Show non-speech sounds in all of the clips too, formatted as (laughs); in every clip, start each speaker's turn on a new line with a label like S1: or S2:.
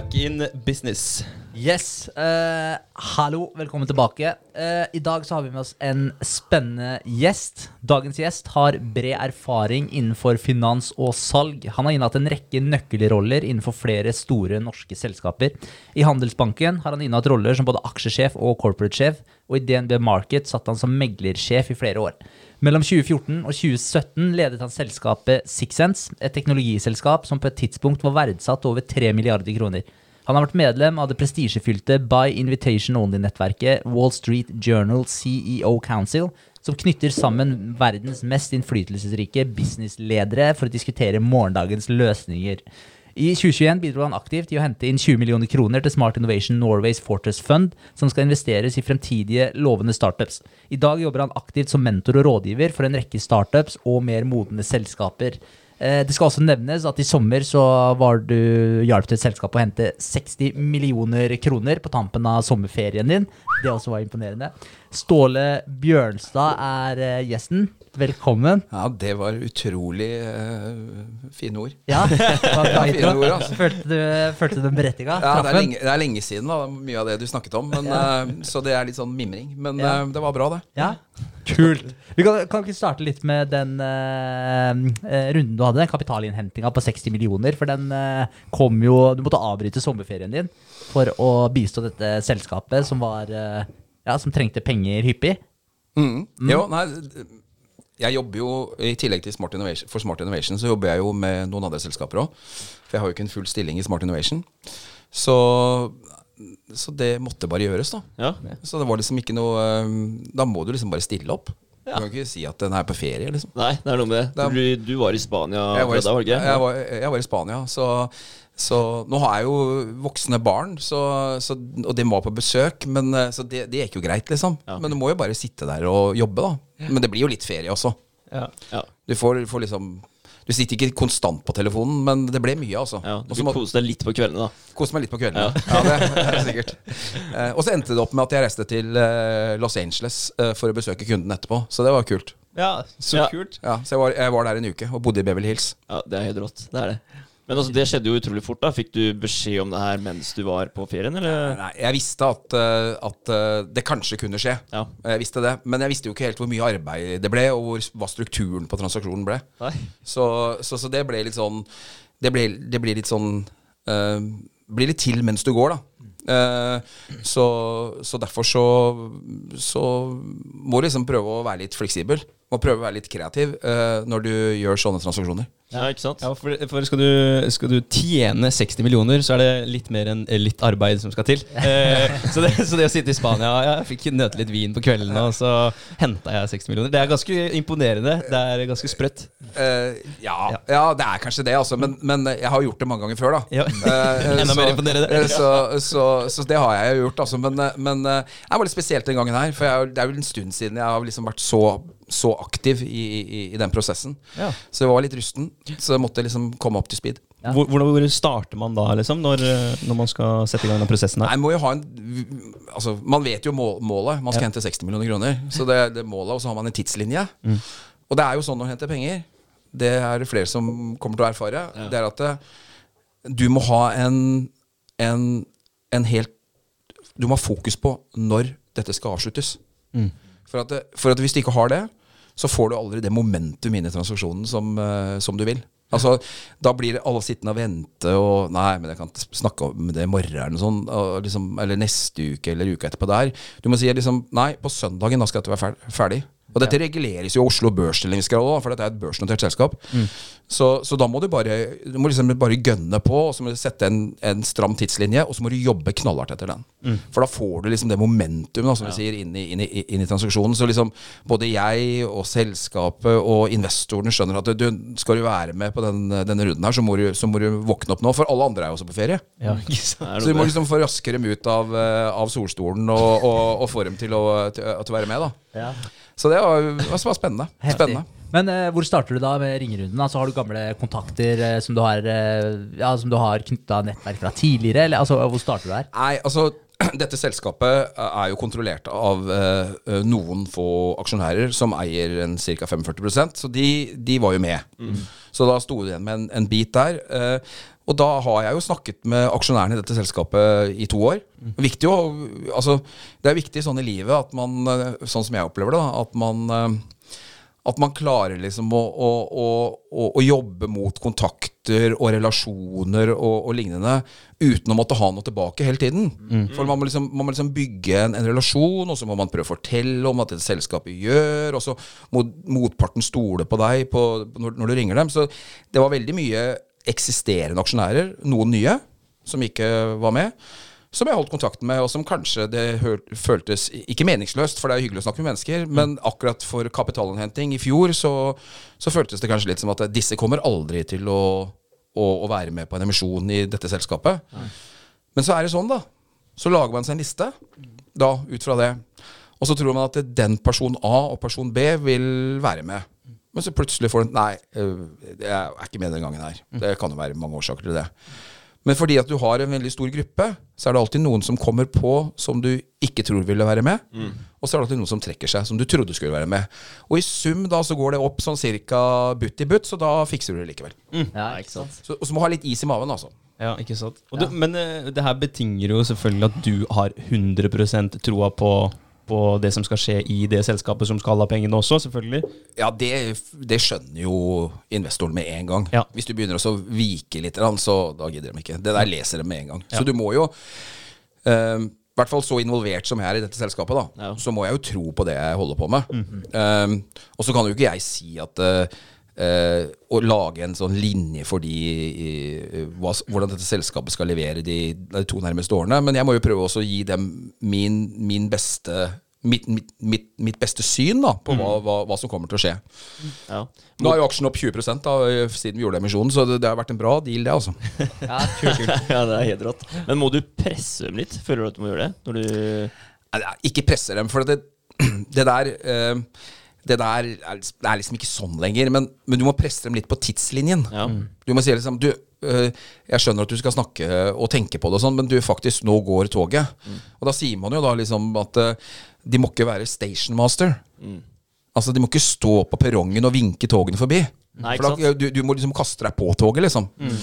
S1: back in business.
S2: Yes. Uh, hallo, velkommen tilbake. Uh, I dag så har vi med oss en spennende gjest. Dagens gjest har bred erfaring innenfor finans og salg. Han har innehatt en rekke nøkkelroller innenfor flere store norske selskaper. I Handelsbanken har han innehatt roller som både aksjesjef og corporate-sjef, og i DNB Market satt han som meglersjef i flere år. Mellom 2014 og 2017 ledet han selskapet Sixsense, et teknologiselskap som på et tidspunkt var verdsatt over 3 milliarder kroner. Han har vært medlem av det prestisjefylte By Invitation Only-nettverket Wall Street Journal CEO Council, som knytter sammen verdens mest innflytelsesrike businessledere for å diskutere morgendagens løsninger. I 2021 bidro han aktivt i å hente inn 20 millioner kroner til Smart Innovation Norways Fortress Fund, som skal investeres i fremtidige lovende startups. I dag jobber han aktivt som mentor og rådgiver for en rekke startups og mer modne selskaper. Eh, Det skal også nevnes at i sommer så var du hjalp til et selskap å hente 60 millioner kroner på tampen av sommerferien din. Det også var imponerende. Ståle Bjørnstad er eh, gjesten. Velkommen.
S3: Ja, det var utrolig uh, fine ord.
S2: Ja, (laughs) det
S3: Ja, fine ord, altså.
S2: Følte du, følte du den berettiga?
S3: Ja, det er, lenge, det er lenge siden, da, mye av det du snakket om. Men, uh, så det er litt sånn mimring. Men eh, det var bra, det.
S2: Ja, kult. Vi kan, kan ikke starte litt med den runden du hadde, kapitalinnhentinga på 60 millioner. For den kom jo Du måtte avbryte sommerferien din for å bistå dette selskapet som var Ja, som trengte penger hyppig.
S3: Mm. Jo, nei, jeg jobber jo i tillegg til Smart Innovation, for Smart Innovation, så jobber jeg jo med noen andre selskaper òg. For jeg har jo ikke en full stilling i Smart Innovation. Så, så det måtte bare gjøres, da.
S1: Ja.
S3: Så det var liksom ikke noe eh, Da må du liksom bare stille opp. Du kan ikke si at den er på ferie, liksom.
S1: Nei, det er noe med det. Du, du var i Spania
S3: Jeg var, i,
S1: da, var det ikke?
S3: jeg, var, jeg var i Spania, så, så nå har jeg jo voksne barn, så, så, og de må på besøk. Men, eh, så det, det gikk jo greit, liksom.
S1: Ja.
S3: Men du må jo bare sitte der og jobbe, da. Men det blir jo litt ferie også.
S1: Ja.
S3: Du får, får liksom Du sitter ikke konstant på telefonen, men det ble mye, altså.
S1: ja. Du fikk
S3: må
S1: kose deg litt på kveldene, da.
S3: kose meg litt på kveldene. Ja, det, det er sikkert. Eh, og så endte det opp med at jeg reiste til eh, Los Angeles eh, for å besøke kunden etterpå. Så det var kult.
S4: Ja, så
S1: Ja.
S4: kult.
S3: Ja, så jeg var, jeg var der en uke og bodde i Beverly Hills.
S1: Ja, Det er helt rått. Det er det. Men altså, det skjedde jo utrolig fort. da Fikk du beskjed om det her mens du var på ferien, eller?
S3: Nei, jeg visste at, eh, at eh, det kanskje kunne skje.
S1: Ja.
S3: Jeg visste det, Men jeg visste jo ikke helt hvor mye arbeid det ble, og hvor, hva strukturen på transaksjonen ble. Så, så, så det ble litt sånn Det, blir litt sånn uh, Blir litt til mens du går, da. Så, så derfor så, så må du liksom prøve å være litt fleksibel. Må prøve å være litt kreativ uh, når du gjør sånne transaksjoner.
S1: Ja, ikke sant?
S4: Ja, for, for skal, du, skal du tjene 60 millioner, så er det litt mer enn eh, litt arbeid som skal til. Eh, (laughs) så, det, så det å sitte i Spania Jeg fikk nøte litt vin på kvelden, og så henta jeg 60 millioner. Det er ganske imponerende. Det er ganske sprøtt.
S3: Eh, ja, ja, det er kanskje det, altså. Men, men jeg har gjort det mange ganger før, da.
S4: Ja.
S3: Eh, (laughs)
S4: Enda
S3: så-
S4: mer imponerende.
S3: eh, Så, så, så det har jeg jo gjort, altså. Men, eh, men det var litt spesielt den gangen her. For jeg, det er jo en stund siden jeg har liksom vært så, så aktiv i, i, i den prosessen.
S4: Ja.
S3: Så jeg var litt rusten. Så jeg måtte liksom komme opp til speed.
S2: Ja.
S4: Hvor, hvordan hvor starter man da, liksom, når, eh, når man skal sette i gang den prosessen
S3: Nei, må jo ha en Altså, Man vet jo mål, målet. Man skal hente 60 millioner kroner. Så det er målet, og så har man en tidslinje. Og det er jo sånn å hente penger. Det er det flere som kommer til å erfare. Det er at det, du må ha en, en, en helt Du må ha fokus på når dette skal avsluttes. For, at det, for at hvis du ikke har det, så får du aldri det momentum inn i transaksjonen som, eh, som du vil. Altså, Da blir alle sittende og vente og Nei, men jeg kan snakke om det i morgen. Og liksom, eller neste uke eller uka etterpå der. Du må si liksom Nei, på søndagen da skal dette være ferdig. Og dette reguleres jo av Oslo Børsstillingsgrad òg, for dette er et børsnotert selskap. Så, så da må du bare Du må liksom bare gønne på, og så må du sette en, en stram tidslinje, og så må du jobbe knallhardt etter den. For da får du liksom det momentum, da, som vi sier, inn i, inn, i, inn i transaksjonen. Så liksom både jeg og selskapet og investorene skjønner at du, skal du være med på den, denne runden her, så må, du, så må du våkne opp nå. For alle andre er jo også på ferie.
S4: Ja,
S3: Så du må liksom få raskere dem ut av, eh, av solstolen og, og, og få dem til å, til, til å være med, da.
S2: Ja.
S3: Så det var, det var spennende. (laughs) Spennende.
S2: Men uh, hvor starter du da med ringerunden? Altså, har du gamle kontakter uh, som du har, uh, ja, som du har knytta nettverk fra tidligere? Eller, altså, hvor starter du her?
S3: Nei, altså (clears throat) dette selskapet er jo kontrollert av eh, noen få aksjonærer som eier en ca. 45% så de, de var jo med. Så da sto det igjen med en, en bit der. eh, Og da har jeg jo snakket med aksjonærene i dette selskapet i to år. Viktig å, altså, det er viktig sånn i livet at man, eh, sånn som jeg opplever det, at man eh, at man klarer liksom å, å, å jobbe mot kontakter og relasjoner og, og, lignende uten å måtte ha noe tilbake hele tiden. Mm. For man må, liksom, man må liksom bygge en, en, relasjon, og så må man prøve å fortelle om at det selskapet gjør, og så må motparten stole på deg på, når, når, du ringer dem. Så det var veldig mye eksisterende aksjonærer, noen nye, som ikke var med som jeg holdt kontakten med, og som kanskje det føltes ikke meningsløst, for det er hyggelig å snakke med mennesker, mm. men akkurat for kapitalinnhenting i fjor så, så, føltes det kanskje litt som at disse kommer aldri til å, å, å være med på en emisjon i dette selskapet. Mm. Men så er det sånn, da. Så lager man seg en liste da, ut fra det. Og så tror man at den person A og person B vil være med. Men så plutselig får du Nei, jeg er ikke med den gangen her. Det kan jo være mange årsaker til det. Men fordi at du har en veldig stor gruppe, så er det alltid noen som kommer på som du ikke tror ville være med. Mm. Og så er det alltid noen som trekker seg, som du trodde skulle være med. Og i sum da så går det opp sånn cirka butt i butt, så da fikser du det likevel.
S2: Mm. Ja, ikke sant.
S3: Så, og så må du ha litt is i maven, altså.
S4: Ja, ikke sant. Du, men uh, det her betinger jo selvfølgelig at du har 100% troa på på det som skal skje i det selskapet som skal ha pengene også, selvfølgelig.
S3: Ja, det, det skjønner jo investoren med en gang. Ja. Hvis du begynner å vike litt, så da gidder de ikke. Det der leser de med en gang. Ja. Så du må jo um, i hvert fall så involvert som jeg er i dette selskapet, da, ja. så må jeg jo tro på det jeg holder på med. Mm -hmm. um, og så kan jo ikke jeg si at uh, Uh, å lage en sånn linje for de, i, hva, hvordan dette selskapet skal levere de, de, to nærmeste årene. Men jeg må jo prøve også å gi dem min, min beste Mitt, mitt, mitt, beste syn da, på mm. hva, hva, hva, som kommer til å skje. Ja. Nå er jo aksjen opp 20 da, siden vi gjorde emisjonen, så det, det, har vært en bra deal, det. altså. (laughs)
S1: ja, ja, det er helt rått. Men må du presse dem litt? Føler du at du må gjøre det? Når du
S3: Ikke presse dem, for det, (clears throat) det der uh, det der er, er, liksom ikke sånn lenger. Men, men, du må presse dem litt på tidslinjen. Ja. Du må si liksom du, øh, Jeg skjønner at du skal snakke og tenke på det, og sånn, men du faktisk, nå går toget. Mm. Og da sier man jo da liksom at øh, de må ikke være stationmaster. Mm. Altså, de må ikke stå på perrongen og vinke togene forbi. Nei, For da, du, du, må liksom kaste deg på toget, liksom. Mm.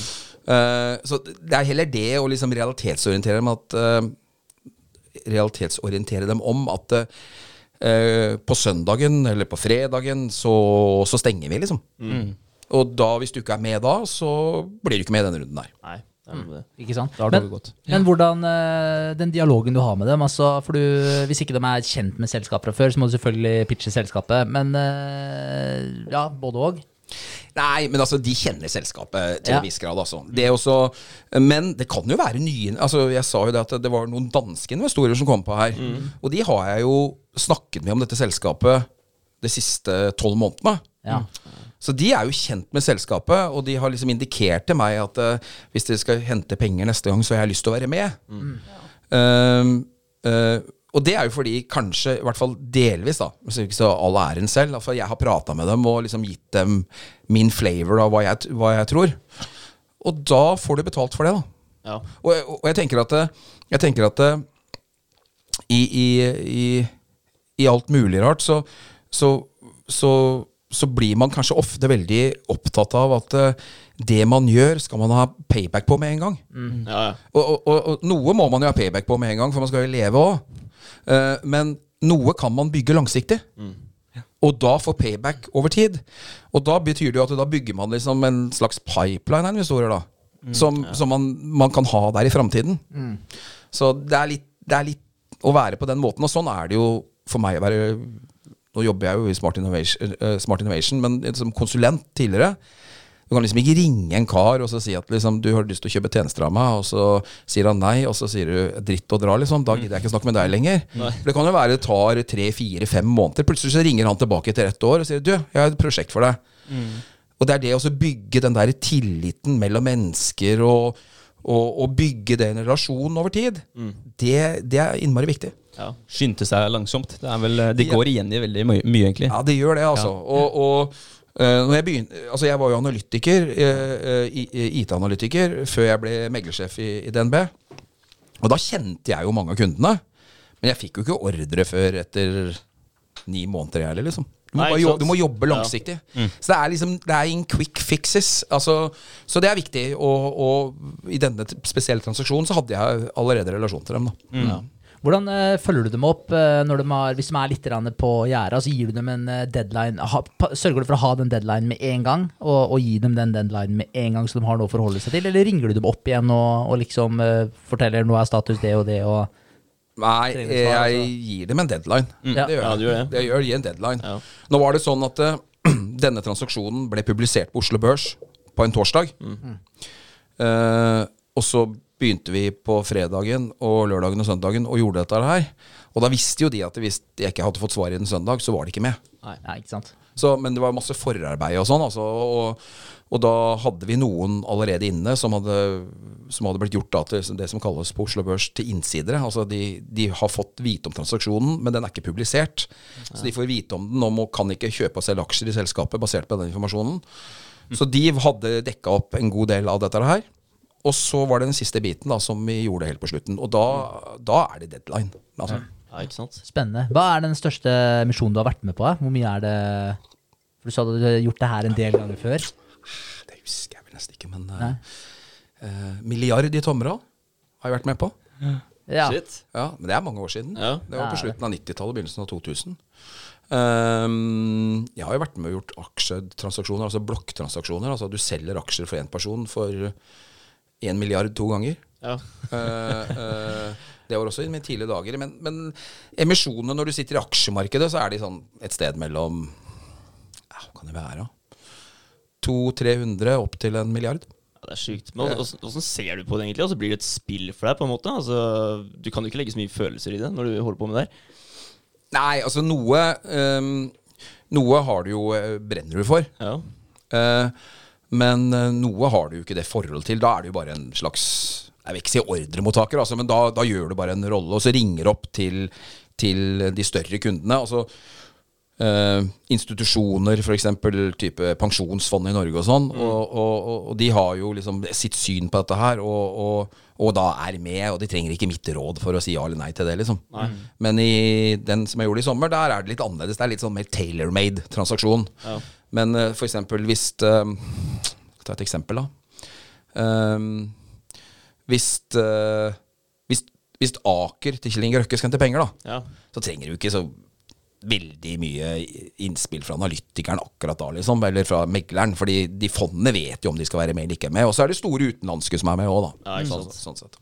S3: Uh, så det er heller det å liksom realitetsorientere dem at uh, Realitetsorientere dem om at uh, på søndagen eller på fredagen så, så stenger vi, liksom. Mm. Og da, hvis du ikke er med da, så blir du ikke med i denne runden der.
S2: Nei. Mm. Ikke sant? Men, men, hvordan uh, den dialogen du har med dem altså, for du, Hvis ikke de er kjent med selskapet fra før, så må du selvfølgelig pitche selskapet. Men uh, ja, både òg.
S3: Nei, men altså, de kjenner selskapet til ja. en viss grad, altså. Det også, men det kan jo være nye altså, Jeg sa jo det at det var noen danske investorer som kom på her. Mm. Og de har jeg jo snakket med om dette selskapet de siste tolv månedene. Ja. Så de er jo kjent med selskapet, og de har liksom indikert til meg at uh, hvis dere skal hente penger neste gang, så har jeg lyst til å være med. Mm. Uh, uh, og det er jo fordi, kanskje, i hvert fall delvis, da, hvis ikke så all æren selv, altså jeg har prata med dem og liksom gitt dem min flavor av hva jeg, hva jeg tror. Og da får du betalt for det, da. Ja. Og, og, jeg tenker at, jeg tenker at i, i, i i alt mulig rart, så, så, så, så, blir man kanskje ofte veldig opptatt av at uh, det man gjør, skal man ha payback på med en gang. Mm. Ja, ja. Og, og, og, noe må man jo ha payback på med en gang, for man skal jo leve òg. Uh, eh, men noe kan man bygge langsiktig. Mm. Og da får payback over tid. Og da betyr det jo at da bygger man liksom en slags pipeline av investorer, da. Mm, som, ja. som man, man, kan ha der i framtiden. Mm. Så det er, litt, det er litt å være på den måten. Og sånn er det jo for meg å være Nå jobber jeg jo i Smart Innovation, uh, Smart Innovation men som konsulent tidligere du kan liksom ikke ringe en kar og så si at liksom, du har lyst til å kjøpe tjenester av meg, og så sier han nei, og så sier du dritt og dra, liksom. Da gidder jeg ikke snakke med deg lenger. Nei. For det kan jo være det tar tre, fire, fem måneder. Plutselig så ringer han tilbake etter ett år og sier du, jeg har et prosjekt for deg. Mm. Og det er det å bygge den der tilliten mellom mennesker og, og, og bygge den relasjonen over tid. Mm. Det, det er innmari viktig.
S4: Ja. Skynde seg langsomt. Det, vel, det går igjen i veldig mye, mye, egentlig.
S3: Ja, det gjør det, altså. Ja. Og, og uh, jeg, begynte, altså jeg var jo analytiker, uh, IT-analytiker, før jeg ble meglersjef i, i, DNB. Og da kjente jeg jo mange av kundene. Men jeg fikk jo ikke ordre før etter ni måneder, jeg heller, liksom. Du må,
S1: Nei,
S3: bare jobbe, du må jobbe
S1: Ja.
S3: langsiktig. Så det er liksom Det er in quick fixes. Altså, så det er viktig. Og, og i denne spesielle transaksjonen så hadde jeg allerede relasjon til dem. da
S1: Mm.
S3: ja.
S2: Hvordan uh, følger du dem opp uh, når de har, hvis de er litt på gjerdet? Altså, gir du dem en uh, deadline? Ha, pa, sørger du for å ha den deadline med en gang? Og, og gi dem den deadline med en gang, så de har noe å forholde seg til? Eller ringer du dem opp igjen og, og liksom forteller nå er status det og det? Og,
S3: Nei,
S2: Trenger
S3: jeg
S2: altså?
S3: gir dem en deadline.
S2: Ja.
S3: Det gjør
S1: Ja,
S3: jeg.
S1: du gjør det.
S3: Jeg gjør, gir en deadline.
S1: Ja.
S3: Nå var det sånn at uh, (clears throat) denne transaksjonen ble publisert på Oslo Børs på en torsdag. Eh, og så begynte vi på fredagen og lørdagen og søndagen og gjorde dette her. Og da visste jo de at hvis jeg ikke hadde fått svar innen søndag, så var de ikke med.
S2: nei, nei, ikke sant?
S3: Så, men det var masse forarbeid og sånn. Altså, og, og da hadde vi noen allerede inne som hadde, som hadde blitt gjort da, til det som kalles på Oslo Børs til innsidere. Altså de, de har fått vite om transaksjonen, men den er ikke publisert. Så de får vite om den og kan ikke kjøpe og selge aksjer i selskapet basert på den informasjonen. Så de hadde dekka opp en god del av dette her. Og så var det den siste biten da, som vi gjorde helt på slutten. Og da, da er det deadline. Altså.
S1: Ja, ikke sant?
S2: Spennende. Hva er den største misjonen du har vært med på? Hvor mye er det For Du sa du hadde gjort det her en del ganger før.
S3: Det husker jeg vel nesten ikke, men uh, Milliard i Tomra har jeg vært med på.
S2: Ja.
S1: Shit.
S3: Ja, Men det er mange år siden.
S1: Ja.
S3: Det var på slutten av 90-tallet, begynnelsen av 2000. Um, jeg har jo vært med og gjort aksjetransaksjoner, altså blokktransaksjoner. Altså du selger aksjer for én person for én milliard to ganger.
S1: Ja.
S3: uh, uh, det var også i mine tidlige dager. Men, men emisjonene når du sitter i aksjemarkedet, så er de sånn et sted mellom ja, Hva kan det være? 200-300 opp til en milliard.
S1: Ja, det er sykt. Men hvordan, hvordan ser du på det egentlig? Altså, blir det et spill for deg? på en måte? Altså, du kan jo ikke legge så mye følelser i det når du holder på med det her.
S3: Nei, altså noe um, Noe har du jo eh, brenner du for.
S1: Ja.
S3: Uh, men eh, noe har du jo ikke det forhold til. Da er det jo bare en slags Jeg vil ikke si ordremottaker, altså, men da, da gjør du bare en rolle, og så ringer opp til, til de større kundene. Altså eh, institusjoner, f.eks. type pensjonsfond i Norge og sånn. Og, og, og, og de har jo liksom sitt syn på dette her, og, og, og da er med. Og de trenger ikke mitt råd for å si ja eller nei til det, liksom. Men i den som jeg gjorde i sommer, der er det litt annerledes. Det er litt sånn mer tailor-made transaksjon.
S1: Ja.
S3: Men uh, for eksempel hvis uh, Ta et eksempel, da. Ehm, hvis, uh, hvis, hvis Aker til Kjell Inge Røkke skal hente penger, da,
S1: Ja.
S3: så trenger du ikke så veldig mye innspill fra analytikeren akkurat da, liksom, eller fra megleren. Fordi de fondene vet jo om de skal være med eller ikke med. Og så er det store utenlandske som er med òg, da.
S1: Ja, ikke
S3: sånn, sånn sett.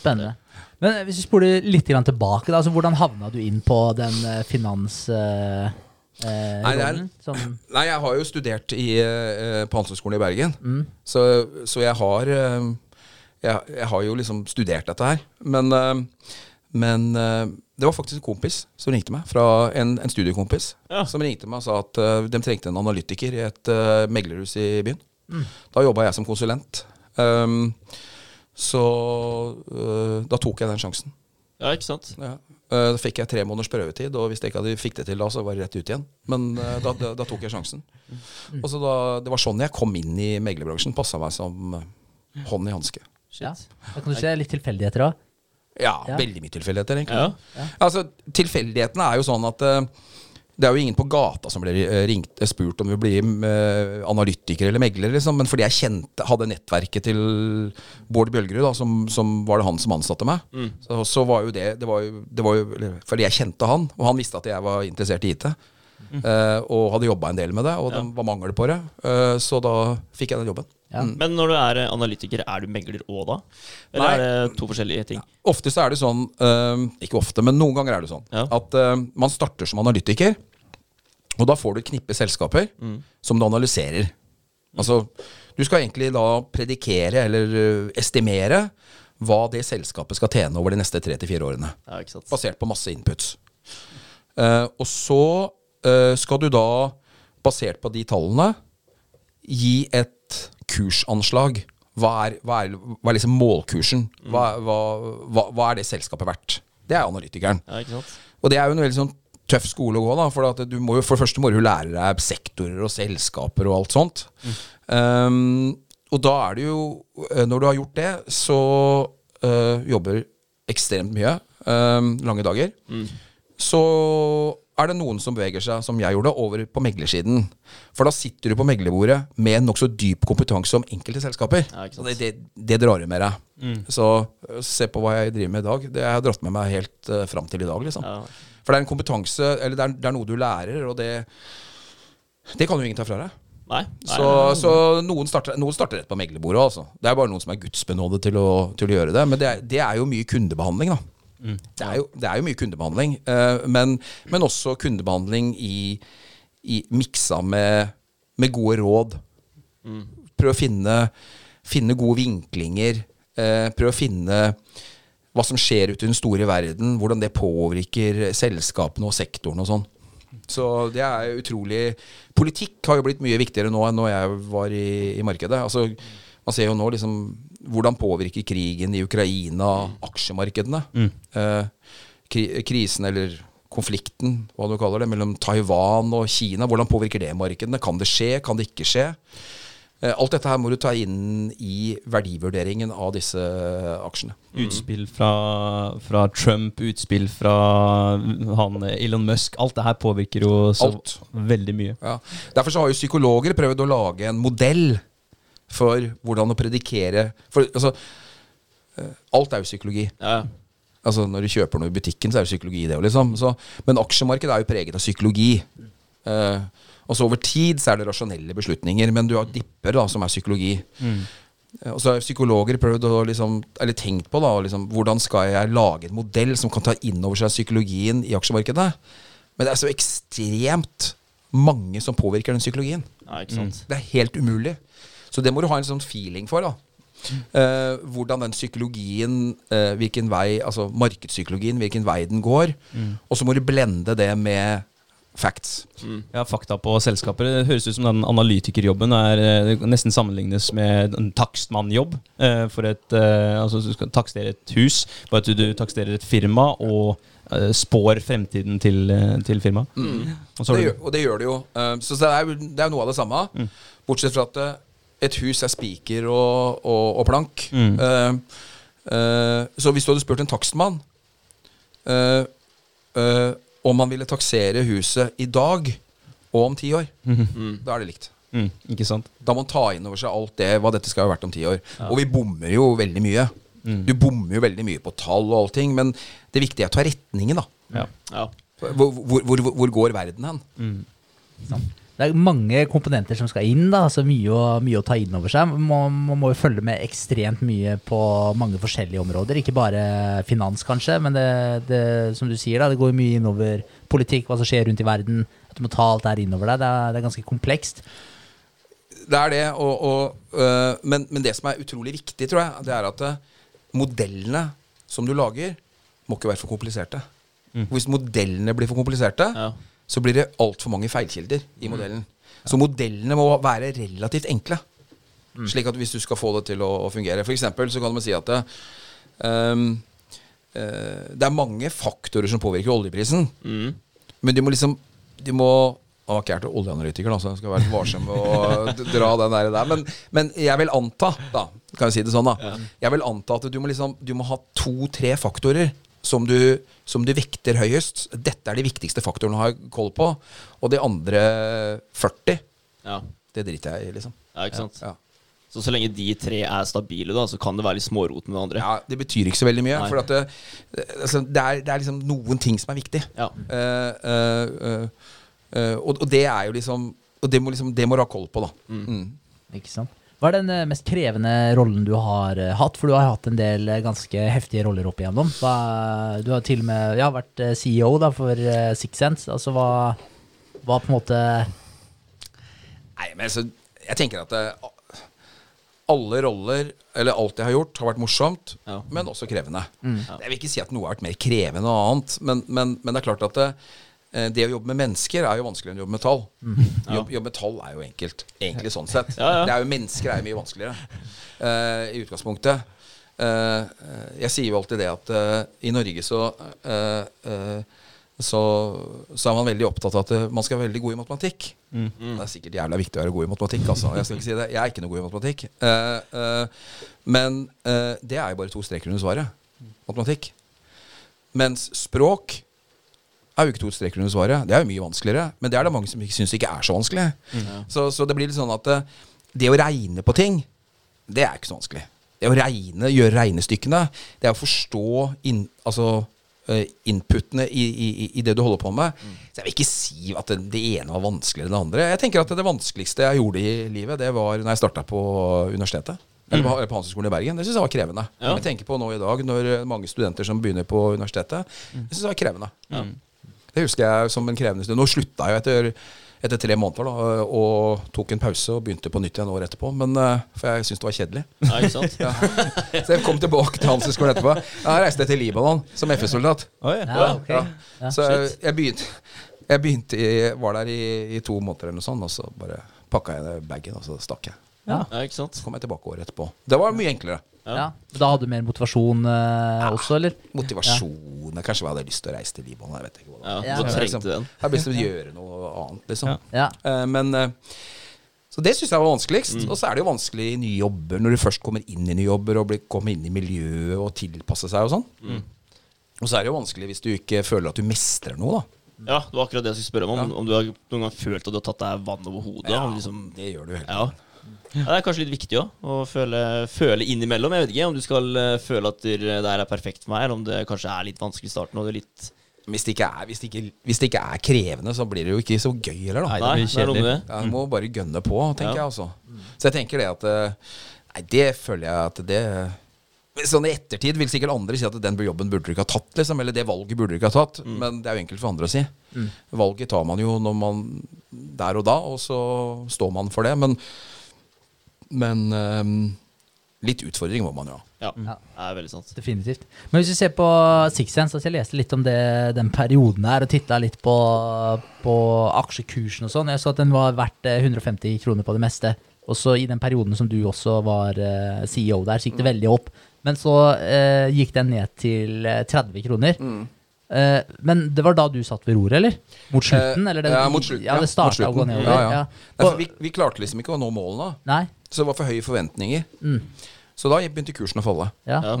S2: Spennende. Men hvis vi spoler litt grann tilbake, da, altså, hvordan havna du inn på den eh, finans... eh, eh,
S3: Nei, er-
S2: rollen som (clears throat)
S3: Nei, jeg har jo studert i, eh, på Handelshøyskolen i Bergen.
S1: Mm.
S3: Så, så jeg har eh, jeg, jeg har jo liksom studert dette her. Men, eh, men eh, det var faktisk en kompis som ringte meg, fra en, en studiekompis.
S1: Ja.
S3: Som ringte meg og sa at eh, de trengte en analytiker i et uh, meglerhus i byen.
S1: Mm.
S3: Da jobba jeg som konsulent. Um, så uh, da tok jeg den sjansen.
S1: ja, ikke sant?
S3: Ja. Eh, Da fikk jeg tre måneders prøvetid, og hvis jeg ikke hadde fikk det til da, så var det rett ut igjen. Men eh, da, da, da tok jeg sjansen. Og så da, Det var sånn jeg kom inn i meglerbransjen. Passa meg som eh, hånd i hanske.
S2: ja. Da kan du se litt tilfeldigheter òg.
S3: Ja,
S2: Ja.
S3: veldig mye tilfeldigheter, egentlig.
S1: Ja.
S3: Altså, Tilfeldighetene er jo sånn at eh, det er jo ingen på gata som blir eh, ringt, eh, spurt om vi blir eh, analytiker eller megler, liksom. Men fordi jeg kjente, hadde nettverket til Bård Bjølgerud, da, som, som var det han som ansatte meg, så, så var jo det, det, var jo, det var jo Fordi jeg kjente han, og han visste at jeg var interessert i IT. eh, og hadde jobba en del med det, og det var mangel på det. eh, så da fikk jeg den jobben.
S2: Ja.
S1: Men når du er eh, analytiker, er du megler òg da? Eller
S3: Nei.
S1: er det to forskjellige ting?
S3: Ofte så er det sånn eh, Ikke ofte, men noen ganger er det sånn
S1: Ja.
S3: at eh, man starter som analytiker, og da får du et knippe selskaper som du analyserer. Altså, du skal egentlig da predikere eller estimere hva det selskapet skal tjene over de neste tre til fire årene.
S1: Ja, ikke sant?
S3: Basert på masse inputs. Eh, og så eh, skal du da, basert på de tallene, gi et kursanslag. Hva er, hva er, hva er liksom målkursen? Hva, hva, hva, er det selskapet verdt? Det er analytikeren.
S1: Ja?
S3: Og det er jo en veldig sånn tøff skole å gå, da. For du må jo, for det første må du lære deg sektorer og selskaper og alt sånt. Um, og da er det jo eh, Når du har gjort det, så uh, jobber ekstremt mye. um, lange dager. Så er det noen som beveger seg, som jeg gjorde, over på meglersiden. For da sitter du på meglerbordet med nokså dyp kompetanse om enkelte selskaper.
S1: Ja,
S3: det, det, det drar du med deg. Så øh, se på hva jeg driver med i dag. Det har jeg dratt med meg helt uh, fram til i dag, liksom.
S1: Ja.
S3: For det er en kompetanse, eller det er, det er noe du lærer, og det Det kan jo ingen ta fra deg.
S1: Nei. nei,
S3: Så, så noen, starter, noen starter rett på meglerbordet. Altså. Det er bare noen som er gudsbenådet til å, til å gjøre det. Men det er, det er jo mye kundebehandling, da. Det, er jo, det er jo mye kundebehandling. eh, men, men også kundebehandling i, i miksa med, med gode råd. Prøve å finne, finne gode vinklinger. Eh, prøve å finne hva som skjer ute i den store verden. Hvordan det påvirker selskapene og sektoren og sånn. Så det er utrolig Politikk har jo blitt mye viktigere nå enn når jeg var i, i markedet. Altså, man ser jo nå liksom hvordan påvirker krigen i Ukraina aksjemarkedene. Eh, kri krisen eller konflikten, hva du kaller det, mellom Taiwan og Kina. Hvordan påvirker det markedene? Kan det skje? Kan det ikke skje? Eh, alt dette her må du ta inn i verdivurderingen av disse aksjene.
S4: Utspill fra, fra Trump, utspill fra han Elon Musk. Alt det her påvirker jo så
S3: Alt.
S4: veldig mye.
S3: Ja. Derfor så har jo psykologer prøvd å lage en modell for hvordan å predikere For altså eh, Alt er jo psykologi.
S1: Ja,
S3: Altså Når du kjøper noe i butikken, så er det psykologi det. Liksom. Så, men aksjemarkedet er jo preget av psykologi. Uh, og så over tid så er det rasjonelle beslutninger, men du har dipper da, som er psykologi. Eh, Og så har psykologer prøvd å liksom, eller tenkt på da, liksom, hvordan skal jeg lage en modell som kan ta inn over seg psykologien i aksjemarkedet. Men det er så ekstremt mange som påvirker den psykologien.
S1: ja, sant.
S3: Det er helt umulig. Så det må du ha en sånn feeling for. da Uh, hvordan den psykologien, uh, hvilken vei, altså markedspsykologien, hvilken vei den går. Og så må du blende det med facts.
S4: Ja, Fakta på selskaper. Det høres ut som den analytikerjobben er eh, nesten sammenlignes med en takstmannjobb. Uh, For et, altså Du skal takstere et hus, bare at du, du taksterer et firma og spår fremtiden til, til firmaet. Og
S3: Det gjør, og det gjør det jo. Så det er jo det er noe av det samme. Bortsett fra at et hus er spiker og, og, og plank. Mm. Uh, uh, så hvis du hadde spurt en takstmann uh, eh, om han ville taksere huset i dag og om ti år, da er det likt.
S4: mm, Ikke sant?
S3: Da må man ta inn over seg alt det, hva dette skal ha vært om ti år. Og vi bommer jo veldig mye. Du bommer jo veldig mye på tall og allting, men det viktige er å ta retningen, da.
S4: Ja.
S1: Ja.
S3: Hvor, hvor, hvor, hvor går verden hen?
S2: Det er mange komponenter som skal inn, da, altså mye å, mye å ta inn over seg. Man, man må jo følge med ekstremt mye på mange forskjellige områder. Ikke bare finans, kanskje, men det, det som du sier, da, det går mye innover politikk, hva som skjer rundt i verden. At du må ta alt det her innover deg. Det er, det er ganske komplekst.
S3: Det er det, og, og, øh, men, men det som er utrolig viktig, tror jeg, det er at øh, modellene som du lager, må ikke være for kompliserte. Hvis modellene blir for kompliserte,
S1: Ja.
S3: Så blir det altfor mange feilkilder i modellen. Så modellene må være relativt enkle. Slik at hvis du skal få det til å, å fungere For eksempel så kan man si at det, um, uh, det er mange faktorer som påvirker oljeprisen.
S1: Mm.
S3: Men de må liksom De må Nå har ikke jeg til oljeanalytiker, da, så jeg skal være litt varsom med å dra den der. der. Men, men jeg vil anta, da, kan jeg si det sånn, da. Jeg vil anta at du må, liksom, du må ha to-tre faktorer som du, som du vekter høyest. Dette er de viktigste faktorene å ha koll på. Og de andre 40,
S1: Ja.
S3: det driter jeg i, liksom.
S1: ja, ikke sant.
S3: Ja.
S1: Så så lenge de tre er stabile, da, så kan det være litt smårot med det andre.
S3: Ja, Det betyr ikke så veldig mye.
S1: Nei.
S3: For at det, altså, det, er, det er liksom noen ting som er viktig.
S1: Ja.
S3: Uh, uh, uh, eh, og, og det er jo liksom Og det må, liksom, det må du ha koll på, da. Mm.
S2: Ikke sant? Hva er den eh, mest krevende rollen du har eh, hatt? For du har hatt en del eh, ganske heftige roller opp igjennom. Hva, du har til og med ja, vært CEO da, for Six Sense. Altså, hva, hva på en måte
S3: Nei, men altså, jeg tenker at det, alle roller, eller alt jeg har gjort, har vært morsomt,
S1: Ja.
S3: men også krevende. Jeg vil ikke si at noe har vært mer krevende enn noe annet, men, men, men det er klart at det, det å jobbe med mennesker er jo vanskeligere enn å jobbe med tall. Jobb, jobbe med tall er jo enkelt, egentlig sånn sett.
S1: Ja, ja.
S3: Det er jo Mennesker er jo mye vanskeligere uh, i utgangspunktet. Uh, eh, jeg sier jo alltid det at uh, i Norge så eh, eh, så, så er man veldig opptatt av at eh, man skal være veldig god i matematikk. Det er sikkert jævla viktig å være god i matematikk. Altså. Jeg skal ikke si det. Jeg er ikke noe god i matematikk. Eh, eh, men eh, det er jo bare to streker under svaret. Matematikk. Mens språk er ikke to streker under svaret. Det er jo mye vanskeligere. Men det er det mange som syns ikke er så vanskelig. Så, så det blir litt sånn at eh, det å regne på ting, det er ikke så vanskelig. Det å regne, gjøre regnestykkene, det er å forstå inn, altså, eh, inputene i, i, i det du holder på med. Så jeg vil ikke si at det, det ene var vanskeligere enn det andre. Jeg tenker at det vanskeligste jeg gjorde i livet, det var når jeg starta på universitetet. Eller på, eller på Handelshøyskolen i Bergen. Det syns jeg var krevende.
S1: Ja.
S3: Jeg tenker på nå i dag, når mange studenter som begynner på universitetet. Det syns jeg var krevende. Det husker jeg som en krevende stund. Nå slutta jeg jo etter, etter tre måneder da, og tok en pause og begynte på nytt igjen året etterpå. Men, eh, for jeg syntes det var kjedelig.
S1: Ja, ikke sant? (laughs)
S3: Så jeg kom tilbake til Handelshøyskolen etterpå. Ja, Jeg reiste til Libanon som FS-soldat.
S4: Oi.
S2: Ja.
S3: Ja.
S2: Ja.
S3: Så jeg, jeg begynte, jeg begynte i, var der i, i to måneder eller noe sånt, og så bare pakka jeg bagen, og så stakk jeg.
S2: Ja.
S1: Ja, ikke sant?
S3: Så kom jeg tilbake året etterpå. Det var mye enklere.
S2: Ja. Da hadde du mer motivasjon eh, også, eller?
S3: Motivasjon Kanskje jeg hadde lyst til å reise til Libanon. Jeg vet ikke hva det
S1: Ja.
S2: Ja.
S1: Du
S3: Jeg
S1: trengte
S3: liksom-
S1: den.
S3: Jeg hadde lyst til å gjøre noe annet, liksom.
S4: Ja.
S2: Ja.
S3: Eh, men eh, Så det syns jeg var vanskeligst. Og så er det jo vanskelig i nye jobber, når du først kommer inn i nye jobber og blir, kommer inn i miljøet og tilpasser seg og sånn. Og så er det jo vanskelig hvis du ikke føler at du mestrer noe, da.
S1: Ja, det var akkurat det jeg skulle spørre om. Om, om du har noen gang følt at du har tatt deg vann over hodet? om liksom,
S3: det gjør du hele
S1: ja. Ja, Det er kanskje litt viktig òg, å føle, føle innimellom. Jeg vet ikke om du skal eh, føle at det her er perfekt for meg, eller om det kanskje er litt vanskelig i starten. Og det er litt
S3: Hvis det, ikke er, hvis, det ikke, hvis det ikke er krevende, så blir det jo ikke så gøy heller, da.
S4: Nei, det blir kjedelig.
S3: Ja, du må bare gønne på, tenker
S1: Ja.
S3: jeg også. Så jeg tenker det at eh, Nei, det føler jeg at det Sånn i ettertid vil sikkert andre si at den jobben burde du ikke ha tatt, liksom. Eller det valget burde du ikke ha tatt. Men det er jo enkelt for andre å si. Valget tar man jo når man Der og da, og så står man for det. Men Men um, litt utfordring må man jo ha.
S1: Ja,
S2: Ja.
S1: det er veldig sant.
S2: Definitivt. Men hvis vi ser på Six Sense, altså jeg leste litt om det, den perioden her, og titta litt på, på aksjekursen og sånn. Jeg så at den var verdt eh, 150 kroner på det meste. Og så i den perioden som du også var eh, CEO der, så gikk det veldig opp. Men så eh, gikk den ned til eh, 30 kroner. Eh, men det var da du satt ved roret, eller? Mot slutten?
S3: Eh,
S2: eller det,
S3: ja, mot slutten.
S2: Ja, det starta ja, å gå nedover.
S3: Ja, ja.
S2: Ja.
S3: Nei, vi, vi klarte liksom ikke å nå målene.
S2: Nei?
S3: Så det var for høye forventninger.
S2: Mm.
S3: Så da begynte kursen å falle.
S2: Ja.
S1: Ja.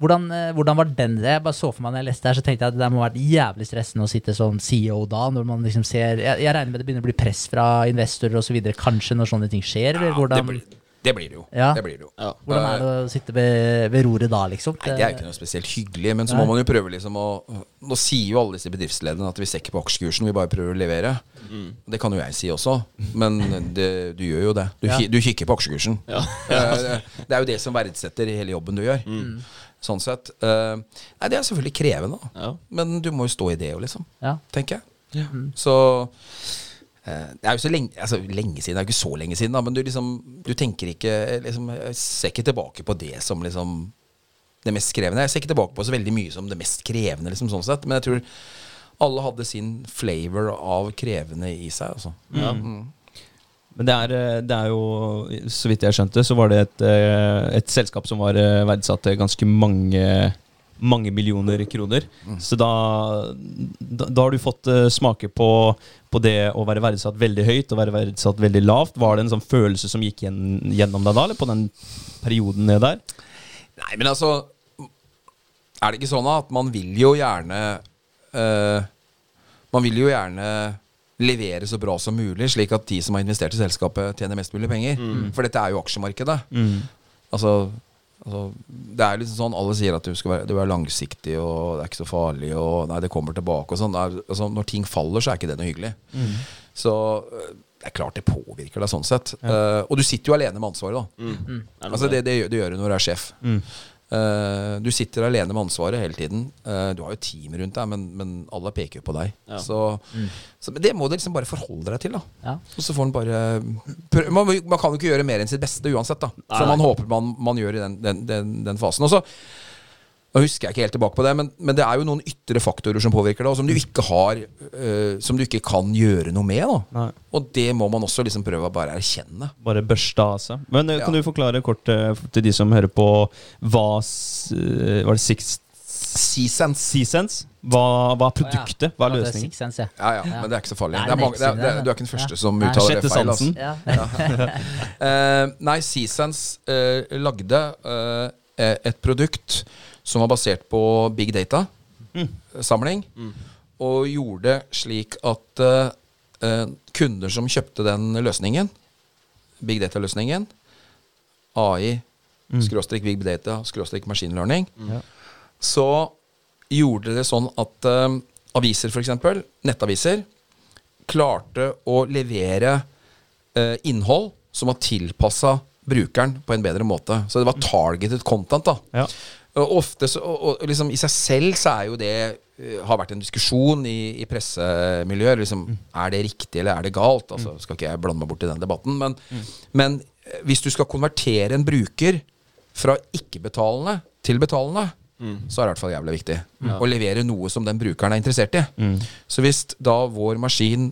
S2: Hvordan, eh, hvordan var den det? Jeg bare så for meg når jeg leste her, så tenkte jeg at det må ha vært jævlig stressende å sitte som CEO da, når man liksom ser Jeg, jeg regner med det begynner å bli press fra investorer osv. Kanskje når sånne ting skjer? Eller
S3: Ja,
S2: hvordan,
S3: det, blir, det blir det jo.
S2: Ja.
S3: Det blir det jo.
S1: Ja.
S2: hvordan er det å sitte ved, ved roret da, liksom?
S3: Nei, det er jo ikke noe spesielt hyggelig, men så må man jo prøve liksom å Nå sier jo alle disse bedriftslederne at vi ser ikke på aksjekursen, vi bare prøver å levere. Det kan jo jeg si også, men det, du gjør jo det. Du,
S2: Ja.
S3: du kikker på aksjekursen.
S1: Ja. (laughs)
S3: Eh, det er jo det som verdsetter i hele jobben du gjør. Sånn sett. Eh, Nei, det er selvfølgelig krevende.
S1: Ja.
S3: men du må jo stå i det òg, liksom.
S2: Ja.
S3: Tenker jeg. Så eh, Det er jo så lenge, altså, lenge siden, det er jo ikke så lenge siden, da, men du liksom Du tenker ikke liksom, Jeg ser ikke tilbake på det som liksom det mest krevende. Jeg ser ikke tilbake på så veldig mye som det mest krevende, liksom, sånn sett. Men jeg tror alle hadde sin flavor av krevende i seg. Altså.
S1: Ja.
S4: Men det er, eh, det er jo, så vidt jeg skjønte, så var det et, eh, et selskap som var eh, verdsatt til ganske mange mange millioner kroner. Så da, da, da har du fått uh, smake på, på det å være verdsatt veldig høyt og være verdsatt veldig lavt. Var det en sånn følelse som gikk gjen, gjennom deg da, eller på den perioden ned der?
S3: Nei, men altså Er det ikke sånn at man vil jo gjerne uh, Man vil jo gjerne levere så bra som mulig, slik at de som har investert i selskapet, tjener mest mulig penger. For dette er jo aksjemarkedet. Altså, altså Det er liksom sånn Alle sier at du skal være, du er langsiktig, og det er ikke så farlig, og nei, det kommer tilbake og sånn. Altså, når ting faller, så er ikke det noe hyggelig. Så øh, det er klart det påvirker deg sånn sett. Eh, og du sitter jo alene med ansvaret, da.
S1: Mm. Mm.
S3: Altså det, det, det gjør du når du er sjef. Eh, du sitter alene med ansvaret hele tiden. Eh, du har jo team rundt deg, men, men alle peker jo på deg.
S1: Ja.
S3: Så, så men det må du liksom bare forholde deg til. da
S2: Ja.
S3: Og så får man bare prø- man, man kan jo ikke gjøre mer enn sitt beste uansett, da som man håper man, man gjør i den, den, den, den fasen. Og så nå husker jeg ikke helt tilbake på det, men, men det er jo noen ytre faktorer som påvirker det, og som du ikke har uh, Som du ikke kan gjøre noe med. da Og det må man også liksom prøve å bare erkjenne.
S4: Bare børste av seg. Men eh, kan
S3: Ja.
S4: du forklare kort uh, til de som hører på, hva Var det Six
S3: Seasense.
S4: Seasense? Hva, hva er produktet? Hva er løsningen?
S2: Ja.
S3: Ja, ja, men det er ikke så farlig.
S2: Nei,
S3: Det er mange, det er, det er, du er ikke den første
S2: Ja.
S3: som uttaler
S4: Sjette
S3: det feil. Altså. (laughs) Eh, nei, Seasense uh, lagde uh, et produkt som var basert på big data-samling. og gjorde slik at eh, kunder som kjøpte den løsningen, big data-løsningen, AI, skråstrek big data, skråstrek machine learning,
S4: Ja.
S3: så gjorde det sånn at uh, aviser, f.eks., nettaviser, klarte å levere uh, innhold som var tilpassa brukeren på en bedre måte. Så det var targeted content. da
S4: Ja.
S3: Og ofte så, og, og liksom I seg selv så er jo det eh, har vært en diskusjon i, i pressemiljøer. Liksom, Er det riktig eller er det galt? Altså, Skal ikke jeg blande meg bort i den debatten. Men, men eh, hvis du skal konvertere en bruker fra ikke-betalende til betalende, så er det i hvert fall jævlig viktig å levere noe som den brukeren er interessert i. Så hvis da vår maskin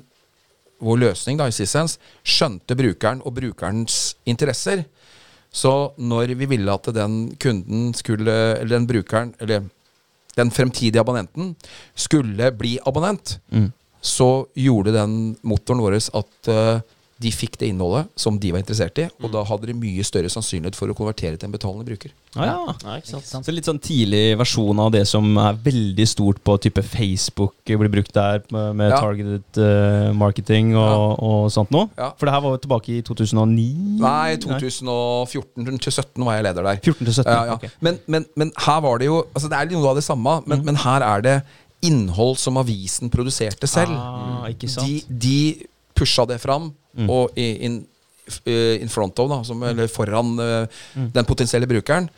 S3: vår løsning da i Sissens skjønte brukeren og brukerens interesser. Så når vi ville at den kunden skulle, eller den brukeren, eller den fremtidige abonnenten skulle bli abonnent, så gjorde den motoren vår at eh, de fikk det innholdet som de var interessert i, og da hadde de mye større sannsynlighet for å konvertere til en betalende bruker.
S4: Ah, ja.
S1: Ja, ikke sant?
S2: sant.
S4: Så litt sånn tidlig versjon av det som er veldig stort på type Facebook, blir brukt der med med
S3: Ja.
S4: targeted uh, marketing og, og sånt noe.
S3: Ja.
S4: For det her var jo tilbake i 2009?
S3: Nei, 2014 til 2017 var jeg leder der.
S4: 14 til 17?
S3: Ja, ja.
S4: ok.
S3: Men, men, men her var det jo Altså Det er noe av det samme,
S4: Mm.
S3: men, men her er det innhold som avisen produserte selv.
S4: Ah, ikke sant?
S3: De, de pusha det fram,
S4: Mm.
S3: og in, eh, in front of, da, som, eller foran eh,
S4: Mm.
S3: den potensielle brukeren.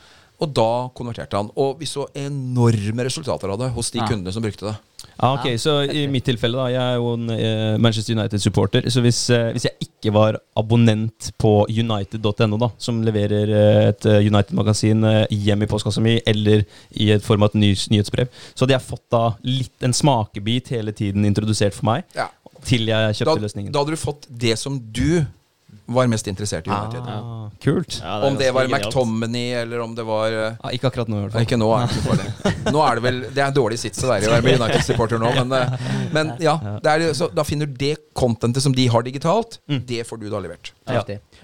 S3: Og da konverterte han. Og vi så enorme resultater av det hos de
S2: Ja.
S3: kundene som brukte det.
S4: Ah, ok, Så i mitt tilfelle, da, jeg er jo en eh, Manchester United-supporter. Så hvis, hvis jeg ikke var abonnent på united.no, da, som leverer et United-magasin hjem i postkassa mi, eller i et form av et nyhetsbrev, så hadde jeg fått da litt en smakebit hele tiden introdusert for meg,
S3: Ja.
S4: Til jeg kjøpte
S3: Da,
S4: løsningen.
S3: da hadde du fått det som du var mest interessert i. United.
S4: ah, kult.
S1: Ja, det
S3: Om det var. McTominay, eller om det var
S4: Ah, ikke akkurat nå, i hvert fall.
S3: Ikke nå, er. Nå er det vel Det er dårlig sits å være i å være United-supporter nå, men, eh, men ja. Det er, så da finner du det contentet som de har digitalt, det får du da levert.
S2: Ja.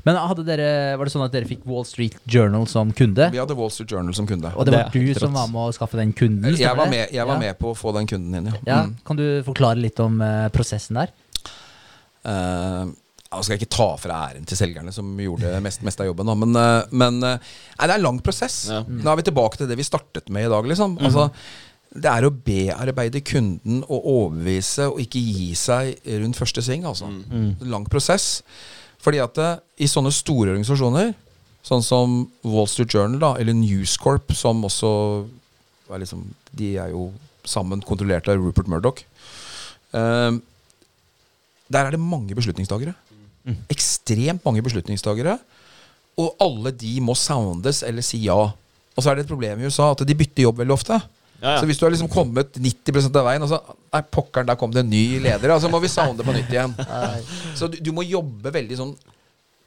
S2: Men hadde dere, var det sånn at dere fikk Wall Street Journal som kunde?
S3: Vi hadde Wall Street Journal som kunde.
S2: Og det var
S4: Det
S2: du som var med å skaffe den kunden?
S3: Jeg var med, jeg var
S2: Ja.
S3: med på å få den kunden inn, ja.
S2: Ja,
S3: Mm.
S2: Kan du forklare litt om uh, prosessen der?
S3: Uh, jeg skal ikke ta fra æren til selgerne som gjorde mest, mest av jobben, men, eh, men nei, det er en lang prosess.
S1: Ja.
S3: Nå er vi tilbake til det vi startet med i dag. Liksom. Altså, det er å bearbeide kunden og overbevise og ikke gi seg rundt første sving. Altså. Lang prosess. Fordi at det, i sånne store organisasjoner, sånn som Wall Street Journal da, eller News Corp, som også er liksom, De er jo sammen kontrollert av Rupert Murdoch. Um, der er det mange beslutningstagere. Ekstremt mange beslutningstagere. Og alle de må soundes eller si ja. Og så er det et problem i USA at de bytter jobb veldig ofte.
S1: Ja, ja.
S3: Så hvis du har liksom kommet 90% av veien, og så Nei, pokkeren, der kom det en ny leder. Og så må vi sounde på nytt igjen. (laughs) Så du, du må jobbe veldig sånn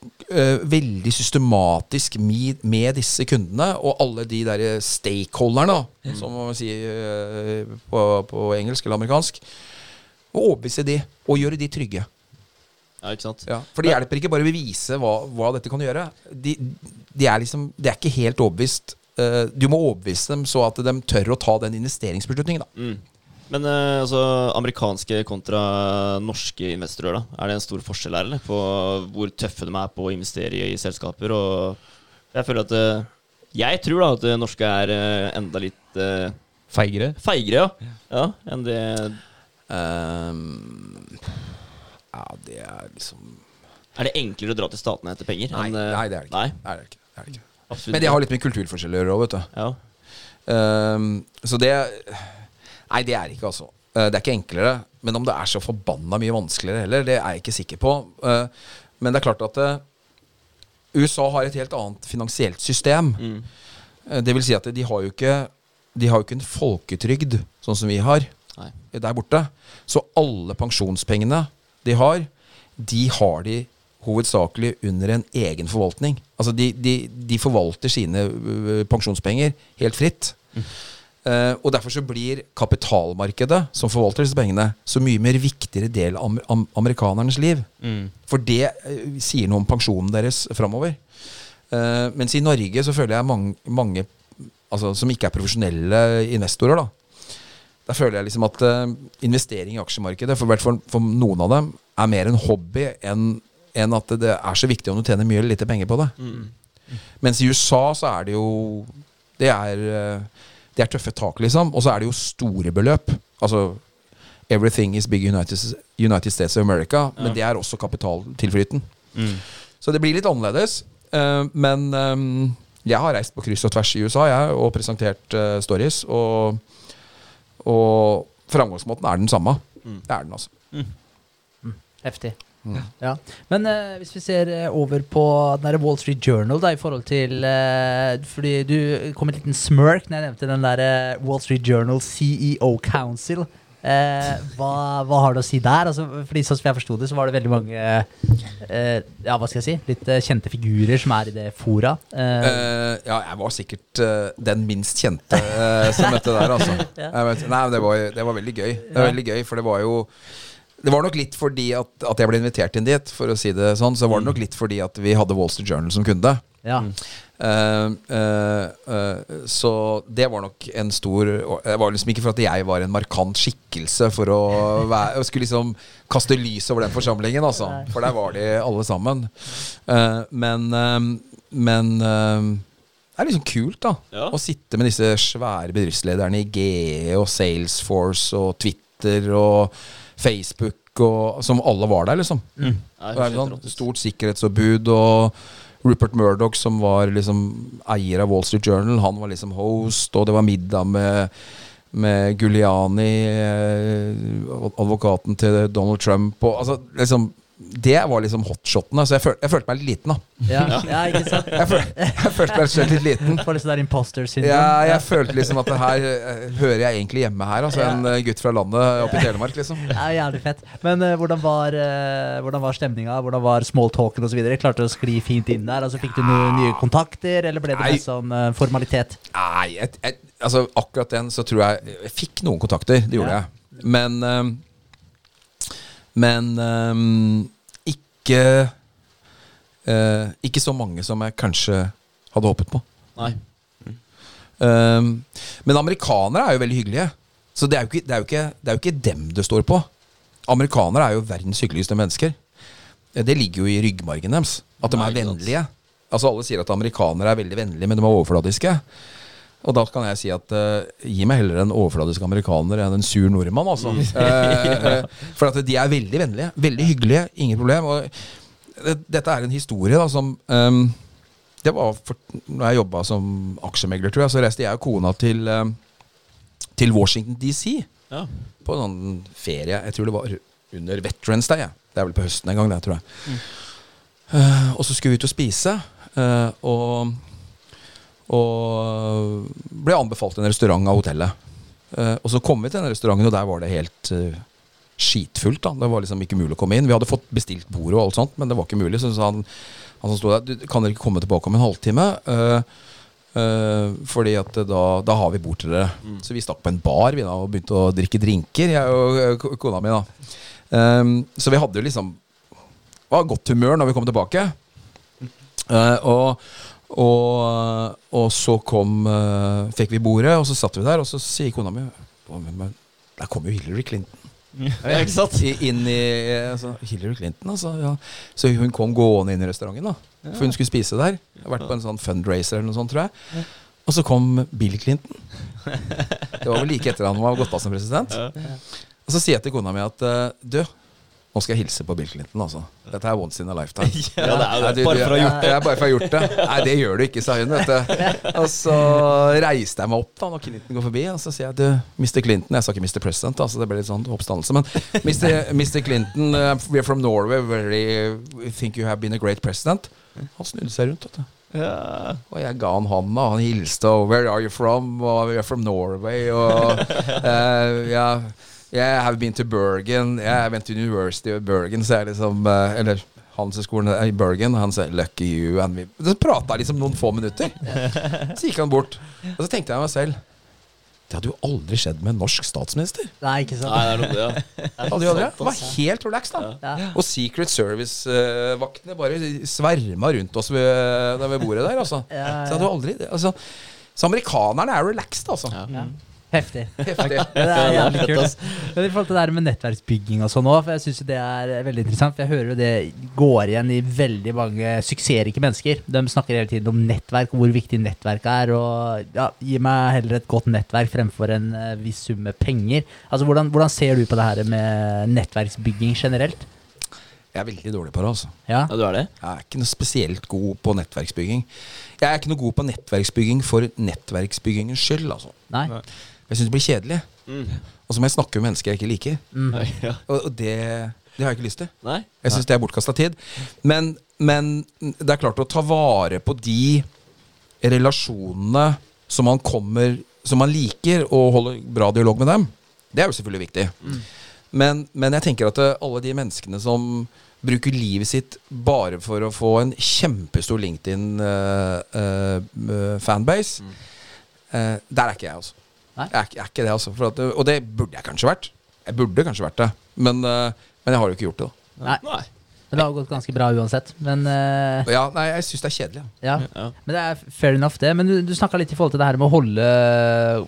S3: uh, veldig systematisk med, med disse kundene og alle de der stakeholderne, mm. som man sier uh, på, på engelsk eller amerikansk. Og overbevise de, og gjøre de trygge.
S1: Ja, ikke sant?
S3: Ja, for det hjelper ikke bare å vise hva, hva dette kan gjøre. De, de er liksom De er ikke helt overbevist. Eh, du må overbevise dem så at de tør å ta den investeringsbeslutningen.
S1: Mm. Men eh, altså, amerikanske kontra norske investorer, da? Er det en stor forskjell her, eller? På hvor tøffe de er på å investere i, i selskaper? Og jeg føler at eh, Jeg tror da at det norske er enda litt
S4: Feigere?
S1: feigere, ja. ja. Enn det
S3: um, ja, det er liksom
S1: Er det enklere å dra til statene etter penger?
S3: Nei,
S1: enn,
S3: nei det er det ikke.
S1: Nei,
S3: Det er det ikke. Det er det ikke.
S1: Absolutt
S3: Men det har litt med kulturforskjeller å gjøre òg, vet du.
S1: Ja.
S3: Um, så det Nei, det er ikke, altså. Eh, det er ikke enklere. Men om det er så forbanna mye vanskeligere heller, det er jeg ikke sikker på. Uh, men det er klart at uh, USA har et helt annet finansielt system.
S1: Mm.
S3: Uh, Det vil si at de har jo ikke De har jo ikke en folketrygd sånn som vi har
S1: Nei.
S3: der borte. Så alle pensjonspengene de har, de har de hovedsakelig under en egen forvaltning. Altså de, de, de forvalter sine pensjonspenger helt fritt. Eh, og derfor så blir kapitalmarkedet, som forvalter disse pengene, så mye mer viktigere del av am am amerikanernes liv.
S4: Mm.
S3: For det uh, sier noe om pensjonen deres framover. Uh, mens i Norge så føler jeg mange, mange altså, som ikke er profesjonelle investorer, da. der føler jeg liksom at eh, investering i aksjemarkedet, for, for, for noen av dem, er mer en hobby enn enn at det er så viktig om du tjener mye eller lite penger på det. Mens i USA så er det jo Det er, eh, det er tøffe tak, liksom. Og så er det jo store beløp. Altså Everything is big United, United States of America. Men det er også kapitaltilflyten. Så det blir litt annerledes. eh, men eh, jeg har reist på kryss og tvers i USA jeg, og presentert stories. Og, og framgangsmåten er den samme. Det er den, altså.
S2: Heftig. Ja. Men eh, hvis vi ser eh, over på den Wall Street Journal da, i forhold til eh, Fordi du kom en liten smirk når jeg nevnte den der eh, Wall Street Journal CEO Council. Eh, hva, hva har du å si der? Altså, fordi som jeg forsto det, så var det veldig mange eh, Ja, hva skal jeg si? Litt eh, kjente figurer som er i det fora. Eh,
S3: ja, jeg var sikkert den minst kjente som møtte der, altså. (laughs) Jeg vet, nei, men det var, det var veldig gøy. Det var veldig gøy, For det var jo Det var nok litt fordi at, at jeg ble invitert inn dit, for å si det sånn. Så var det nok litt fordi at vi hadde Wall Street Journal som kunde.
S2: ja.
S3: Uh, uh, uh, så det var nok en stor Det var liksom ikke for at jeg var en markant skikkelse for å (laughs) være, skulle liksom kaste lys over den forsamlingen, altså. For der var de alle sammen. Eh, men eh, men eh, det er liksom kult, da.
S1: Ja.
S3: Å sitte med disse svære bedriftslederne i GE og Salesforce og Twitter og Facebook og Som alle var der, liksom. Mm. Er sånn stort sikkerhetsoppbud og Rupert Murdoch, som var liksom eier av Wall Street Journal, han var liksom host, og det var middag med, med Guliani, eh, advokaten til Donald Trump, og altså liksom Det var liksom hotshotene. Så jeg, føl, jeg følte meg litt liten, da.
S2: Ja, ja, ikke sant?
S3: Jeg, føl, jeg følte meg selv litt liten.
S2: For litt sånn der imposter syndrome.
S3: Ja, jeg følte liksom at det her eh, hører jeg egentlig hjemme her. Altså En eh, gutt fra landet oppe i Telemark, liksom.
S2: Ja, jævlig fett. Men uh, hvordan var, uh, hvordan var stemninga? Hvordan var smalltalken osv.? Klarte du å skli fint inn der? Altså, fikk du noen nye kontakter, eller ble det
S3: Nei.
S2: sånn uh, formalitet?
S3: Nei, jeg, jeg, altså akkurat den så tror jeg Jeg fikk noen kontakter, det gjorde
S2: Ja.
S3: jeg. Men um, Men ehm, ikke uh, Ikke så mange som jeg kanskje hadde håpet på.
S1: Nei.
S3: Ehm, men amerikanere er jo veldig hyggelige. Så det er, ikke, det, er ikke, det er jo ikke dem det står på. Amerikanere er jo verdens hyggeligste mennesker. Det ligger jo i ryggmargen deres. At de er vennlige. Altså Alle sier at amerikanere er veldig vennlige, men de er overfladiske. Og da kan jeg si at uh, gi meg heller en overfladisk amerikaner enn en sur nordmann, altså. Eh, uh, for at de er veldig vennlige. Veldig hyggelige. Ingen problem. Og det, dette er en historie da som um, Det var for, når jeg jobba som aksjemegler, tror jeg, så reiste jeg og kona til, um, til Washington DC
S1: Ja.
S3: på en sånn ferie. Jeg tror det var under Veterans Day. jeg. Det er vel på høsten en gang, det, tror jeg. Eh, og så skulle vi ut og spise, eh, og, og ble anbefalt en restaurant av hotellet. Eh, og så kom vi til den restauranten, og der var det helt eh, skitfullt. da Det var liksom ikke mulig å komme inn. Vi hadde fått bestilt bordet og alt sånt, men det var ikke mulig. Så sa han, han som sto der, du, kan dere ikke komme tilbake om en halvtime? Uh, uh fordi at da, da har vi bord til dere. Så vi stakk på en bar vi da og begynte å drikke drinker, jeg og kona mi. da um, Så vi hadde jo liksom var godt humør når vi kom tilbake. Og, og, og så kom eh, Fikk vi bordet, og så satt vi der, og så sier kona mi men, Der kom jo Hillary Clinton. (laughs)
S1: Ja, ikke sant?
S3: I, inn i altså, Hillary Clinton, altså. Ja. Så hun kom gående inn i restauranten, da. For hun skulle spise der. Har vært på en sånn fundraiser eller noe sånt, tror jeg. Og så kom Bill Clinton. (laughs) Det var vel like etter han var gått av som president. Og så sier jeg til kona mi at eh, du, nå skal jeg hilse på Bill Clinton, altså. Dette er once in a lifetime. (laughs)
S1: Ja, det er det. Bare for å ha gjort det.
S3: Ja, bare for å ha gjort det. Nei, det gjør du ikke, sa hun. vet du Og så reiste jeg meg opp da når Clinton går forbi, og så sier jeg du, Mr. Clinton Jeg sa ikke Mr. President, altså det ble litt sånn oppstandelse. Men Mr. Mr. Clinton, uh, we are from Norway. Very, we think you have been a great president. Han snudde seg rundt, vet du.
S1: Ja.
S3: Og jeg ga han hånda, og han hilste, og 'Where are you from?' Og 'We are from Norway', og uh, (laughs) ja, Yeah, I have been to Bergen. Yeah, I went to University of Bergen, så jeg liksom eh, Eller Handelshøyskolen i Bergen. Han sier 'lucky you'. And we, så prata jeg liksom noen få minutter. (laughs) Så gikk han bort. Og så tenkte jeg meg selv Det hadde jo aldri skjedd med en norsk statsminister.
S2: Nei, ikke sant?
S1: Nei, det er noe, ja. (laughs)
S3: Det hadde jo aldri Det var helt relax, da.
S2: Ja.
S3: Og Secret Service-vaktene bare sverma rundt oss ved, ved bordet der. Altså.
S2: Ja, ja.
S3: Så, jeg hadde jo aldri, altså, så amerikanerne er relaxed, altså.
S1: Ja.
S2: Heftig. (laughs)
S3: Heftig.
S2: Det er jævlig kult. Men I forhold til det her med nettverksbygging og sånn òg, for jeg syns det er veldig interessant. For jeg hører jo det går igjen i veldig mange suksessrike mennesker. De snakker hele tiden om nettverk hvor viktig nettverk er. Og ja, gi meg heller et godt nettverk fremfor en eh, viss sum med penger. Altså, hvordan, hvordan ser du på det her med nettverksbygging generelt?
S3: Jeg er veldig dårlig på det, altså.
S2: Ja,
S1: Ja, du er det?
S3: Jeg er ikke noe spesielt god på nettverksbygging. Jeg er ikke noe god på nettverksbygging for nettverksbyggingens skyld, altså.
S2: Nei?
S4: Nei.
S3: Jeg syns det blir kjedelig.
S1: Mm.
S3: Og så må jeg snakke med mennesker jeg ikke liker.
S2: Mm.
S1: Ja.
S3: Og, og det, det har jeg ikke lyst til.
S1: Nei?
S3: Jeg syns det er bortkasta tid. Men, men det er klart å ta vare på de relasjonene som man kommer Som man liker, og holde bra dialog med dem, det er jo selvfølgelig viktig. Men, men jeg tenker at eh, alle de menneskene som bruker livet sitt bare for å få en kjempestor LinkedIn-fanbase, eh, der er ikke jeg, altså.
S2: Nei?
S3: Jeg er, ikke- jeg er ikke det, altså. For at, og det burde jeg kanskje vært. Jeg burde kanskje vært det. Men, eh, men jeg har jo ikke gjort det, da.
S2: Nei.
S1: Nei.
S2: Men det har gått ganske bra uansett. Men uh,
S3: Ja, nei, jeg syns det er kjedelig. Ja.
S2: ja.
S1: Ja.
S2: Men det er fair enough, det. Men du, du snakka litt i forhold til det her med å holde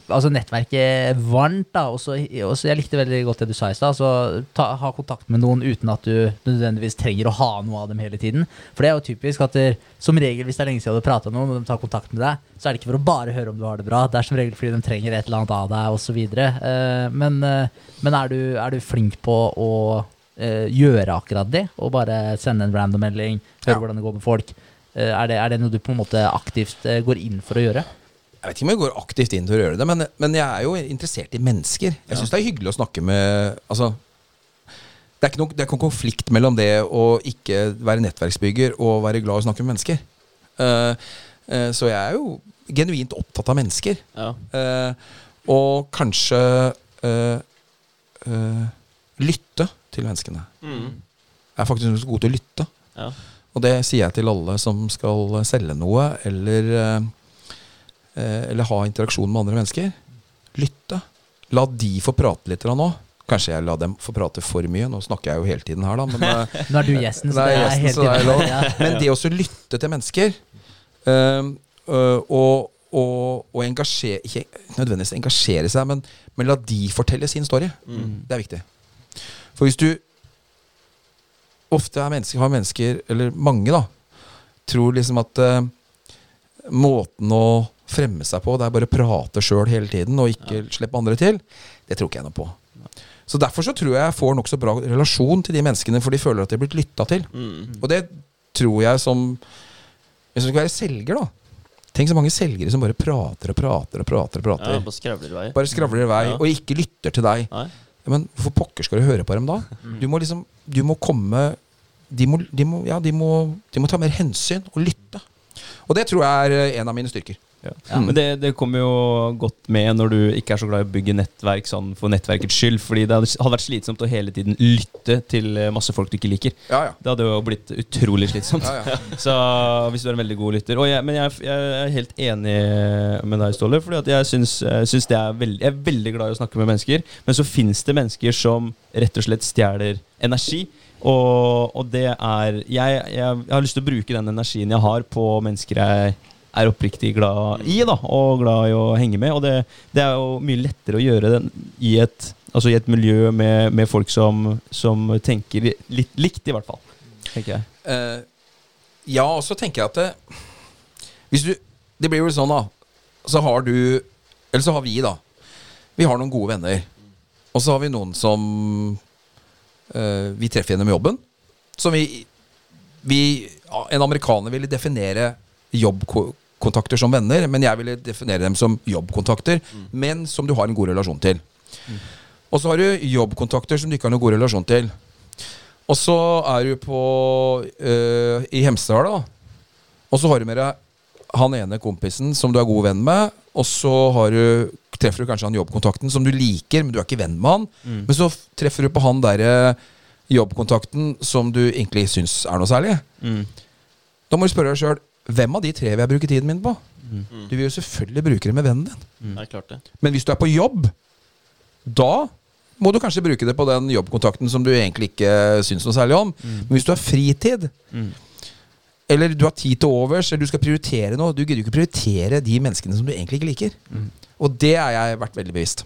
S2: altså nettverket varmt. da Også, også Jeg likte veldig godt det du sa i stad. Altså, ha kontakt med noen uten at du nødvendigvis trenger å ha noe av dem hele tiden. For det er jo typisk at der, som regel hvis det er lenge siden du har prata med noen, og de tar kontakt med deg, så er det ikke for å bare høre om du har det bra. Det er som regel fordi de trenger et eller annet av deg, osv. Uh, men uh, men er, du, er du flink på å eh, gjøre akkurat det? Og bare sende en random melding, høre
S3: Ja.
S2: hvordan det går med folk? Eh, er, det, er det noe du på en måte aktivt eh, går inn for å gjøre?
S3: Jeg vet ikke om jeg går aktivt inn for å gjøre det, men, men jeg er jo interessert i mennesker. Jeg syns det er hyggelig å snakke med Altså det er, ikke noe, det er ikke noen konflikt mellom det å ikke være nettverksbygger og være glad i å snakke med mennesker. Uh, uh, så jeg er jo genuint opptatt av mennesker.
S1: Ja.
S3: Uh, og kanskje eh, eh, lytte til menneskene.
S1: Mm.
S3: Jeg er faktisk god til å lytte.
S1: ja.
S3: Og det sier jeg til alle som skal selge noe, eller, eh, eh, eller ha interaksjon med andre mennesker. Lytte. La de få prate litt nå. Kanskje jeg la dem få prate for mye. Nå snakker jeg jo hele tiden her, da. Men, (laughs) eh,
S2: Nå er du gjesten, så det er
S3: gjesten,
S2: helt
S3: så det er lov.
S2: Ja.
S3: men det å lytte til mennesker, eh, øh, og, og, og engasjere Ikke nødvendigvis engasjere seg, men, men la de fortelle sin story.
S1: Mm.
S3: Det er viktig. For hvis du ofte er mennesker, har mennesker, eller mange, da, tror liksom at uh, måten å fremme seg på, det er bare å prate sjøl hele tiden og ikke slippe andre til, det tror ikke jeg noe på. Så Derfor så tror jeg jeg får nokså bra relasjon til de menneskene, for de føler at de er blitt lytta til.
S1: Mm.
S3: Og det tror jeg som Hvis du skal være selger, da. Tenk så mange selgere som bare prater og prater og prater. og prater
S1: Ja, bare skravler i vei.
S3: Bare skravler i vei
S1: Ja.
S3: og ikke lytter til deg.
S1: Nei.
S3: Ja, men hvorfor pokker skal du høre på dem da? Du må liksom Du må komme De må, de må, ja, de må, de må ta mer hensyn og lytte. Og det tror jeg er en av mine styrker.
S4: Ja.
S2: Ja.
S4: Men det, det kommer jo godt med når du ikke er så glad i å bygge nettverk sånn for nettverkets skyld. Fordi det hadde vært slitsomt å hele tiden lytte til eh, masse folk du ikke liker.
S3: Ja, ja.
S4: Det hadde jo blitt utrolig slitsomt.
S3: ja, ja. (laughs)
S4: Så hvis du er en veldig god lytter jeg, Men jeg, jeg er helt enig med deg, Ståle. Fordi jeg syns, er jeg er veldig glad i å snakke med mennesker. Men så fins det mennesker som rett og slett stjeler energi. Og, og det er jeg, jeg har lyst til å bruke den energien jeg har, på mennesker jeg er oppriktig glad i, da, og glad i å henge med. Og det, det er jo mye lettere å gjøre den i et, altså i et miljø med, med folk som, som tenker litt likt, i hvert fall. Tenker jeg.
S3: Uh, ja, og så tenker jeg at det, Hvis du Det blir jo sånn, da. Så har du Eller så har vi, da. Vi har noen gode venner. Og så har vi noen som uh, vi treffer gjennom jobben. Som vi, vi En amerikaner ville definere jobbkontakter som venner, men jeg ville definere dem som jobbkontakter, men som du har en god relasjon til. Og så har du jobbkontakter som du ikke har noen god relasjon til. Og så er du på øh, i Hemsedal, da. Og så har du med deg han ene kompisen som du er god venn med. Og så har du, treffer du kanskje han jobbkontakten som du liker, men du er ikke venn med han. Men så treffer du på han derre jobbkontakten som du egentlig syns er noe særlig.
S4: Mm.
S3: Da må du spørre deg sjøl hvem av de tre vil jeg bruke tiden min på? Du vil jo selvfølgelig bruke det med vennen din.
S1: Det er klart det.
S3: Men hvis du er på jobb, da må du kanskje bruke det på den jobbkontakten som du egentlig ikke syns noe særlig om. Men hvis du har fritid,
S4: Mm.
S3: eller du har tid til overs, eller du skal prioritere noe Du gidder jo ikke prioritere de menneskene som du egentlig ikke liker. Og det har jeg vært veldig bevisst.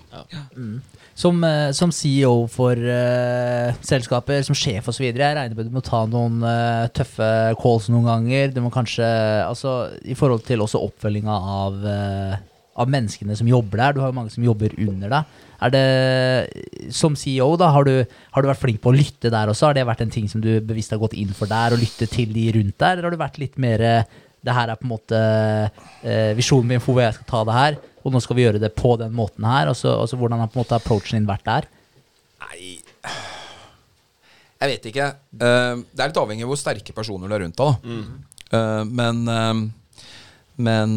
S2: Som, Mm. som CEO for uh, selskaper, som sjef osv., jeg regner med du må ta noen uh, tøffe calls noen ganger. Du må kanskje Altså i forhold til også oppfølginga av, uh, av menneskene som jobber der. Du har jo mange som jobber under deg. Er det, Som CEO, da, har du, har du vært flink på å lytte der også? Har det vært en ting som du bevisst har gått inn for der, og lytte til de rundt der? Eller har du vært litt mer eh, Det her er på en måte eh, visjonen min for hvor jeg skal ta det her, og nå skal vi gjøre det på den måten her. Altså, altså Hvordan har på en måte approachen din vært der?
S3: Nei Jeg vet ikke. Uh, det er litt avhengig av hvor sterke personer du er rundt deg. da. Uh, men uh, Men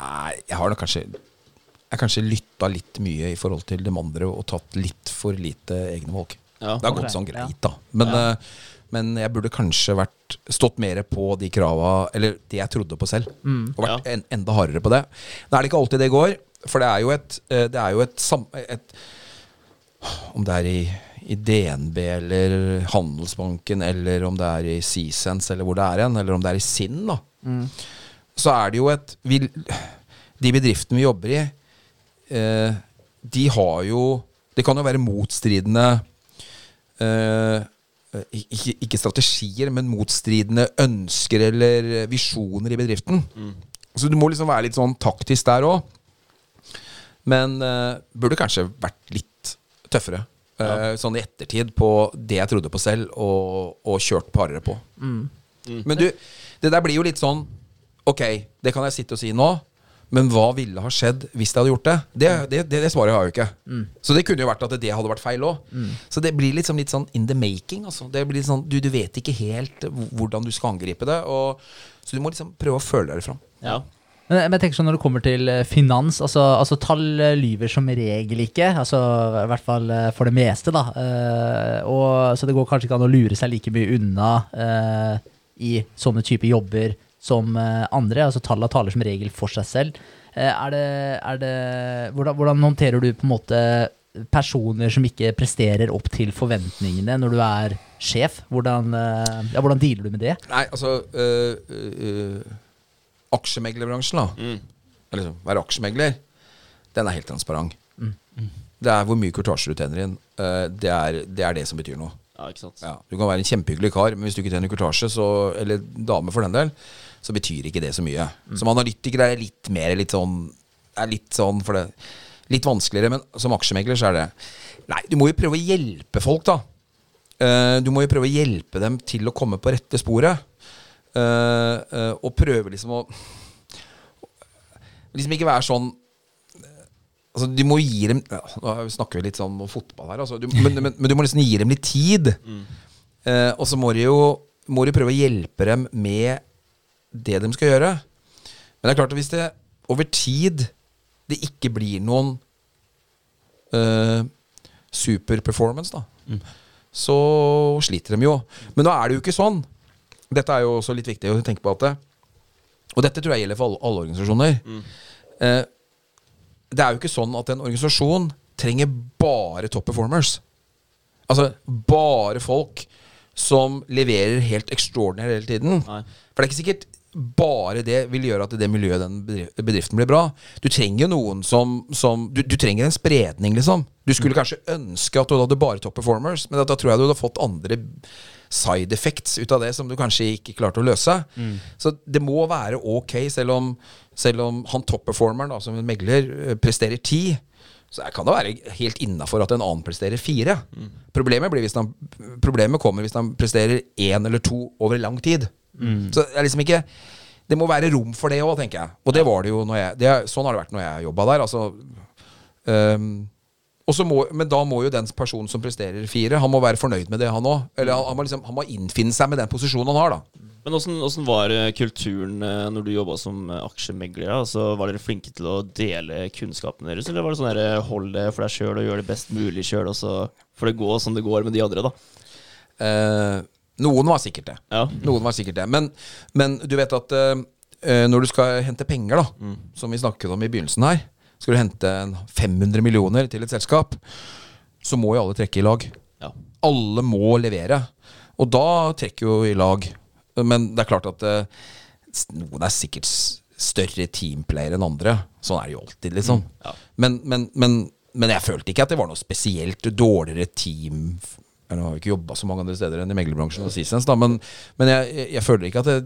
S3: Nei, jeg har nok kanskje Jeg har kanskje lytta litt mye i forhold til de andre og tatt litt for lite egne valg.
S1: Ja.
S3: Det har gått sånn greit, da. Men, eh, men jeg burde kanskje vært stått mer på de krava Eller det jeg trodde på selv. Og vært en, enda hardere på det. Nå er det ikke alltid det går, for det er jo et, eh, det er jo et, sam, et Om det er i, i DNB eller Handelsbanken, eller om det er i Seasense, eller hvor det er hen, eller om det er i Sinn, da. Så er det jo et vi, De bedriftene vi jobber i, eh, de har jo Det kan jo være motstridende eh, ikke, ikke strategier, men motstridende ønsker eller visjoner i bedriften. Så du må liksom være litt sånn taktisk der òg. Men uh, burde kanskje vært litt tøffere. eh, Sånn i ettertid på det jeg trodde på selv, og, og kjørt på Mm. på. Men du, det der blir jo litt sånn Ok, det kan jeg sitte og si nå. Men hva ville ha skjedd hvis de hadde gjort det? Det, det, det, det svaret har jeg jo ikke. Så det kunne jo vært at det hadde vært feil òg. Så det blir liksom litt sånn in the making. Altså. Det blir sånn, du, du vet ikke helt hvordan du skal angripe det. Og, så du må liksom prøve å føle deg fram.
S1: Ja.
S2: Men men jeg tenker sånn når det kommer til eh, finans, altså, altså tall eh, lyver som regel ikke. Altså i hvert fall eh, for det meste, da. Uh, og, så det går kanskje ikke an å lure seg like mye unna uh, i sånne typer jobber som eh, andre. Altså tallene taler som regel for seg selv. Eh, er det, er det hvordan, hvordan håndterer du på en måte personer som ikke presterer opp til forventningene når du er sjef? Hvordan, eh, ja, hvordan dealer du med det?
S3: Nei, altså øh, øh, Aksjemeglerbransjen, da. Eller liksom, være aksjemegler, den er helt transparent. Det er hvor mye kortasje du tjener inn. det, er, det er det som betyr noe.
S1: ja, ikke sant.
S3: Ja, du kan være en kjempehyggelig kar, men hvis du ikke tjener kortasje, så, eller dame for den del, så betyr ikke det så mye. Som analytiker er det litt mer litt sånn er litt sånn for det Litt vanskeligere, men som aksjemegler så er det Nei, du må jo prøve å hjelpe folk, da. Uh, du må jo prøve å hjelpe dem til å komme på rette sporet. Uh, uh, og prøve liksom å Liksom ikke være sånn Altså, du må gi dem Nå snakker vi litt sånn om fotball her, altså. du, men, men, men du må liksom gi dem litt tid. Eh, og så må du jo må du prøve å hjelpe dem med det de skal gjøre. Men det er klart at hvis det over tid det ikke blir noen uh, superperformance, da, så sliter de jo. Men nå er det jo ikke sånn. Dette er jo også litt viktig å tenke på at det, Og dette tror jeg gjelder for alle, alle organisasjoner. Eh, det er jo ikke sånn at en organisasjon trenger bare top performers. Altså bare folk som leverer helt extraordinary hele tiden.
S1: Nei.
S3: For det er ikke sikkert bare det vil gjøre at det miljøet den bedriften blir bra. Du trenger noen som, som du, du trenger en spredning, liksom. Du skulle kanskje ønske at du hadde bare top performers, men da, tror jeg du hadde fått andre side effects ut av det som du kanskje ikke klarte å løse. Så det må være ok, selv om, selv om han top performeren, da, som en megler, eh, presterer ti. Så kan det være helt innafor at en annen presterer fire. Problemet, blir hvis han, problemet kommer hvis han presterer én eller to over lang tid. Så det er liksom ikke Det må være rom for det òg, tenker jeg. Og det var det jo når jeg det Sånn har det vært når jeg jobba der. Altså um, må, men da må jo den personen som presterer fire, Han må være fornøyd med det, han òg. Eller han, han, må liksom, han må innfinne seg med den posisjonen han har, da.
S1: Men åssen var eh, kulturen eh, når du jobba som eh, aksjemegler? Altså, var dere flinke til å dele kunnskapen deres, eller var det sånn der, hold det for deg sjøl og gjør det best mulig sjøl, og så får det gå som det går med de andre, da?
S3: Eh, noen var sikkert det.
S1: Ja.
S3: Noen var sikkert det. Men, men du vet at eh, når du skal hente penger, da, som vi snakket om i begynnelsen her, skal du hente 500 millioner til et selskap, så må jo alle trekke i lag.
S1: Ja.
S3: Alle må levere. Og da trekker jo i lag. Men det er klart at eh, noen er sikkert større teamplayer enn andre. Sånn er det jo alltid, liksom.
S1: ja.
S3: Men, men, men, men jeg følte ikke at det var noe spesielt dårligere team Jeg har vi ikke jobba så mange andre steder enn i meglerbransjen og Seasons, da, men, men jeg, jeg, jeg føler ikke at det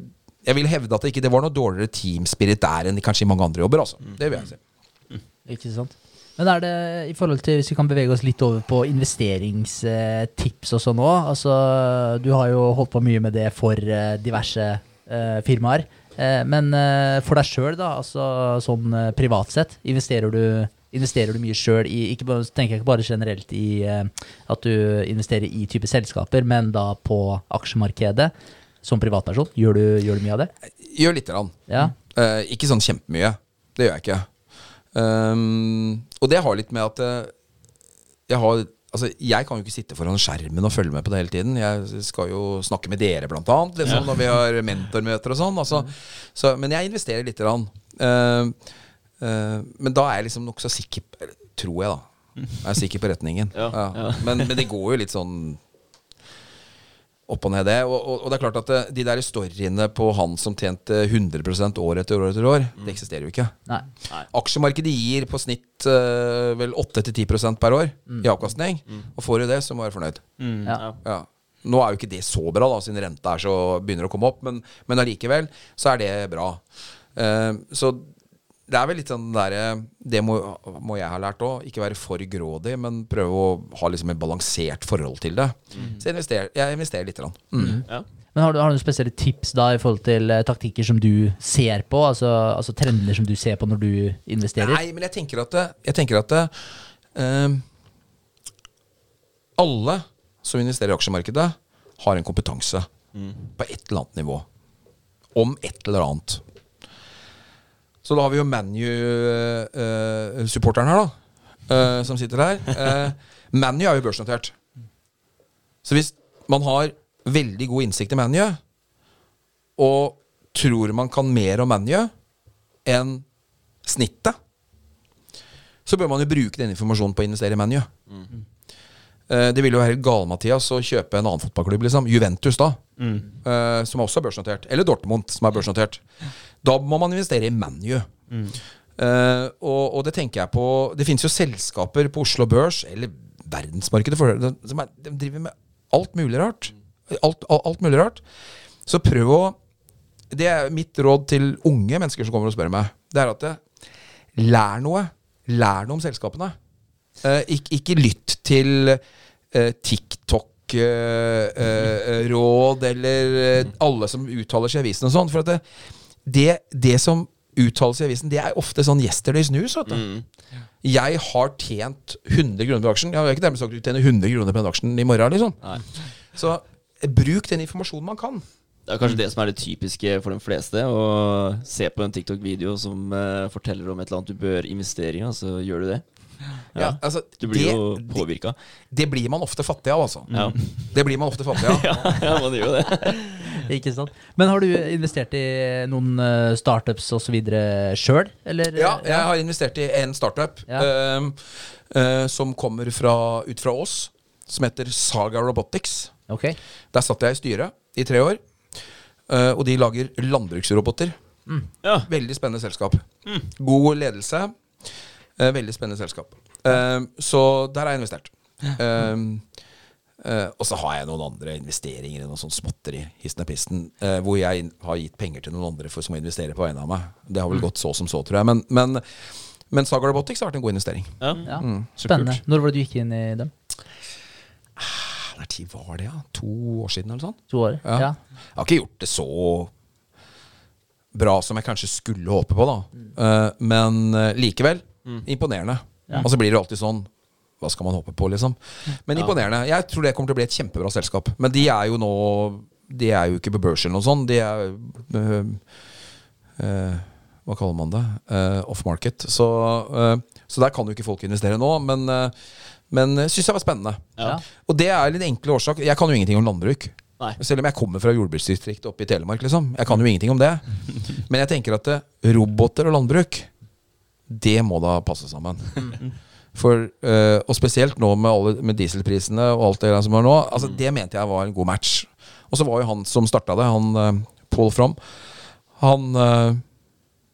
S3: Jeg vil hevde at det ikke det var noe dårligere teamspirit der enn kanskje i mange andre jobber, altså. Det vil jeg si.
S2: Ikke sant? Men er det i forhold til, hvis vi kan bevege oss litt over på investeringstips og sånn òg. Altså, du har jo holdt på mye med det for eh, diverse eh, firmaer. Eh, men eh, for deg sjøl, da, altså sånn eh, privat sett, investerer du, investerer du mye sjøl i ikke tenker jeg ikke bare generelt i eh, at du investerer i type selskaper, men da på aksjemarkedet som privatperson? Gjør du, gjør du mye av det?
S3: Gjør lite grann.
S2: Ja.
S3: Ikke sånn kjempemye. Det gjør jeg ikke. Um, og det har litt med at eh, jeg har Altså, jeg kan jo ikke sitte foran skjermen og følge med på det hele tiden. Jeg skal jo snakke med dere, blant annet, liksom, når vi har mentormøter og sånn. Altså, så, men jeg investerer lite grann. Uh, uh, men da er jeg liksom nokså sikker Tror jeg, da. Jeg er sikker på retningen.
S1: Ja,
S3: Ja.
S1: ja.
S3: Men, men det går jo litt sånn opp og ned, det. Og, og, og det er klart at eh, de der storyene på han som tjente 100% år etter år etter år, det eksisterer jo ikke.
S2: Nei.
S3: Aksjemarkedet gir på snitt uh, vel 8-10% per år i avkastning. Og får du det, så må du være fornøyd.
S2: Ja.
S1: Ja.
S3: Ja. Nå er jo ikke det så bra, da siden renta er så, begynner å komme opp, men, men allikevel så er det bra. Uh, så det er vel litt sånn derre Det må, må jeg ha lært òg. Ikke være for grådig, men prøve å ha liksom et balansert forhold til det. Så jeg investerer, jeg investerer litt. Mm.
S1: Ja.
S2: Men har du, har du noen spesielle tips da i forhold til eh, taktikker som du ser på? Altså, altså trender som du ser på når du investerer?
S3: Nei, men jeg tenker at, jeg tenker at det, ehm, alle som investerer i aksjemarkedet, har en kompetanse på et eller annet nivå. Om et eller annet. Så da har vi jo ManU-supporteren her, da. eh, som sitter her. ManU er jo børsnotert. Så hvis man har veldig god innsikt i ManU, og tror man kan mer om ManU enn snittet, så bør man jo bruke den informasjonen på å investere i ManU. Eh, Det ville jo være helt gal-Mathias å kjøpe en annen fotballklubb, liksom. Juventus, da. eh, som også er børsnotert. Eller Dortmund, som er børsnotert. Da må man investere i ManU. Uh, og, og det tenker jeg på Det finnes jo selskaper på Oslo Børs, eller verdensmarkedet, for som er, de driver med alt mulig rart. Alt, alt, alt mulig rart. Så prøv å Det er mitt råd til unge mennesker som kommer og spør meg. Det er at lær noe. Lær noe om selskapene. Eh, ikke, ikke lytt til eh, eller eh, alle som uttaler seg i avisen og sånn. For det, det, det som uttales i avisen, det er ofte sånn yesterday's news. Vet du. Jeg har tjent 100 kroner på aksjen. Jeg har ikke dermed sagt at du tjener 100 kroner på den aksjen i morgen. liksom
S1: Nei.
S3: Så bruk den informasjonen man kan.
S1: Det er kanskje det som er det typiske for de fleste. Å se på en TikTok-video som uh, forteller om et eller annet du bør investere i, og så gjør du det.
S3: Ja, altså,
S1: Du blir
S3: det,
S1: jo
S3: det,
S1: påvirka.
S3: det blir man ofte fattig av, altså.
S1: Ja.
S3: Det blir man ofte fattig av. (laughs)
S1: ja, ja, man gjør jo det. (laughs)
S2: Ikke sant? Men har du investert i noen eh, startups osv. sjøl? Eller?
S3: Ja, jeg har investert i en startup
S2: Ja.
S3: Um, uh, som kommer fra, ut fra oss, som heter Saga Robotics.
S2: Okay.
S3: Der satt jeg i styret i tre år. uh, og de lager landbruksroboter.
S1: Ja.
S3: Veldig spennende selskap. God ledelse. Eh, veldig spennende selskap. Ehm, så der har jeg investert. Ehm, eh, og så har jeg noen andre investeringer i noe sånn småtteri. Histen og pisten. eh, hvor jeg har gitt penger til noen andre for som å investere på vegne av meg. Det har vel gått så som så, tror jeg. Men, men, men Saga Robotics har vært en god investering.
S1: Ja.
S2: Ja.
S3: Mm,
S2: Spennende.
S3: kult.
S2: Når var det du gikk inn i dem?
S3: Når tid var det, ja? To år siden, eller noe sånt?
S2: To år?
S3: Ja.
S2: Ja.
S3: Jeg har ikke gjort det så bra som jeg kanskje skulle håpe på, da. Eh, men uh, likevel imponerende.
S2: Ja.
S3: Og så blir det alltid sånn Hva skal man håpe på, liksom? Men imponerende. Jeg tror det kommer til å bli et kjempebra selskap. Men de er jo nå De er jo ikke på børs eller noe sånt. De er øh, øh, Hva kaller man det? Uh, off-market. Så, øh, så der kan jo ikke folk investere nå. Men, men syns jeg var spennende.
S1: Ja.
S3: Og det er en enkel årsak. Jeg kan jo ingenting om landbruk.
S1: Nei.
S3: Selv om jeg kommer fra jordbruksdistriktet oppe i Telemark. liksom Jeg kan jo ingenting om det. (laughs) Men jeg tenker at eh, roboter og landbruk, det må da passe sammen. For, eh, og spesielt nå med, alle, med dieselprisene og alt det der som er nå. Altså Det mente jeg var en god match. Og så var jo han som starta det, han uh, Paul From, han eh,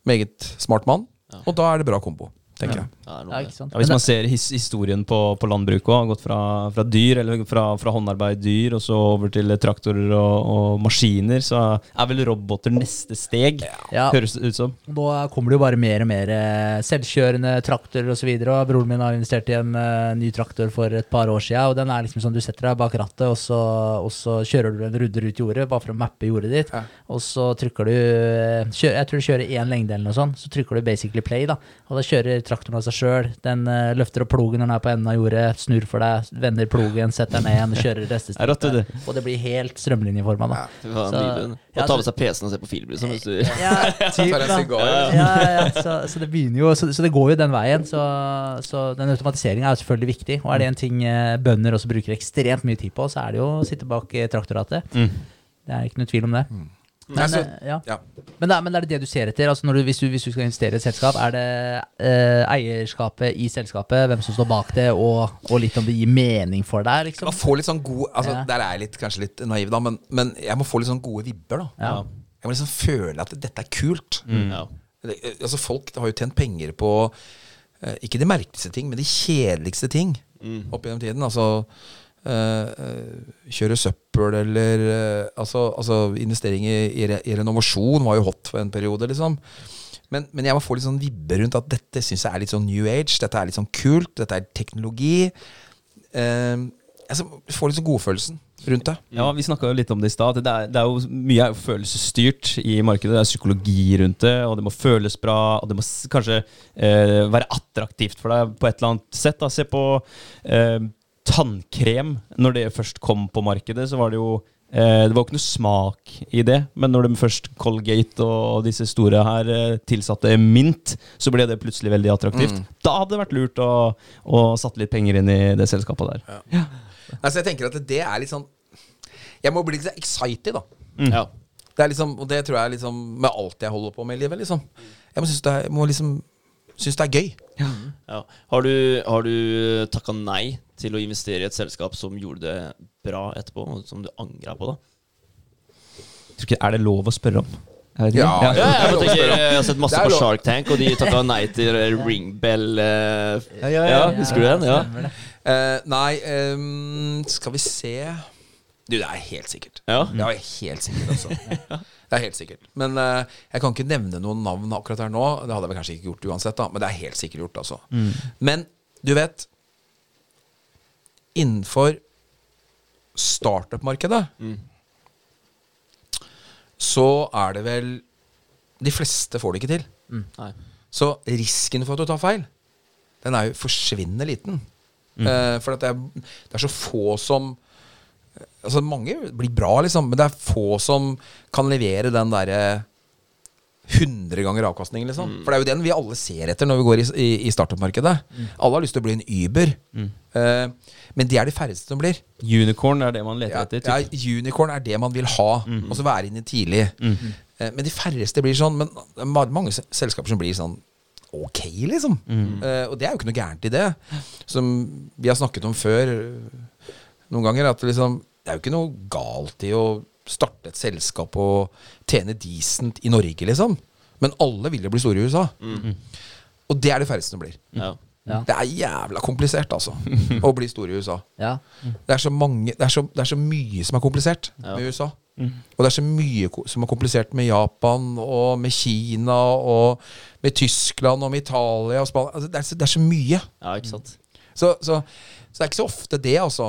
S3: Meget smart mann. Og da er det bra kombo, tenker jeg.
S1: Ja, noe
S2: Ja, ikke sant?
S4: Ja, hvis man ser his historien på, på landbruket òg, gått fra, fra dyr, eller fra, fra håndarbeid dyr, og så over til traktorer og, og maskiner, så er vel roboter neste steg,
S2: Ja.
S4: høres det ut som.
S2: Nå kommer det jo bare mer og mer eh, selvkjørende traktorer osv. Broren min har investert i en eh, ny traktor for et par år siden. Og den er liksom sånn du setter deg bak rattet, og så, og så kjører du en rudder ut jordet bare for å mappe jordet ditt.
S3: Ja.
S2: Og så trykker du kjører, Jeg tror du kjører én lengde eller noe sånt. Så trykker du basically play, da. Og da kjører traktoren av seg sjøl. Den uh, løfter opp plogen når den er på enden av jordet, snur for deg, vender plogen, setter den ned igjen, kjører (laughs)
S4: restestikket.
S2: Og det blir helt strømlinjeforma, ja,
S1: Og ta
S2: så-
S1: med seg PC-en og se på film, liksom. Hvis du
S2: Ja, (laughs) typ. Ja. Så, så det begynner jo Så, så det går jo den veien. Så, så den automatiseringa er jo selvfølgelig viktig. Og er det en ting eh, bønder også bruker ekstremt mye tid på, så er det jo å sitte bak traktoratet.
S4: Mm.
S2: Det er ikke noe tvil om det. Men,
S3: Altså,
S2: eh, ja.
S3: ja.
S2: men, det er, men det er det du ser etter? Altså når du, hvis, du, hvis du skal investere i et selskap, er det eh, eierskapet i selskapet, hvem som står bak det, og, og litt om det gir mening for deg? Liksom?
S3: Man får litt sånn god altså,
S2: Ja.
S3: Der er jeg litt, kanskje litt naiv, da, men, men jeg må få litt sånn gode vibber. da
S2: Ja.
S3: Jeg må liksom føle at dette er kult.
S1: ja.
S3: Altså Folk har jo tjent penger på eh, ikke de merkeligste ting, men de kjedeligste ting opp gjennom tiden. Altså eh, eh, kjøre søppel eller eh, altså, altså investering i, i, i renovasjon var jo hot for en periode, liksom. Men, men jeg må få litt sånn vibber rundt at dette syns jeg er litt sånn new age. Dette er litt sånn kult. Dette er teknologi. Eh, altså, få litt sånn godfølelsen rundt det.
S4: Ja, Vi snakka litt om det i stad. Det, det er jo mye er følelsesstyrt i markedet. Det er psykologi rundt det, og det må føles bra. Og det må kanskje eh, være attraktivt for deg på et eller annet sett. Da. Se på eh, tannkrem. Når det først kom på markedet, så var det jo eh, Det var ikke noe smak i det, men når de først Colgate og disse store her eh, tilsatte mint, så ble det plutselig veldig attraktivt. Da hadde det vært lurt å, å satte litt penger inn i det selskapet der.
S3: Altså, jeg tenker at det er litt sånn Jeg må bli litt sånn excited, da.
S1: ja.
S3: Det er liksom, og det tror jeg er liksom med alt jeg holder på med i livet. liksom Jeg må synes det er, jeg må liksom synes det er gøy.
S1: Ja. Har du, har du takka nei til å investere i et selskap som gjorde det bra etterpå, og som du angra på? da?
S4: Ikke, er det lov å spørre om?
S3: Ja,
S1: Ja, jeg, tenker, jeg har sett masse på. Shark Tank, og de takka nei til Ringbell eh,
S4: ja, ja,
S1: ja,
S4: ja.
S1: Husker du den? Ja.
S2: Uh.
S3: Eh, nei, um, skal vi se Du, det er helt sikkert.
S1: Ja.
S3: Det er helt sikkert, også. (laughs) Det er helt sikkert. Men uh, jeg kan ikke nevne noen navn akkurat her nå. Det hadde jeg vel kanskje ikke gjort uansett, da men det er helt sikkert gjort, altså. Men du vet Innenfor startup-markedet så er det vel De fleste får det ikke til.
S1: Mm.
S3: Så risken for at du tar feil, den er jo forsvinnende liten. Uh, for at det, er, det er så få som Altså Mange blir bra, liksom, men det er få som kan levere den derre 100 ganger avkastning, liksom. For det er jo den vi alle ser etter når vi går i, i, i startup-markedet. Alle har lyst til å bli en Uber. Eh, men det er de færreste som blir.
S4: Unicorn er det man leter
S3: Ja,
S4: etter.
S3: ja, unicorn er det man vil ha. Og så være inne tidlig. Uh, Men de færreste blir sånn. Men det er mange selskaper som blir sånn ok, liksom. Uh, og det er jo ikke noe gærent i det. Som vi har snakket om før noen ganger, at liksom, det er jo ikke noe galt i å starte et selskap og tjene decent i Norge, liksom. Men alle vil jo bli store i USA. Og det er det færreste som blir.
S1: Ja.
S2: Ja.
S3: Det er jævla komplisert, altså, (laughs) å bli stor i USA.
S2: Ja.
S3: Det er så, mange, det er så, det er så mye som er komplisert
S1: Ja.
S3: med USA. Og det er så mye som er komplisert med Japan og med Kina og med Tyskland og med Italia og Spania. Altså, det, er så, det er så mye.
S1: ja, ikke sant?
S3: Så, så, så det er ikke så ofte det, altså.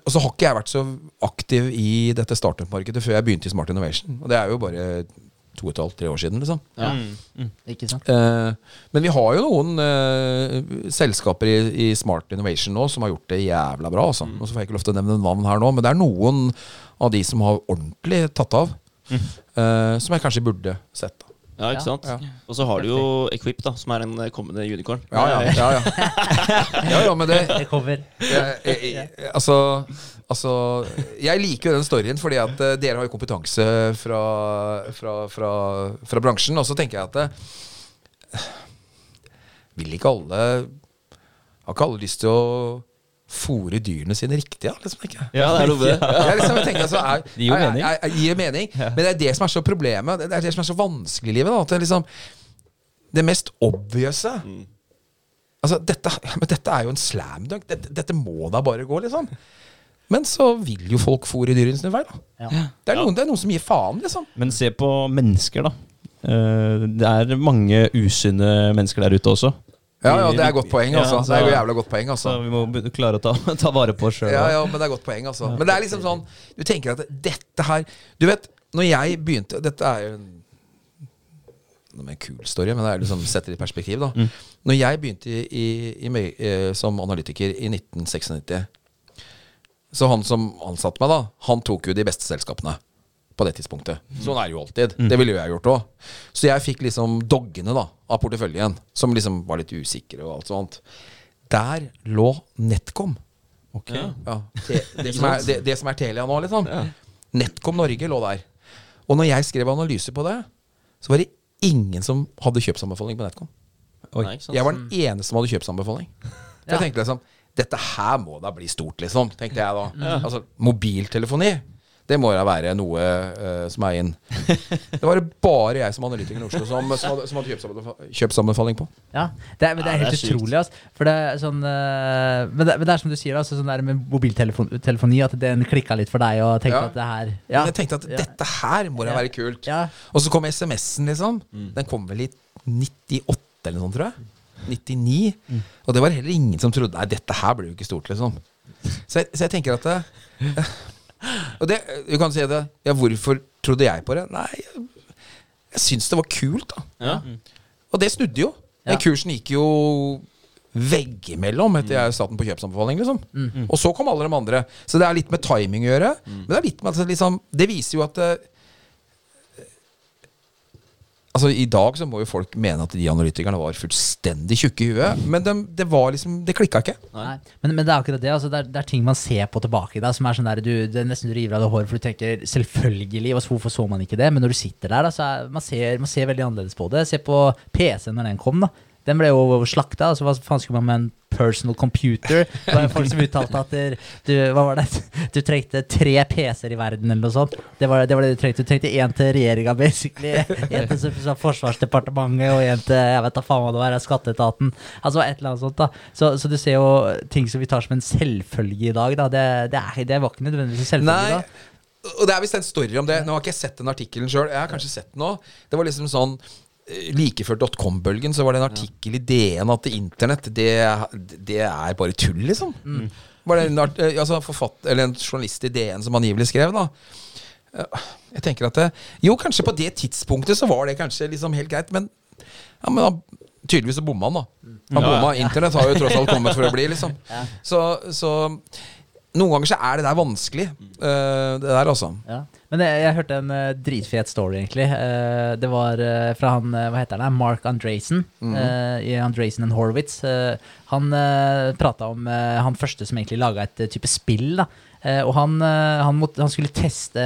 S3: Og så har ikke jeg vært så aktiv i dette startup-markedet før jeg begynte i Smart Innovation. Og det er jo bare to og et halvt, tre år siden, liksom.
S1: Ja.
S2: Ikke sant?
S3: Eh, men vi har jo noen eh, selskaper i, i Smart Innovation nå som har gjort det jævla bra. Altså. Og så får jeg ikke lov til å nevne navn her nå, men det er noen av de som har ordentlig tatt av. eh, som jeg kanskje burde sett. Da.
S1: Ja, ikke sant?
S3: Ja.
S1: Og så har du jo Equip, da, som er en eh, kommende unicorn.
S3: Ja, ja. (laughs) ja, ja. ja, ja men det (laughs)
S2: Det kommer.
S3: jeg, jeg, jeg, altså, altså Jeg liker jo den storyen fordi at eh, dere har jo kompetanse fra, fra, fra, fra bransjen. Og så tenker jeg at eh, Vil ikke alle Har ikke alle lyst til å fôre dyrene sine riktig? Ja, liksom ikke.
S1: Ja, det er noe med det. (laughs)
S3: Ja, liksom, jeg tenker, altså, er,
S4: Det gir jo mening.
S3: er- er- gir mening. Men det er det som er så problemet. Det er det som er så vanskelig i livet. Da, at det liksom det mest obviouse Altså, dette, men dette er jo en slam dunk. Dette, dette må da bare gå, liksom. Men så vil jo folk fòre dyrene sine feil. Da.
S2: Ja.
S3: Det, er noen, det er noen som gir faen, liksom.
S4: Men se på mennesker, da. Eh, det er mange usunne mennesker der ute også.
S3: Ja, ja, det er godt poeng, altså.
S4: Ja,
S3: det er jo
S4: så-
S3: jævla godt poeng, altså.
S4: Så vi må klare å ta, (laughs) ta vare på oss sjøl.
S3: Ja, ja, men det er godt poeng, altså. Men det er liksom sånn Du tenker at dette her Du vet, når jeg begynte Dette er jo en en kul story, men det er liksom setter det i perspektiv, da. Når jeg begynte i, i, i, eh, som analytiker i 1996 Så han som ansatte meg, da, han tok jo de beste selskapene på det tidspunktet. Sånn er det jo alltid. Det ville jo jeg gjort òg. Så jeg fikk liksom doggene da av porteføljen, som liksom var litt usikre og alt sånt. Der lå NetCom.
S4: Ok.
S3: Ja, te, det, som er, det, det som er Telia nå, liksom. Netcom Norge lå der. Og når jeg skrev analyse på det, så var det ingen som hadde kjøpsanbefaling på Netcom.
S4: Oi.
S1: Nei.
S3: Jeg var den eneste som hadde kjøpsanbefaling. Så jeg tenkte liksom Dette her må da bli stort, liksom. Tenkte jeg da. Altså, mobiltelefoni. Det må da være noe uh, som er inn. (laughs) Det var det bare jeg som analytiker i Oslo som, som hadde, som hadde kjøpsanbefaling på.
S2: Ja, det er, men det er
S1: Ja, det
S2: helt
S1: er
S2: utrolig. Altså. For det er sånn, uh, men, det, men det er som du sier, altså, sånn der med mobiltelefoni, at den klikka litt for deg og tenkte
S3: Ja.
S2: at det her
S3: ja. jeg tenkte at dette her må da
S2: Ja.
S3: være kult.
S2: Ja.
S3: Og så kom SMS-en, liksom. Den kom vel i 98 eller noe sånt, tror jeg. 99. Og det var heller ingen som trodde Nei, dette her blir jo ikke stort, liksom. Så jeg, så jeg tenker at det, Og det, du kan si det Ja, hvorfor trodde jeg på det? Nei, jeg, jeg syns det var kult, da.
S1: Ja.
S3: Og det snudde jo. Den
S2: Ja.
S3: kursen gikk jo veggimellom etter jeg satt den på kjøpsanbefaling. Liksom. Og så kom alle de andre. Så det er litt med timing å gjøre. Men det er litt med at det liksom, Det viser jo at eh, Altså I dag så må jo folk mene at de analytikerne var fullstendig tjukke i huet. Men de, det var liksom Det klikka ikke.
S2: Nei. Men, men det er akkurat det. Altså, det, er, det er ting man ser på tilbake i deg som er sånn der du, det er nesten du river av deg håret, for du tenker selvfølgelig, hvorfor så man ikke det? Men når du sitter der, da, så er, man, ser, man ser veldig annerledes på det. Se på PC når den kom, da. Den ble jo slakta. Altså, hva faen skulle man med en personal computer? Det var folk som uttalte at der, du, hva var det? du trengte tre PC-er i verden, eller noe sånt. Det var det, var det du trengte. Du trengte én til regjeringa, basically. En til så- Forsvarsdepartementet, og en til jeg vet da faen hva det var, Skatteetaten. Altså et eller annet sånt, da. Så, så du ser jo ting som vi tar som en selvfølge i dag, da. Det, det, er, det var ikke nødvendigvis en selvfølge
S3: Nei.
S2: da.
S3: Og det er visst en story om det. Nå har ikke jeg sett den artikkelen sjøl. Jeg har kanskje sett den òg. Det var liksom sånn Like før dotcom-bølgen så var det en artikkel i DN at internett, det, det er bare tull, liksom. Var det en, art- eh, altså forfatt, eller en journalist i DN som angivelig skrev, da. Eh, Jeg tenker at det, Jo, kanskje på det tidspunktet så var det kanskje liksom helt greit, men ja, men da, tydeligvis så bomma han, da. Han
S1: Ja, ja.
S3: Internett har jo tross alt kommet for å bli, liksom. Så, så noen ganger så er det der vanskelig. Uh, det der, altså.
S2: Ja. Men jeg, jeg hørte en uh, dritfet story, egentlig. Uh, det var fra han Hva heter han? Mark Andresen. eh, I Andresen and Horwitz. Han uh, prata om han første som egentlig laga et type spill. da og han, eh, han, måtte, han skulle teste,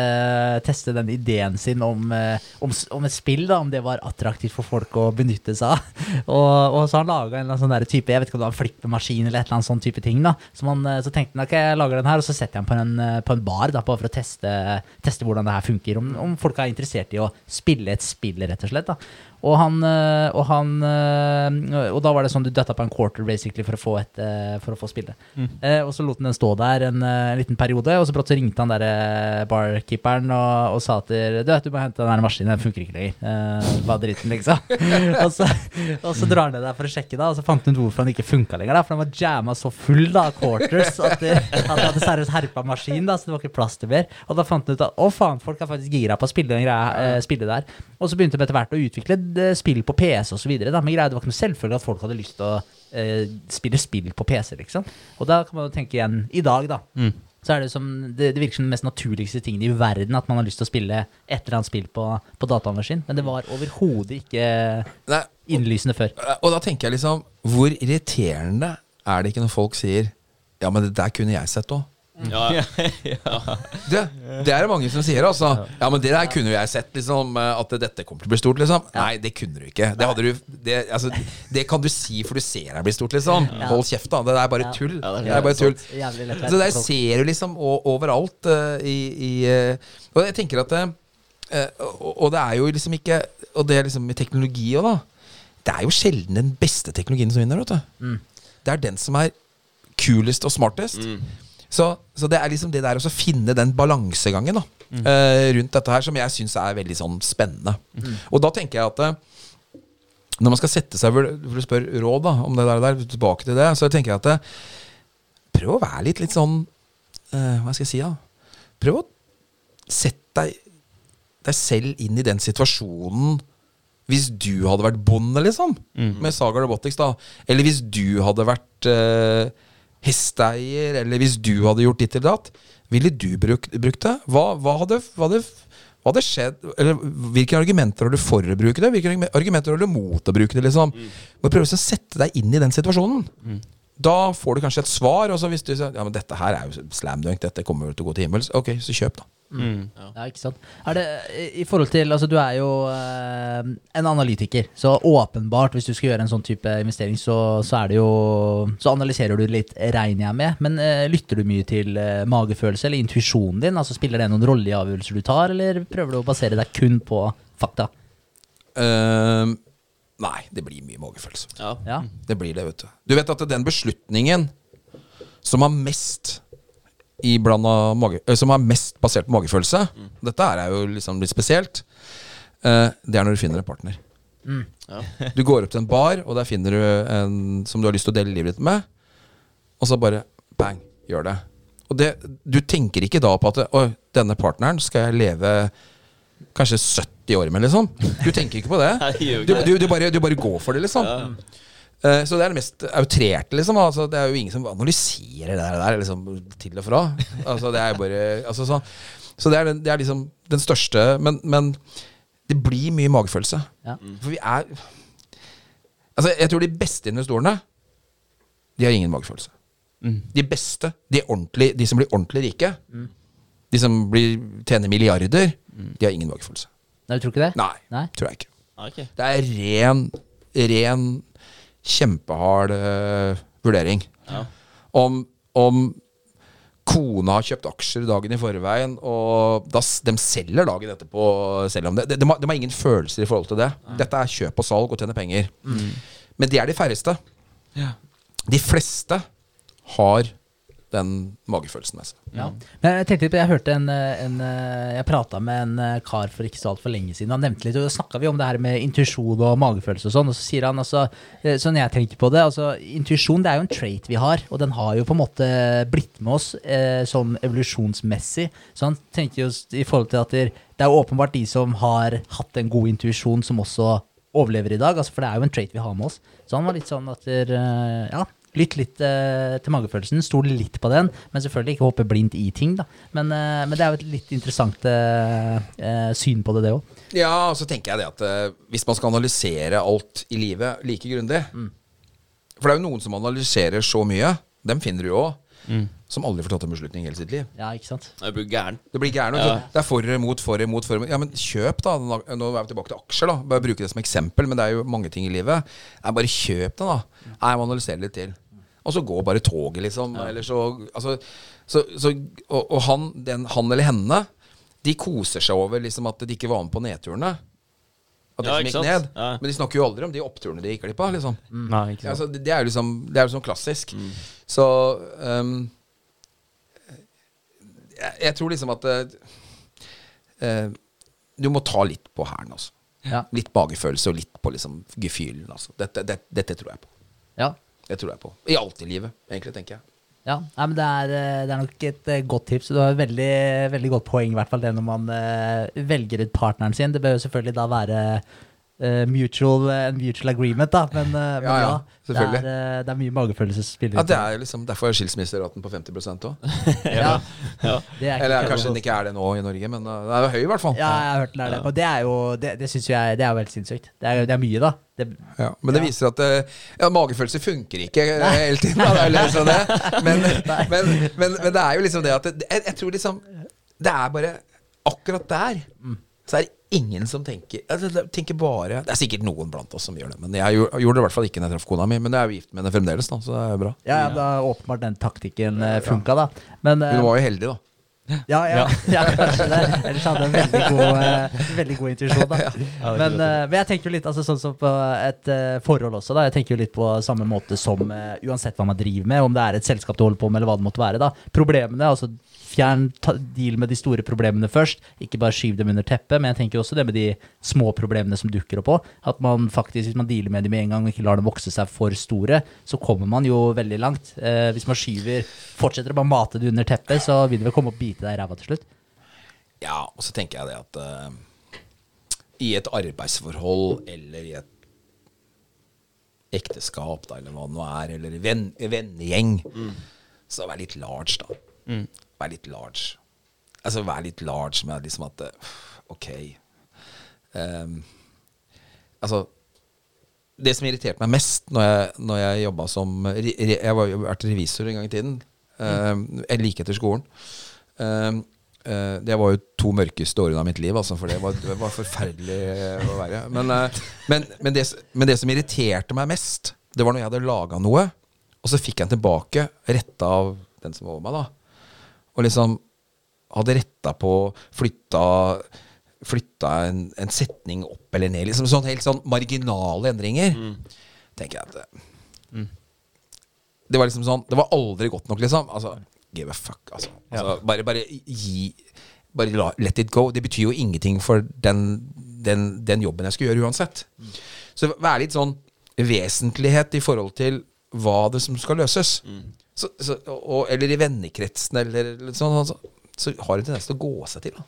S2: teste den ideen sin om, eh, om, om et spill, da om det var attraktivt for folk å benytte seg av. (laughs) og, og så han laga en sånn der type Jeg vet ikke om det var en flippemaskin eller et eller annet sånn type ting. da Så, man, eh, så tenkte han ok, jeg lager den her, og så setter jeg den på en, eh, på en bar da bare for å teste, teste hvordan det her funker. Om, om folk er interessert i å spille et spill, rett og slett. da og han, øh, og han øh, Og da var det sånn du døtta på en quarter basically for å få, et, øh, for å få spille. Eh, og så lot han den stå der en en liten periode, og så brått så ringte han der barkeeperen og, og sa at du, vet, du må hente den her maskinen, den funker ikke lenger. Eh, Hva dritten, liksom. (laughs) og, så, og så drar han ned der for å sjekke, da, og så fant han ut hvorfor han ikke funka lenger. da For han var jamma så full da, quarters at det, at det hadde seriøst herpa maskinen, da, så det var ikke plass til mer. Og da fant han ut at å faen, folk er faktisk gira på å spille, den greia, eh, spille der. Og så begynte de etter hvert å utvikle eh, spill på PC og så videre. Men greia, det var ikke noe selvfølgelig at folk hadde lyst til å eh, spille spill på PC, liksom. Og da kan man jo tenke igjen, i dag, da. Så er det, som, det, det virker som den mest naturligste tingen i verden at man har lyst til å spille et eller annet spill på, på datamaskin. Men det var overhodet ikke
S3: Nei,
S2: innlysende før.
S3: og da tenker jeg liksom Hvor irriterende er det ikke når folk sier Ja, men det der kunne jeg sett òg.
S1: Ja, (laughs) ja.
S3: Det, det er det mange som sier, altså. Ja, men det der kunne jo jeg sett, liksom. eh, At dette kommer til å bli stort, liksom. Nei, det kunne du ikke. Det, hadde du, det, altså, det kan du si for du ser det blir stort, liksom. Hold kjeft, da. Det er bare tull.
S1: Ja, det er
S3: Det er bare tull. Så der ser du liksom overalt uh, i, i uh, Og jeg tenker at det, eh, og, og det er jo liksom ikke Og det er liksom i teknologi òg, da. Det er jo sjelden den beste teknologien som vinner. Vet du. Det er den som er kulest og smartest. Så, så det er liksom det der å finne den balansegangen da, eh, rundt dette her, som jeg syns er veldig sånn spennende. Og da tenker jeg at eh, når man skal sette seg For du spør råd da, om det der, der, tilbake til det, så tenker jeg at eh, prøv å være litt, litt sånn uh, Hva skal jeg si, da? Prøv å sette deg, deg selv inn i den situasjonen hvis du hadde vært bonde, liksom, med Saga Robotics, da. Eller hvis du hadde vært eh, hesteeier, eller hvis du hadde gjort ditt eller datt. Ville du brukt, brukt det? Hva, hva, hadde, hva, hadde, hva hadde skjedd? Eller hvilke argumenter har du for å bruke det? Hvilke argumenter har du mot å bruke det? liksom? Må prøve å sette deg inn i den situasjonen. Da får du kanskje et svar. Og så hvis du sier ja, men dette her er jo slam dunk, dette kommer til å gå til himmels. Ok, så kjøp, da.
S2: Ja, ikke sant. Er det, i- I forhold til Altså, du er jo eh, en analytiker, så åpenbart, hvis du skal gjøre en sånn type investering, så, så er det jo Så analyserer du litt, regner jeg med. Men eh, lytter du mye til eh, magefølelse eller intuisjonen din? Altså Spiller det noen rolle i avgjørelser du tar, eller prøver du å basere deg kun på fakta?
S3: Ehm, nei, det blir mye magefølelse.
S1: Ja.
S2: Ja.
S3: Det blir det, vet du. Du vet at den beslutningen som har mest i blanda mage, øh, Som er mest basert på magefølelse Dette er jo liksom litt spesielt. Uh, det er når du finner en partner.
S1: Ja.
S3: Du går opp til en bar, og der finner du en som du har lyst til å dele livet ditt med. Og så bare bang, gjør det. Og det, du tenker ikke da på at Oi, denne partneren skal jeg leve kanskje 70 år med, liksom. Du tenker ikke på det. (laughs) Du, du, du, bare, du bare går for det, liksom. Eh, Så det er det mest outrerte, liksom. Altså, det er jo ingen som analyserer det der, liksom, til og fra. Altså, det er bare altså, så, så det er, det er liksom den største Men, men det blir mye magefølelse.
S2: Ja.
S3: For vi er Altså, jeg tror de beste investorene, de har ingen magefølelse. De beste, de, de som blir ordentlig rike, de som blir, tjener milliarder, de har ingen magefølelse.
S2: Nei, du tror ikke det?
S3: Nei,
S2: Nei?
S3: tror jeg ikke.
S1: Ah, ok.
S3: Det er ren, ren kjempehard eh, vurdering.
S1: Ja.
S3: Om, om kona har kjøpt aksjer dagen i forveien, og da, de selger dagen etterpå selv om det. De, de, har, de har ingen følelser i forhold til det. Dette er kjøp og salg og tjene penger. Men det er de færreste. De fleste har den magefølelsen med seg.
S2: Ja. Men jeg tenkte jeg hørte en, en eh, Jeg prata med en eh, kar for ikke så altfor lenge siden. Han nevnte litt, og da snakka vi om det her med intuisjon og magefølelse og sånn. Og så sier han altså Sånn jeg tenker på det, altså intuisjon det er jo en trait vi har, og den har jo på en måte blitt med oss eh, sånn evolusjonsmessig. Så han tenker jo i forhold til at det, det er åpenbart de som har hatt en god intuisjon, som også overlever i dag. Altså, for det er jo en trait vi har med oss. Så han var litt sånn at der, Ja, lytt litt uh, til magefølelsen. Stol litt på den, men selvfølgelig ikke hoppe blindt i ting. da. Men, uh, men det er jo et litt interessant uh, syn på det, det òg.
S3: Ja, og så tenker jeg det at hvis man skal analysere alt i livet like grundig For det er jo noen som analyserer så mye, dem finner du jo òg, som aldri får tatt en beslutning i hele sitt liv.
S2: Ja, ikke sant?
S1: Det blir gæren.
S3: Det blir gæren,
S1: Ja.
S3: Det er for og imot, for og imot. For imot. Ja, men kjøp, da. Nå er vi tilbake til aksjer, da. Bare bruke det som eksempel, men det er jo mange ting i livet. Nei, bare kjøp det, da. Nei, jeg må analysere litt til. Og så går bare toget, liksom. Eller så Altså så, så, Og, og han, den, han eller henne, de koser seg over liksom at de ikke var med på nedturene. At de
S1: Ja, ikke
S3: gikk
S1: sant?
S3: ned.
S1: Ja.
S3: Men de snakker jo aldri om de oppturene de gikk glipp av, liksom.
S4: Nei, ikke sant.
S3: altså, det, det er jo liksom Det er jo sånn klassisk. Så um, jeg, jeg tror liksom at eh, eh, Du må ta litt på hæren, altså.
S2: Ja.
S3: Litt magefølelse og litt på liksom gefühlen. Altså. Dette, det, dette tror jeg på.
S2: Ja.
S3: Det tror jeg på. I alt i livet, egentlig, tenker jeg.
S2: Ja, Nei, men det er, eh, det er nok et eh, godt tips. Du har et veldig, veldig godt poeng, i hvert fall det når man eh, velger ut partneren sin. Det bør jo selvfølgelig da være mutual, en mutual agreement, da. Men, ja, men
S3: Ja,
S2: det, er, eh, det er mye magefølelse som spiller
S3: Ja, det er liksom Derfor er skilsmisseraten på 50 òg.
S2: ja,
S1: Ja.
S2: er
S3: Eller kanskje den ikke er det nå i Norge, men uh, det er jo høy, i hvert fall.
S2: Ja, jeg har hørt den er det. Og det er jo Det, det synes jeg Det er jo helt sinnssykt. Det er, det er mye, da. Det,
S3: Ja, men det
S2: Ja.
S3: viser at eh, ja, magefølelse funker ikke Nei. hele tiden. Da, det er liksom det. (laughs) Men, men, men, men det er jo liksom det at det, jeg, jeg tror liksom Det er bare akkurat der så er det ingen som tenker altså, tenker bare Det er sikkert noen blant oss som gjør det, men jeg gjorde, gjorde det i hvert fall ikke når jeg traff kona mi. Men jeg er jo gift med henne fremdeles, da, så det er bra.
S2: ja, ja, da åpenbart den taktikken uh, funka, da. Men eh,
S3: Hun var jo heldig, da.
S2: Ja, ja, (laughs) ja, kanskje det. Ellers hadde jeg en veldig god, uh, veldig god intuisjon. da. (laughs) Men, uh, men jeg tenker jo litt altså, sånn som på et uh, forhold også. da Jeg tenker jo litt på samme måte som eh, uansett hva man driver med, om det er et selskap du holder på med, eller hva det måtte være. da Problemene, altså Fjern, ta, deal med de store problemene først. Ikke bare skyv dem under teppet. Men jeg tenker også det med de små problemene som dukker opp òg. At man faktisk, hvis man dealer med dem med en gang og ikke lar dem vokse seg for store, så kommer man jo veldig langt. Eh, hvis man skyver, fortsetter å bare mate det under teppet, så vil det vel komme og bite deg i ræva til slutt.
S3: Ja, og så tenker jeg det at uh, i et arbeidsforhold eller i et ekteskap, da, eller hva det nå er, eller vennegjeng, så vær litt large, da. Vær litt large. Altså, vær litt large med liksom at eh, Ok. Um, altså Det som irriterte meg mest når jeg, når jeg jobba som Jeg var vært revisor en gang i tiden. Um, like etter skolen. Um, eh, det var jo to mørkeste årene av mitt liv, altså, for det var, det var forferdelig å være. Men, eh, men, men, det, men det som irriterte meg mest, det var når jeg hadde laga noe, og så fikk jeg den tilbake, retta av den som var over meg, da. Og liksom hadde retta på, flytta Flytta en, en setning opp eller ned. Liksom sånn Helt sånn marginale endringer. Tenker jeg at det, det var liksom sånn Det var aldri godt nok, liksom. Altså, give a fuck, altså. altså bare, bare gi Bare la, let it go. Det betyr jo ingenting for den, den, den jobben jeg skal gjøre uansett. Så vær litt sånn vesentlighet i forhold til hva det som skal løses. Så, så, og, eller i vennekretsen, eller litt sånn, så, så har de en tendens til å gå seg til. Da.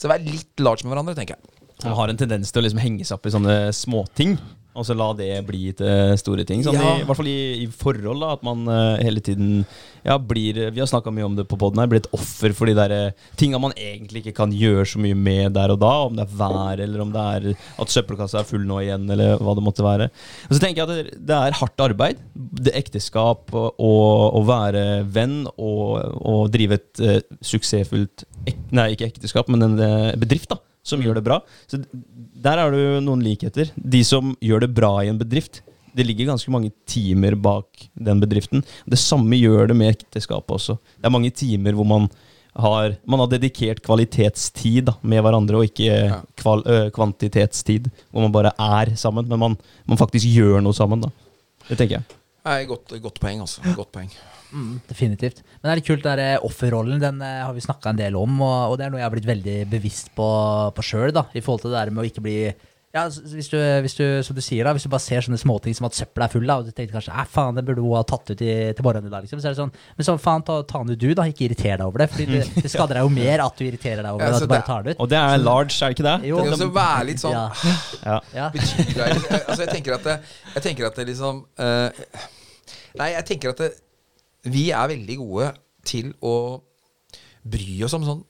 S3: Så vær litt large med hverandre, tenker jeg.
S4: Man har en tendens til å liksom henge seg opp i sånne småting. Og så la det bli til store ting. Sånn
S3: Ja.
S4: i, I hvert fall i, i forhold. da At man uh, hele tiden ja, blir Vi har snakka mye om det på poden her. Blir et offer for de der uh, tinga man egentlig ikke kan gjøre så mye med der og da. Om det er vær, eller om det er at søppelkassa er full nå igjen, eller hva det måtte være. Og så tenker jeg at det, det er hardt arbeid. Det ekteskap og å være venn og, og drive et uh, suksessfullt ek, Nei, ikke ekteskap, men en bedrift da som gjør det bra. Så der er det jo noen likheter. De som gjør det bra i en bedrift, det ligger ganske mange timer bak den bedriften. Det samme gjør det med ekteskapet også. Det er mange timer hvor man har, man har dedikert kvalitetstid da, med hverandre, og ikke
S3: Ja.
S4: kval, ø, kvantitetstid, hvor man bare er sammen, men man, man faktisk gjør noe sammen. Da. Det tenker jeg.
S3: Nei, godt, godt poeng, altså. Godt poeng.
S2: Mm, definitivt. Men det er litt kult, den der offerrollen den eh, har vi snakka en del om, og, og det er noe jeg har blitt veldig bevisst på, på sjøl, i forhold til det der med å ikke bli ja, hvis du, hvis du, som du sier da, hvis du bare ser sånne småting som at søppelet er full, da, og du tenker kanskje «Æ, faen, det burde hun ha tatt ut i, til morgenen i dag, liksom. Så er det sånn, men sånn, faen, ta, ta den ut du, da. Ikke irriter deg over det. Fordi det, det skader deg jo mer at du irriterer deg over
S3: Ja,
S2: det, at du bare tar det ut.
S4: Og det er large, er det ikke det?
S2: Jo.
S3: Tenk også være litt sånn
S2: Ja. (laughs)
S4: Ja.
S2: Ja.
S3: betyr det, altså jeg tenker at det, jeg tenker at det liksom uh, Nei, jeg tenker at det, vi er veldig gode til å bry oss om sånn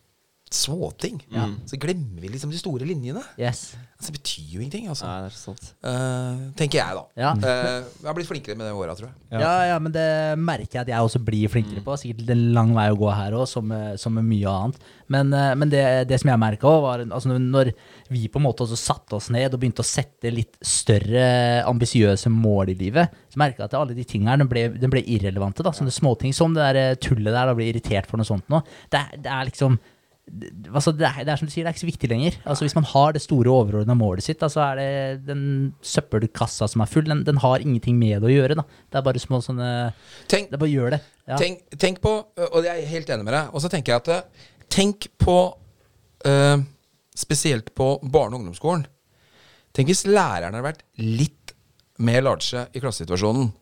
S3: småting. Så glemmer vi liksom de store linjene.
S2: Yes.
S3: Altså, det betyr jo ingenting, altså.
S1: Nei, det er sant.
S3: Uh, tenker jeg, da.
S2: Ja.
S3: Uh, jeg har blitt flinkere med det åra, tror jeg.
S4: Ja.
S2: Ja. ja, men det merker jeg at jeg også blir flinkere på. Sikkert en lang vei å gå her òg, som, med- som med mye annet. Men, uh, men det, det som jeg merka òg, var altså når- vi på en måte også satte oss ned og begynte å sette litt større ambisiøse mål i livet, så merka jeg at alle de tingene den ble, den ble irrelevante. da, Sånne småting som det der eh, tullet der, da blir irritert for noe sånt nå. Det, det er liksom altså det, er, det er som du sier, det er ikke så viktig lenger. Altså Hvis man har det store overordna målet sitt, så så er det den søppelkassa som er full, den, den har ingenting med det å gjøre. da. Det er bare små sånne
S3: Tenk,
S2: Det er bare gjør det. Ja.
S3: tenk, tenk på, og jeg er helt enig med deg, og så tenker jeg at eh, Tenk på øh, Spesielt på barne- og ungdomsskolen. Tenk hvis lærerne hadde vært litt mer large i klassesituasjonen.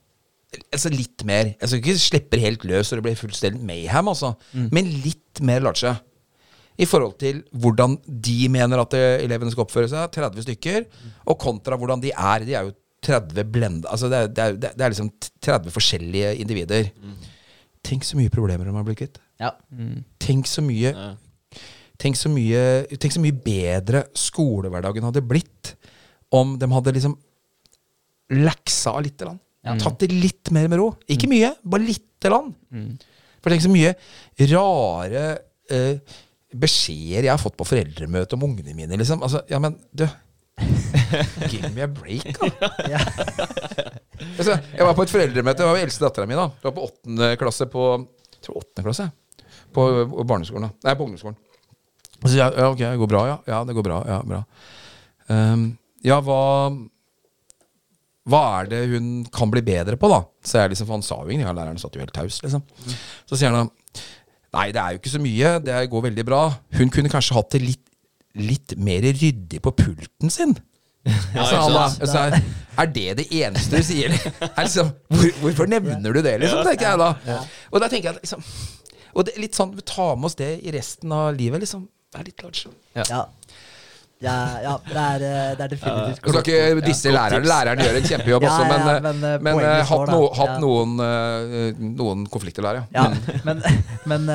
S3: Altså litt mer. Jeg skal ikke slippe helt løs og det blir fullstendig mayhem, altså. Men litt mer large. I forhold til hvordan de mener at eh, elevene skal oppføre seg, 30 stykker, og kontra hvordan de er. De er jo 30 blenda Altså det er, det er, det er liksom 30 forskjellige individer. Tenk så mye problemer de har blitt kvitt.
S2: Ja.
S3: Tenk så mye
S1: Ja.
S3: Tenk så mye Tenk så mye bedre skolehverdagen hadde blitt om de hadde liksom Leksa av lite Ja. Tatt det litt mer med ro. Ikke mye, bare lite grann. For tenk så mye rare eh, beskjeder jeg har fått på foreldremøte om ungene mine. Liksom. Altså, ja, men du Give me a break, da. (laughs) Altså, jeg var på et foreldremøte. Det var eldste dattera mi. da Det var på åttende klasse på jeg tror åttende klasse. På barneskolen, da. Nei, på ungdomsskolen. Og så sier jeg ja, ok, det går bra, ja. Ja, det går bra. Ja, bra. Um, ja, hva Hva er det hun kan bli bedre på, da? Så jeg liksom, for Han sa jo ingenting, ja, læreren satt jo helt taus, liksom. Så sier han Nei, det er jo ikke så mye. Det går veldig bra. Hun kunne kanskje hatt det litt, litt mer ryddig på pulten sin. (laughs) Altså, han altså, er, er det det eneste du sier? (laughs) Er liksom, hvor, hvorfor nevner du det, liksom? tenker jeg da. Og da tenker jeg liksom Og det er litt sånn, vi tar med oss det i resten av livet. liksom Vær litt large.
S2: Ja. Ja, ja, det er, eh, det er definitivt
S3: Jeg skal ikke disse lærerne. Læreren gjør en kjempejobb også, men,
S2: men, eh,
S3: men, eh, hatt, no, hatt noen, noen konflikter der, ja.
S2: Men, (laughs) men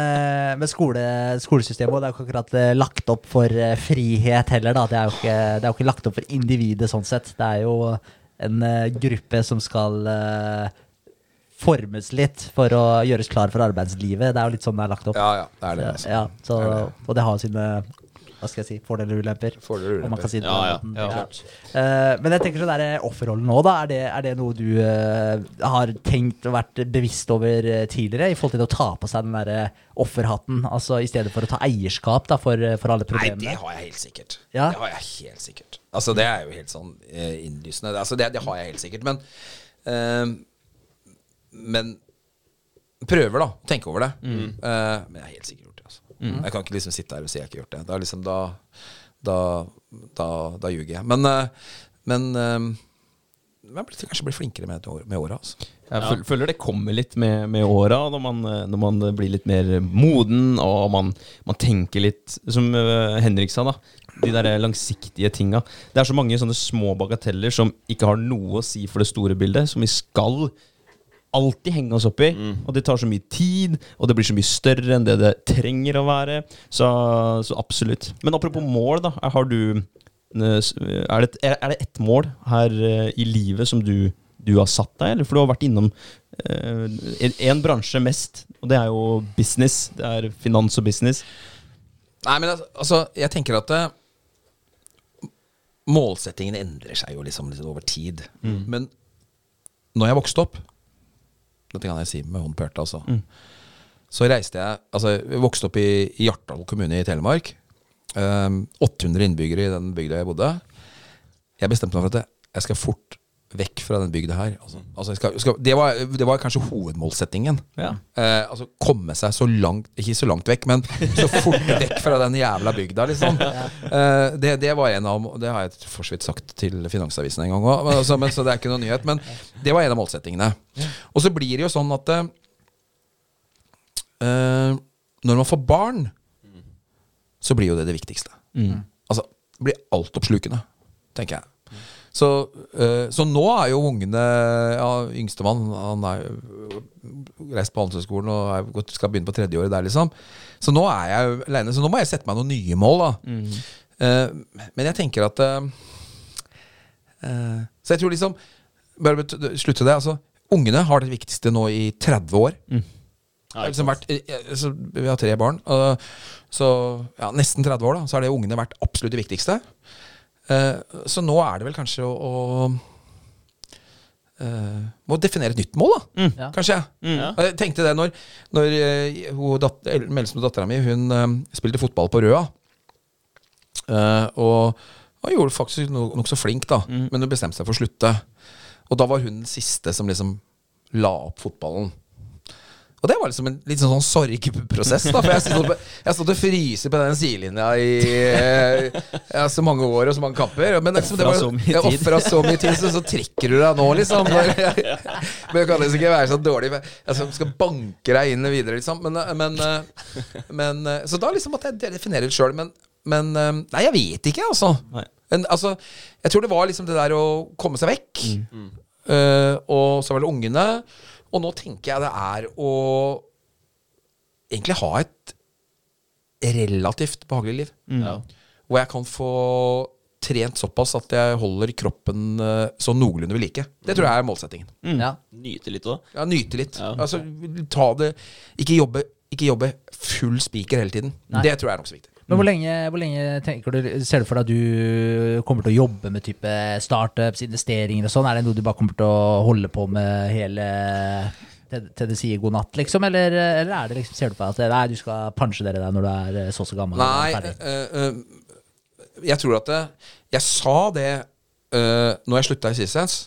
S2: med skole, skolesystemet det er jo ikke akkurat lagt opp for frihet heller. Det, er ikke, det er jo ikke lagt opp for individet sånn sett. Det er jo en uh, gruppe som skal uh, formes litt for å gjøres klar for arbeidslivet. Det er jo litt sånn det er lagt opp.
S3: Ja, ja, det er det. Altså.
S2: Ja, så, og det har sine hva skal jeg si, fordeler og ulemper.
S3: Fordeler og
S2: Om man kan
S3: ulemper.
S2: si det på
S1: Ja,
S2: den
S1: ja,
S2: måten.
S4: ja.
S2: Eh, men jeg tenker sånn der offerrollen nå, da. Er det, er det noe du uh, har tenkt og vært bevisst over eh, tidligere? I forhold til å ta på seg den derre offerhatten, altså i stedet for å ta eierskap da, for, for alle
S3: Nei, det har jeg helt sikkert.
S2: Ja.
S3: Det har jeg helt sikkert. Altså, det er jo helt sånn uh, innlysende. Altså, det, det har jeg helt sikkert. Men uh, Men prøver, da. Tenke over det. Eh, men jeg er helt sikkert Altså. Jeg kan ikke liksom sitte her og si jeg ikke har gjort det. Da, er liksom, da, da, da, da ljuger jeg. Men, eh, men eh, jeg blir kanskje blir flinkere med, med åra. Altså.
S4: Jeg føl- føler det kommer litt med, med åra, når, man, eh, når man blir litt mer moden og man, man tenker litt Som eh, Henrik sa, da. De der langsiktige tinga. Det er så mange sånne små bagateller som ikke har noe å si for det store bildet, som vi skal alltid henge oss opp i. Og det tar så mye tid, og det blir så mye større enn det det trenger å være. Så, så absolutt. Men apropos mål, da. Har du eh, Er det, er det ett mål her eh, i livet som du, du har satt deg, eller? For du har vært innom én bransje mest, og det er jo business. Det er finans og business.
S3: Nei, men altså, jeg tenker at eh, Målsettingen endrer seg jo liksom litt over tid. Men når jeg vokste opp Dette kan jeg si med hånd på hjertet, altså. Så reiste jeg Altså, jeg vokste opp i, i Hjartdal kommune i Telemark. Um, 800 innbyggere i den bygda jeg bodde. Jeg bestemte meg for at jeg skal fort vekk fra den bygda her. Altså, altså skal, skal, det, var, det var kanskje hovedmålsettingen.
S4: Ja.
S3: Eh, altså komme seg så langt Ikke så langt vekk, men så fort vekk fra den jævla bygda, liksom. Eh, det, det var en av Det har jeg for så vidt sagt til Finansavisen en gang òg, altså, så det er ikke noe nyhet. Men det var en av målsettingene. Og så blir det jo sånn at eh, Når man får barn, så blir jo det det viktigste. Altså, det blir altoppslukende, tenker jeg. Så, eh, så nå er jo ungene ja, Yngstemann han er reist på Handelshøyskolen og er skal begynne på tredjeåret der, liksom. Så nå er jeg jo aleine. Så nå må jeg sette meg noen nye mål, da. Eh, men jeg tenker at eh, Så jeg tror liksom Bare slutte det. Altså, ungene har det viktigste nå i 30 år. Mm. Ja, liksom vært, så vi har tre barn. så ja, nesten 30 år, da. Så har det ungene vært absolutt det viktigste. Eh, så nå er det vel kanskje å, å eh, Må definere et nytt mål, da.
S2: Ja.
S3: Kanskje.
S1: Ja.
S3: Jeg tenkte det når, når eh, hun dat el- dattera mi Hun spilte fotball på Røa. Eh, og hun gjorde faktisk nokså nok flink, da. Men hun bestemte seg for å slutte. Og da var hun den siste som liksom la opp fotballen. Og det var liksom en litt sånn, sånn sorgprosess. da For jeg stod, jeg stod og fryser på den sidelinja i eh, ja, så mange år og så mange kamper. Men liksom, det var, jeg ofra så mye tid, så, så trekker du deg nå, liksom. (laughs) Men jeg kan liksom ikke være så dårlig. Jeg skal- skal banke deg inn videre, liksom. Men, men, men Så da liksom måtte jeg definere det sjøl. Men, men Nei, jeg vet ikke, altså. Men, altså. Jeg tror det var liksom det der å komme seg vekk. Eh, og så var det ungene. Og nå tenker jeg det er å egentlig ha et relativt behagelig liv.
S1: Ja.
S3: Hvor jeg kan få trent såpass at jeg holder kroppen eh, så noenlunde ved like. Det tror jeg er målsettingen.
S2: Ja.
S1: Nyte litt òg.
S3: Ja, Nyte litt.
S1: Ja.
S3: Altså, ta det Ikke jobbe, ikke jobbe full spiker hele tiden.
S2: Nei.
S3: Det tror jeg er nokså viktig.
S2: Men hvor lenge, hvor lenge tenker du, ser du for deg at du kommer til å jobbe med type startups, investeringer og sånn? Er det noe du bare kommer til å holde på med hele til, til det sier god natt, liksom? Eller, eller er det liksom, ser du på at nei, du skal punche dere der når du er eh, så og så gammel?
S3: Nei, eh, jeg tror at det, Jeg sa det uh, når jeg slutta i Sissens,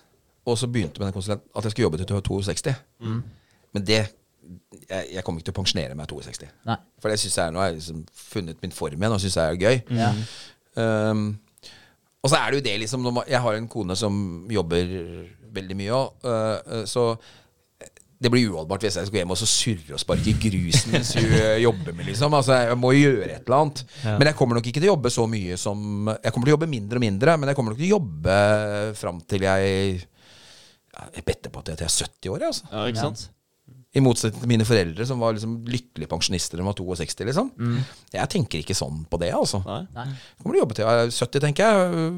S3: og så begynte med den konsulenten, at jeg skulle jobbe til 62.
S2: Mm.
S3: Men det jeg, jeg kommer ikke til å pensjonere meg 62.
S2: Nei.
S3: For det synes jeg nå har jeg liksom funnet min form igjen og syns jeg er gøy.
S2: Ja.
S3: Um, og så er det jo det, liksom Jeg har en kone som jobber veldig mye òg, så det blir uholdbart hvis jeg skal hjem og så surre og sparke i grusen mens hun eh, jobber med, liksom. Altså, jeg må jo gjøre et eller annet. Men jeg kommer nok ikke til å jobbe så mye som Jeg kommer til å jobbe mindre og mindre, men jeg kommer nok til å jobbe fram til jeg ja, Jeg bedter på at jeg er 70 år, altså.
S1: Ja, ikke sant?
S3: I motsetning til mine foreldre, som var liksom lykkelige pensjonister da de var 62. liksom Jeg tenker ikke sånn på det, altså.
S1: Nei.
S2: Nei.
S3: Kommer til å jobbe til jeg er 70, tenker jeg.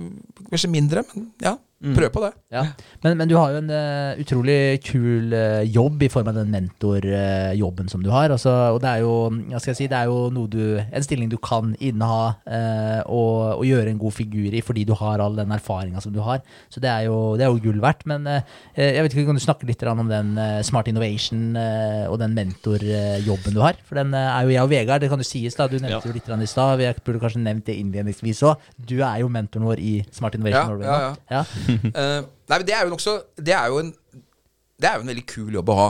S3: Kanskje mindre, men ja. Prøv på det.
S2: Ja. Men, men du har jo en uh, utrolig kul uh, jobb i form av den mentorjobben som du har. Altså, og det er jo si, det er jo noe du, en stilling du kan inneha eh, og, og gjøre en god figur i fordi du har all den erfaringa som du har. Så det er jo, det er jo gull verdt. Men jeg vet ikke, kan du snakke litt om den Smart Innovation og den mentorjobben du har? For den er jo jeg og Vegard, det kan jo sies da, du nevnte
S1: Ja.
S2: jo litt i stad. Vi burde kanskje nevnt det innledningsvis òg. Du er jo mentoren vår i Smart Innovation
S3: Ja,
S2: Norway
S3: ja.
S2: Ja. (laughs)
S3: Eh, nei, men det er jo nokså Det er jo en Det er jo en veldig kul jobb å ha.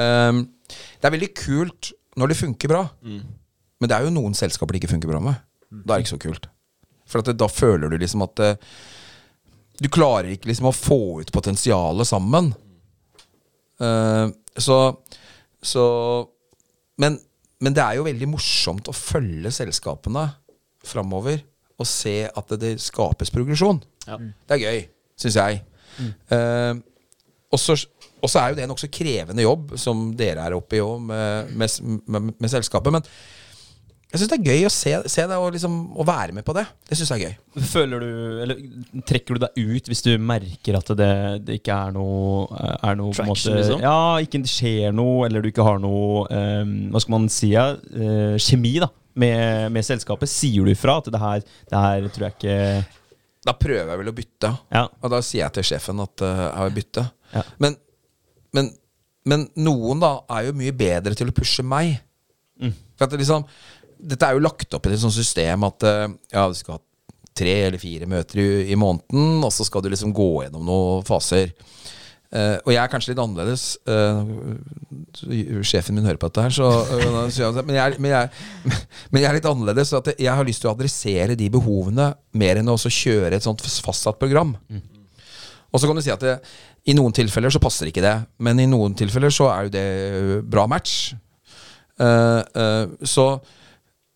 S3: Um, det er veldig kult når det funker bra. Men det er jo noen selskaper det ikke funker bra med. Da er det ikke så kult. For at det, da føler du liksom at uh, Du klarer ikke liksom å få ut potensialet sammen. Uh, så Så men, men det er jo veldig morsomt å følge selskapene framover og se at det, det skapes progresjon.
S1: Ja.
S3: Det er gøy, syns jeg. Mm. og så og så er jo det en nokså krevende jobb, som dere er oppe i òg, med, med, med, med selskapet. Men jeg syns det er gøy å se, se det og liksom å være med på det. Det syns jeg er gøy.
S4: Føler du, eller Trekker du deg ut hvis du merker at det, det ikke er noe, er noe på
S1: Traction,
S4: måte,
S1: liksom?
S4: Ja, ikke skjer noe, eller du ikke har noe um, Hva skal man si? Ja, eh, kjemi da med, med selskapet. Sier du ifra at det her, det her tror jeg ikke
S3: Da prøver jeg vel å bytte.
S4: Ja.
S3: Og da sier jeg til sjefen at uh, jeg vil bytte.
S4: Ja.
S3: Men, men, men noen da er jo mye bedre til å pushe meg.
S4: Mm.
S3: For at det liksom Dette er jo lagt opp i et sånt system at uh, ja, du skal ha tre eller fire møter i, i måneden, og så skal du liksom gå gjennom noen faser. Eh, og jeg er kanskje litt annerledes. Uh, sjefen min hører på dette her, så, han, men, jeg, men, jeg, (laughs) men jeg er litt annerledes. Så at jeg har lyst til å adressere de behovene mer enn å også kjøre et sånt fastsatt program. Og så kan du si at det, i noen tilfeller så passer ikke det, men i noen tilfeller så er jo det bra match. Så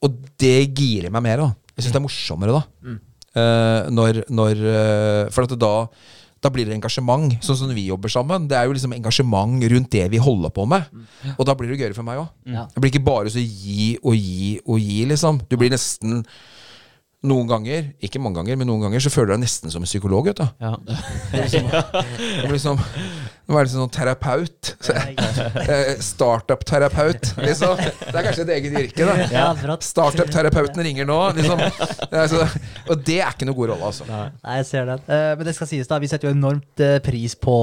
S3: Og det girer meg mer, da. Jeg syns det er morsommere da. Eh, når, når For at da da blir det engasjement, sånn som vi jobber sammen. Det er jo liksom engasjement rundt det vi holder på med. Og da blir det gøyere for meg òg.
S2: Ja.
S3: Det blir ikke bare så gi og gi og gi, liksom. Du blir nesten Noen ganger, ikke mange ganger, men noen ganger så føler du deg nesten som en psykolog. Vet du.
S4: Ja.
S3: Det (laughs) blir liksom Nå er det sånn terapeut. (laughs) Eh, Startup-terapeut, liksom. Det er kanskje et eget yrke, da. Startup-terapeuten ringer nå, liksom. Og det er ikke noe god rolle, altså.
S2: Nei, jeg ser den. Eh, men det skal sies da, vi setter jo enormt eh, pris på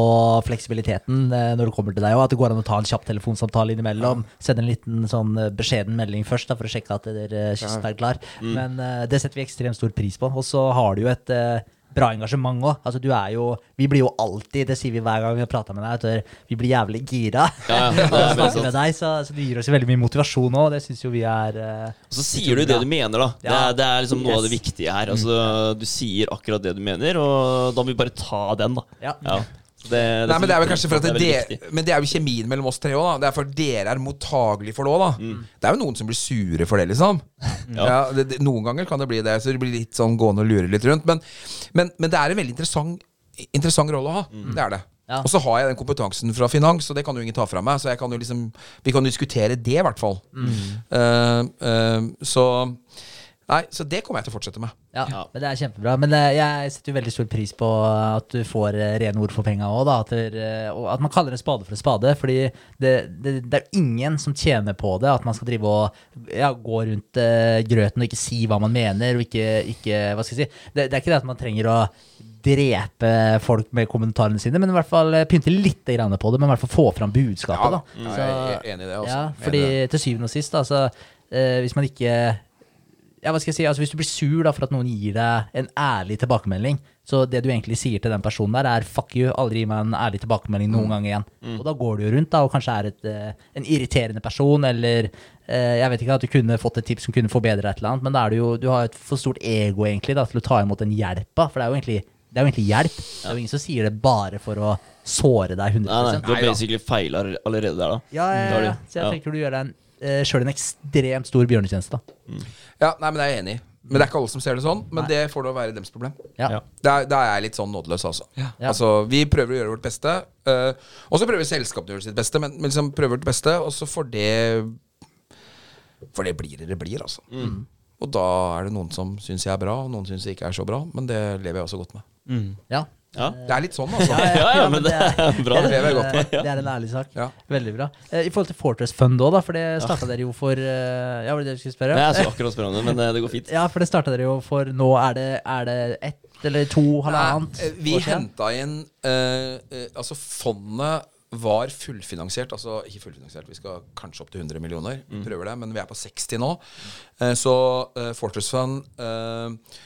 S2: fleksibiliteten når det kommer til deg òg. At det går an å ta en kjapp telefonsamtale innimellom. Sende en liten sånn beskjeden melding først da, for å sjekke at dere kysten er klar. Men eh, det setter vi ekstremt stor pris på. Og så har du jo et bra engasjement òg. Altså, du er jo Vi blir jo alltid, det sier vi hver gang vi har prata med deg, at vi blir jævlig gira.
S1: Ja, ja, (laughs)
S2: Snakke med deg, så, så det gir oss jo veldig mye motivasjon òg. Det syns jo vi er uh,
S1: Og så sier du det du mener, da. Det er, det er liksom noe av det viktige her. Altså, du sier akkurat det du mener, og da må vi bare ta den, da.
S2: Ja.
S1: Det, det
S3: Nei, men det er vel kanskje for at
S1: det
S3: det. Men det er jo kjemien mellom oss tre òg, da. Det er for at dere er mottagelige for det òg, da. Det er jo noen som blir sure for det, liksom. (laughs) Ja. det, det, noen ganger kan det bli det, så det blir litt sånn gående og lure litt rundt. Men, men, men det er en veldig interessant, interessant rolle å ha. Det er det.
S2: Ja.
S3: Og så har jeg den kompetansen fra finans, og det kan jo ingen ta fra meg. Så jeg kan jo liksom, vi kan diskutere det, i hvert fall. Mm. Uh, uh, så Nei, så det kommer jeg til å fortsette med.
S2: Ja,
S1: Ja.
S2: men det er kjempebra. Men eh, jeg setter jo veldig stor pris på at du får eh, rene ord for penga òg. At, eh, og at man kaller en spade for en spade. Fordi det, det, det er ingen som tjener på det. At man skal drive og ja, gå rundt uh, grøten og ikke si hva man mener, og ikke, ikke Hva skal jeg si. Det, det er ikke det at man trenger å drepe folk med kommentarene sine, men i hvert fall pynte litt grann på det. Men i hvert fall få fram
S3: Ja,
S2: budskapet,
S3: da.
S2: Så,
S3: Jeg er enig i det. Også.
S2: Ja, fordi
S3: det.
S2: til syvende og sist, da, så eh, hvis man ikke ja, hva skal jeg si, altså Hvis du blir sur da for at noen gir deg en ærlig tilbakemelding, så det du egentlig sier til den personen der, er 'fuck you', aldri gi meg en ærlig tilbakemelding noen gang igjen. Og da går du jo rundt da, og kanskje er et, eh, en irriterende person, eller eh, jeg vet ikke at du kunne fått et tips som kunne forbedre et eller annet, men da er du jo, du har et for stort ego egentlig da, til å ta imot den hjelpa, for det er jo egentlig, det er jo egentlig hjelp. Det er jo ingen som sier det bare for å såre deg 100
S1: Nei, nei, du har basically feila allerede der, da.
S2: Ja, ja,
S1: er
S2: ja. Så jeg tenker du gjør deg en, uh, sjøl en ekstremt stor bjørnetjeneste. da.
S3: Ja, nei, men jeg er enig. Men det er ikke alle som ser det sånn. Men
S2: Nei.
S3: det får da være deres problem.
S2: Ja.
S4: Ja.
S3: Da er jeg litt sånn nådeløs, altså.
S2: Ja.
S3: Altså, Vi prøver å gjøre vårt beste. eh, og så prøver selskapet å gjøre sitt beste, men, men liksom prøver vårt beste, og så får det For det blir det det blir, altså. Og da er det noen som syns jeg er bra, og noen syns jeg ikke er så bra. Men det lever jeg også godt med.
S4: Mm.
S2: Ja.
S1: Ja.
S3: Det er litt sånn, altså.
S1: Ja, ja, men det er bra,
S2: det.
S3: det
S2: er, det er en ærlig sak.
S3: Ja.
S2: Veldig bra. Eh, I forhold til Fortress Fund òg, da, for det starta dere jo for eh, Ja, var det det du skulle spørre?
S1: Nei, Jeg skulle akkurat spørre om det, men eh, det går fint.
S2: Ja, for det starta dere jo for nå er det, er det ett eller to, halvannet
S3: Nei, eh, vi henta inn eh, eh, Altså, fondet var fullfinansiert. Altså ikke fullfinansiert, vi skal kanskje opp til 100 millioner. Prøver det, men vi er på 60 nå. Uh, så uh, Fortress Fund eh,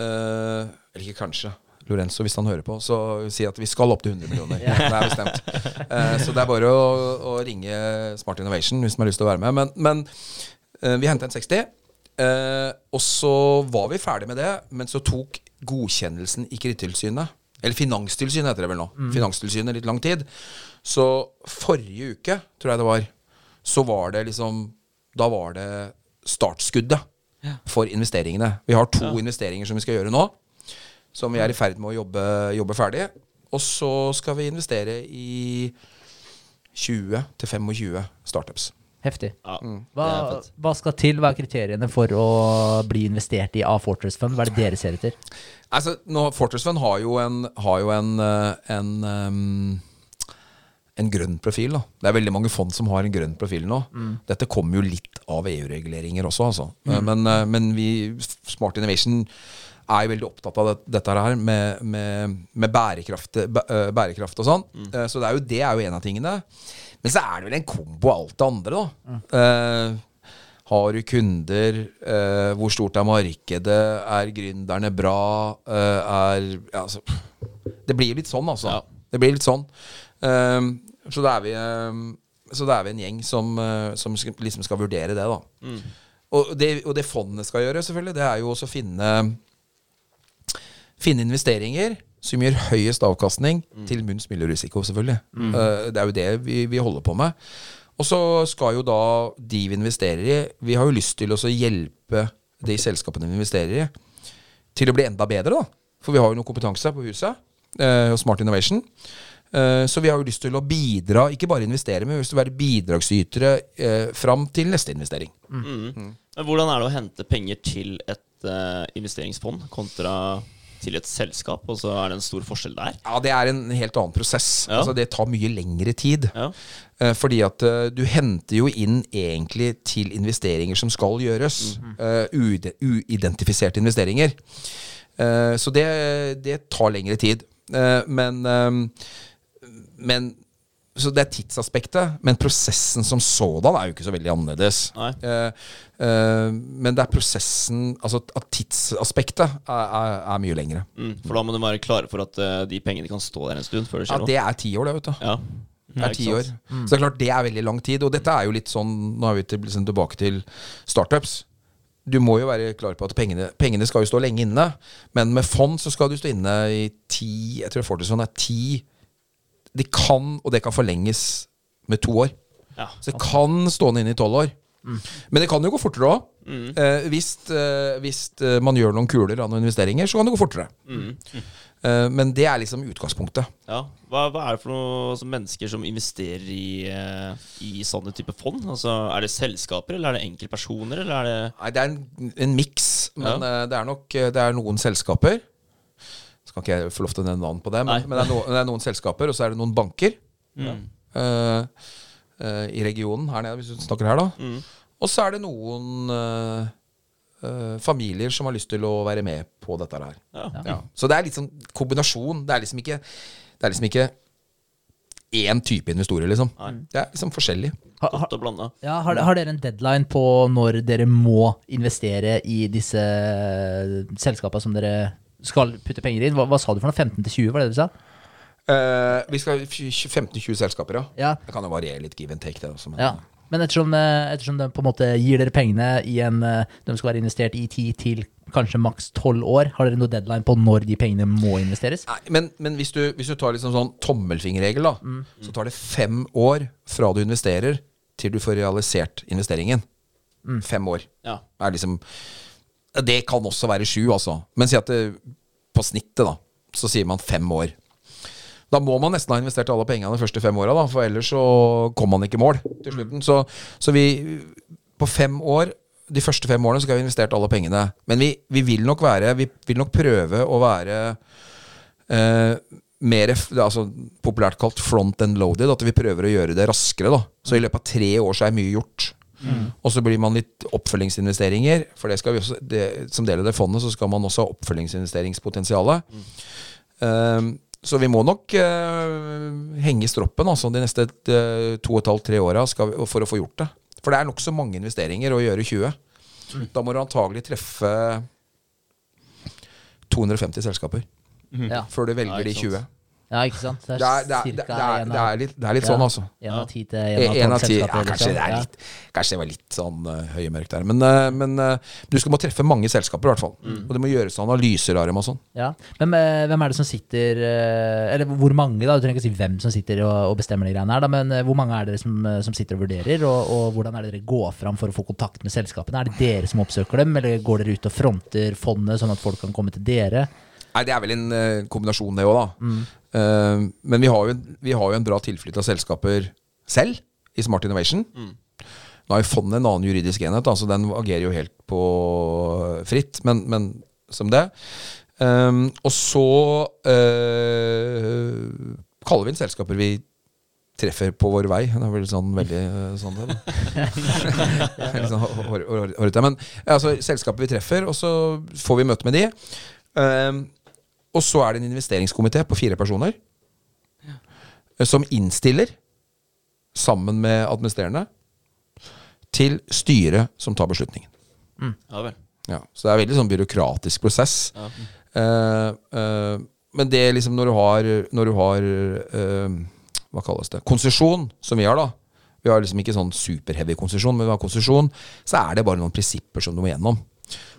S3: eh, Eller ikke kanskje. Lorenzo, hvis han hører på, så si at vi skal opp til 100 millioner. (laughs) Det er bestemt. Eh, så det er bare å, å ringe Smart Innovation hvis man har lyst til å være med. Men, men eh, vi henta en 60. Eh, og så var vi ferdig med det, men så tok godkjennelsen i Kredittilsynet Eller Finanstilsynet heter det vel nå. Finanstilsynet litt lang tid. Så forrige uke, tror jeg det var, så var det liksom Da var det startskuddet for investeringene. Vi har to investeringer som vi skal gjøre nå. Som vi er i ferd med å jobbe, jobbe ferdig. Og så skal vi investere i 20-25 startups.
S2: Heftig.
S1: Ja,
S2: Hva,
S1: er fett.
S2: hva skal til? Hva er kriteriene for å bli investert i av Fortress Fund? Hva er det dere ser etter?
S3: Altså, nå, Fortress Fund har jo en, har jo en, eh, en, um, en grønn profil. Da. Det er veldig mange fond som har en grønn profil nå. Dette kommer jo litt av EU-reguleringer også, altså. Mm. Men, eh, men vi, Smart Innovation, er jo veldig opptatt av det, dette her med, med, med bærekraft, eh, bærekraft og sånn. Mm. Så det er, jo, det er jo en av tingene. Men så er det vel en kombo av alt det andre, da. Eh, har du kunder? Eh, hvor stort er markedet? Er gründerne bra? Eh, er ja, altså, Det blir litt sånn, altså.
S1: Ja.
S3: Det blir litt sånn. Eh, så da er vi eh, Så det er vi en gjeng som, eh, som liksom skal vurdere det, da. Og, det, og det fondet skal gjøre, selvfølgelig, det er jo også å finne Finne investeringer som gir høyest avkastning til minst mulig risiko, selvfølgelig. Uh, det er jo det vi, vi holder på med. Og så skal jo da de vi investerer i Vi har jo lyst til å hjelpe de selskapene vi investerer i, til å bli enda bedre, da. For vi har jo noe kompetanse på huset, eh, og Smart Innovation. Eh, så vi har jo lyst til å bidra, ikke bare investere, men vi har lyst til å være bidragsytere eh, fram til neste investering.
S1: Men hvordan er det å hente penger til et eh, investeringsfond kontra til et selskap? Og så er det en stor forskjell der.
S3: Ja, det er en helt annen prosess.
S1: Ja.
S3: Altså, det tar mye lengre tid.
S1: Ja.
S3: Eh, fordi at eh, du henter jo inn egentlig til investeringer som skal gjøres. Eh, uide- uidentifiserte investeringer. Så det, det tar lengre tid. Men Men så det er tidsaspektet, men prosessen som sådan er jo ikke så veldig annerledes. Eh, eh, men det er prosessen Altså at tidsaspektet er, er, er mye lengre.
S1: Mm, for da må du være klare for at uh, de pengene kan stå der en stund før det
S3: Ja,
S1: skjer noe.
S3: det er ti år, det, vet du.
S1: Ja.
S3: Det er ti år.
S1: Mm.
S3: Så det er klart det er veldig lang tid. Og dette er jo litt sånn Nå er vi til, liksom tilbake til startups. Du må jo være klar på at pengene, pengene skal jo stå lenge inne. Men med fond så skal du stå inne i ti Jeg tror Fortison er ti De kan, og det kan forlenges med to år.
S1: Ja.
S3: Så det kan stående inne i tolv år. Men det kan jo gå fortere òg.
S1: Mm.
S3: Eh, hvis eh, hvis eh, man gjør noen kuler av noen investeringer, så kan det gå fortere. Eh, men det er liksom utgangspunktet.
S1: Ja. Hva, hva er det for noe som mennesker som investerer i, eh, i sånne type fond? Altså, er det selskaper, eller er det enkeltpersoner, eller er det
S3: Nei, det er en, en miks, men
S1: Ja.
S3: eh, det er nok det er noen selskaper. Skal ikke jeg få lov til å nevne navn på det, men, men det, er no, det er noen selskaper, og så er det noen banker
S1: Mm.
S3: uh, uh, i regionen her nede, hvis du snakker her, da.
S1: Mm.
S3: Og så er det noen eh, eh, familier som har lyst til å være med på dette her.
S1: Ja.
S3: Ja. Så det er litt sånn kombinasjon. Det er liksom ikke Det er liksom ikke én type investorer, liksom. Det er liksom forskjellig.
S1: Ha, ha,
S2: ja, har, har dere en deadline på når dere må investere i disse selskapene som dere skal putte penger inn? Hva, hva sa du for noe? 15 til 20, var det det du sa?
S3: Eh, vi skal ha 15-20 selskaper, ja.
S2: Ja.
S3: Det kan jo variere litt give and take, det også. Men,
S2: Ja. Men ettersom, eh, ettersom de på en måte gir dere pengene i en eh, De skal være investert i 10 til kanskje maks 12 år, har dere noe deadline på når de pengene må investeres?
S3: Nei, men, men hvis, du, hvis du tar liksom sånn tommelfingerregel, da, så tar det fem år fra du investerer til du får realisert investeringen. Fem år.
S1: Ja.
S3: Er liksom Det kan også være sju, altså. Men si at det, på snittet, da, så sier man fem år. Da må man nesten ha investert alle pengene de første fem åra, for ellers så kom man ikke i mål til slutten. Så, så vi På fem år de første fem årene så skal vi ha investert alle pengene. Men vi, vi vil nok være Vi vil nok prøve å være eh, mer er altså populært kalt front and loaded. At vi prøver å gjøre det raskere. da Så i løpet av tre år så er mye gjort. Og så blir man litt oppfølgingsinvesteringer. For det skal vi også det, som del av det fondet så skal man også ha oppfølgingsinvesteringspotensialet. Eh, så vi må nok uh, henge i stroppen altså, de neste eh, to og et halvt, tre åra for å få gjort det. For det er nokså mange investeringer å gjøre 20. Da må du antagelig treffe 250 selskaper
S2: Ja.
S3: før du velger
S1: Ja,
S3: de
S1: ikke sant.
S3: 20.
S2: ja, ikke sant? Det
S3: er, det er, det er, det er, litt, litt
S2: ja,
S3: sånn, altså.
S2: Én av ti til
S3: En
S2: en av tolv.
S3: Ja, kanskje, det er
S2: liksom.
S3: litt, kanskje det var litt sånn uh, høymørkt der. Men, uh, men uh, du skal må treffe mange selskaper, i hvert fall. Og det må gjøres analyser av dem og sånn.
S2: Ja. Hvem, eh, hvem er det som sitter eh, Eller hvor mange, da? Du trenger ikke si hvem som sitter og, og bestemmer de greiene her, da, men eh, hvor mange er dere som, eh, som sitter og vurderer? Og, og hvordan er det dere går fram for å få kontakt med selskapene? Er det dere som oppsøker dem, eller går dere ut og fronter fondet, sånn at folk kan komme til dere?
S3: Nei, det er vel en eh, kombinasjon, det òg, da. Eh, men vi har, jo, vi har jo en bra tilflytt av selskaper selv i Smart Innovation. Nå har jo fondet en annen juridisk enhet, da, så den agerer jo helt på fritt, men, men som det. Um, og så uh, kaller vi inn selskaper vi treffer på vår vei. Det er vel sånn veldig eh, sånn det, da. (laughs) Litt sånn hår- hår- hår- hårete. Men altså, selskaper vi treffer, og så får vi møte med de. Um, og så er det en investeringskomité på fire personer ja. som innstiller, sammen med administrerende, til styret som tar beslutningen.
S1: Ja vel.
S3: Ja, så det er en veldig sånn byråkratisk prosess.
S1: Ja.
S3: Uh, uh, men det liksom når du har, når du har uh, Hva kalles det? Konsesjon, som vi har, da. Vi har liksom ikke sånn superheavy konsesjon, men vi har konsesjon. Så er det bare noen prinsipper som du må gjennom.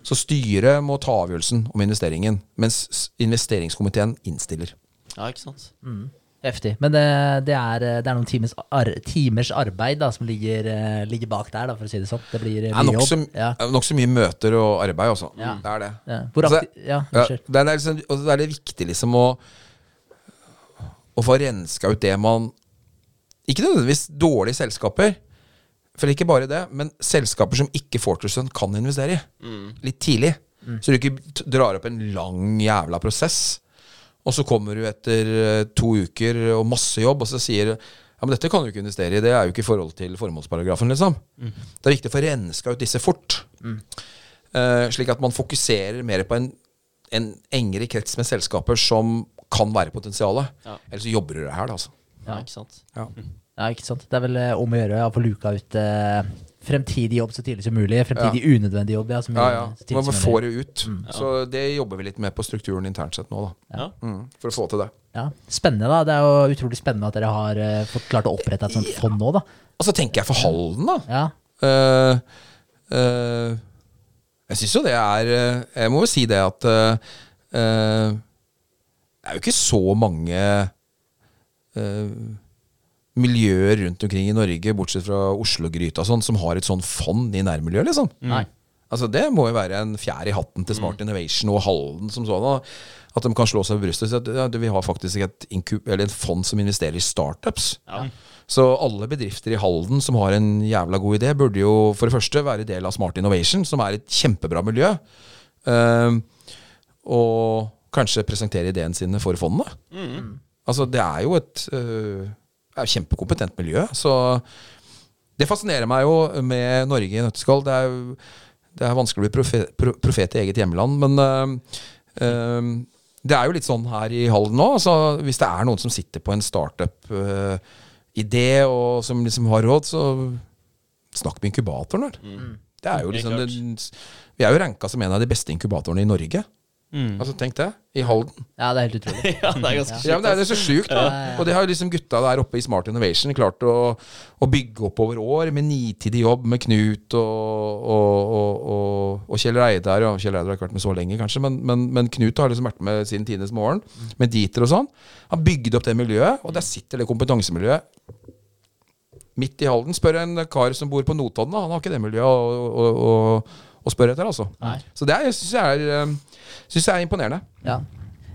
S3: Så styret må ta avgjørelsen om investeringen, mens investeringskomiteen innstiller.
S1: Ja, ikke sant.
S2: Heftig. Men det, det, er, det er noen timers, ar timers arbeid da, som ligger, eh, ligger bak der, da, for å si det sånn. Det blir eh, mye
S3: nokså
S2: jobb. Ja.
S3: nok så mye møter og arbeid, altså.
S2: Ja.
S3: Det er det.
S2: Ja. Hvor
S3: Altså.
S2: Ja,
S3: Ja, det, er liksom, det er det viktig liksom å Å få renska ut det man Ikke nødvendigvis dårlige selskaper, for ikke bare det, men selskaper som ikke Fortresson kan investere i. Litt tidlig. Så du ikke drar opp en lang jævla prosess, og så kommer du etter eh, to uker og masse jobb, og så sier ja, men dette kan du ikke investere i, det er jo ikke i forhold til formålsparagrafen, liksom. Det er viktig å få renska ut disse fort. uh, slik at man fokuserer mer på en, en engere krets med selskaper som kan være potensialet.
S1: Ja.
S3: Ellers så jobber du det her, da, altså.
S1: Ja, ikke sant.
S3: Ja.
S2: Ja, ikke sant. Det er vel eh, om å gjøre å få luka ut eh, fremtidig jobb så tidlig som mulig. Fremtidig unødvendig jobb, ja. Så,
S3: Ja, ja.
S2: så tidlig
S3: Man får
S2: mulig.
S3: det ut. Så det jobber vi litt med på strukturen internt sett nå, da.
S1: Ja.
S3: Mm, for å få til det.
S2: Ja. Spennende, da. Det er jo utrolig spennende at dere har uh, fått klart å opprette et sånt fond nå, da.
S3: Og så tenker jeg for Halden, da.
S2: Ja.
S3: Uh, uh, jeg syns jo det er Jeg må jo si det at Det er jo ikke så mange eh, miljøer rundt omkring i Norge, bortsett fra Oslo-Gryta og sånn, som har et sånn fond i nærmiljøet, liksom.
S2: Nei.
S3: Altså Det må jo være en fjær i hatten til Smart Innovation og Halden som sånn. At de kan slå seg på brystet og si at ja, vi har faktisk et, inkub, eller et fond som investerer i startups.
S1: Ja.
S3: Så alle bedrifter i Halden som har en jævla god idé, burde jo for det første være del av Smart Innovation, som er et kjempebra miljø. Ehm, og kanskje presentere ideene sine for fondet. Altså Det er jo et det er et kjempekompetent miljø. Så det fascinerer meg jo med Norge i nøtteskall. Det er jo Det er vanskelig å bli profet, profet i eget hjemland. Men øh, eh, det er jo litt sånn her i Halden nå. Altså, hvis det er noen som sitter på en startup-idé, og som liksom har råd, så snakk med inkubatoren. vel. Det er jo liksom den, Vi er jo ranka som en av de beste inkubatorene i Norge. Altså, tenk det. I Halden. (laughs)
S2: Ja, det er helt utrolig. (laughs)
S1: ja, det er ganske
S3: Ja, men det er det er så sjukt, da.
S2: Ja, ja, ja.
S3: Og det har jo liksom gutta der oppe i Smart Innovation klart å, å bygge opp over år, med nitidig jobb med Knut og, og, og, og, og Kjell Reidar. Og Kjell Reidar har ikke vært med så lenge, kanskje, men, men, men Knut har liksom vært med siden tidenes morgen, med Dieter og sånn. Han bygde opp det miljøet, og der sitter det kompetansemiljøet midt i Halden. Spør en kar som bor på Notodden, da. han har ikke det miljøet og, å, å, spørre etter, altså.
S2: Nei.
S3: Så det syns jeg, er, eh, synes jeg er imponerende.
S2: Ja.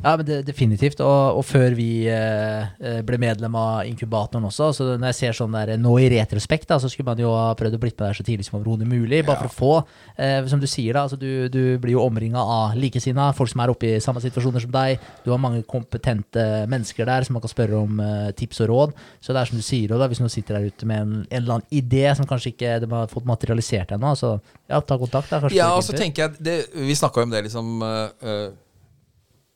S2: Ja, men det, definitivt. Og, og før vi eh, eh, ble medlem av inkubatoren også, så når jeg ser sånn der nå i retrospekt, da, så skulle man jo ha prøvd å blitt med der så tidlig som overhodet mulig. Bare for å få, eh, som du sier, da, altså du, du blir jo omringa av likesinna, folk som er oppe i samme situasjoner som deg. Du har mange kompetente mennesker der som man kan spørre om eh, tips og råd. Så det er som du sier, da, hvis noen sitter der ute med en, en eller annen idé som kanskje ikke de har fått materialisert ennå, så ja, ta kontakt. da,
S3: Ja, og så tenker jeg det, Vi snakka jo om det, liksom øh,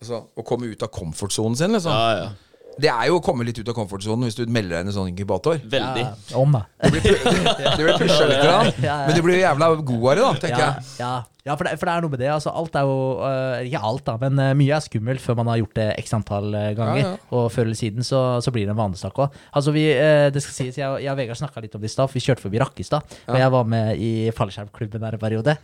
S3: altså, Å komme ut av komfortsonen sin, liksom.
S1: Ja, ja.
S3: Det er jo å komme litt ut av komfortsonen hvis du melder deg inn i en sånn inkubator.
S1: Veldig.
S2: Ja, om, det.
S3: Du blir, (laughs) du blir pusha litt,
S2: ja.
S3: men du blir jo jævla god av det, da, tenker
S2: ja,
S3: jeg.
S2: Ja, ja for, det, for det er noe med det. Altså, alt er jo uh, Ikke alt, da, men uh, mye er skummelt før man har gjort det x antall øh, ganger.
S3: Ja, ja.
S2: Og før eller siden så, så blir det en vanesak òg. Altså, vi, øh, det skal sies, jeg, jeg og Vegard snakka litt om det i stad. Vi kjørte forbi Rakkestad, og jeg var med i fallskjermklubben der en periode.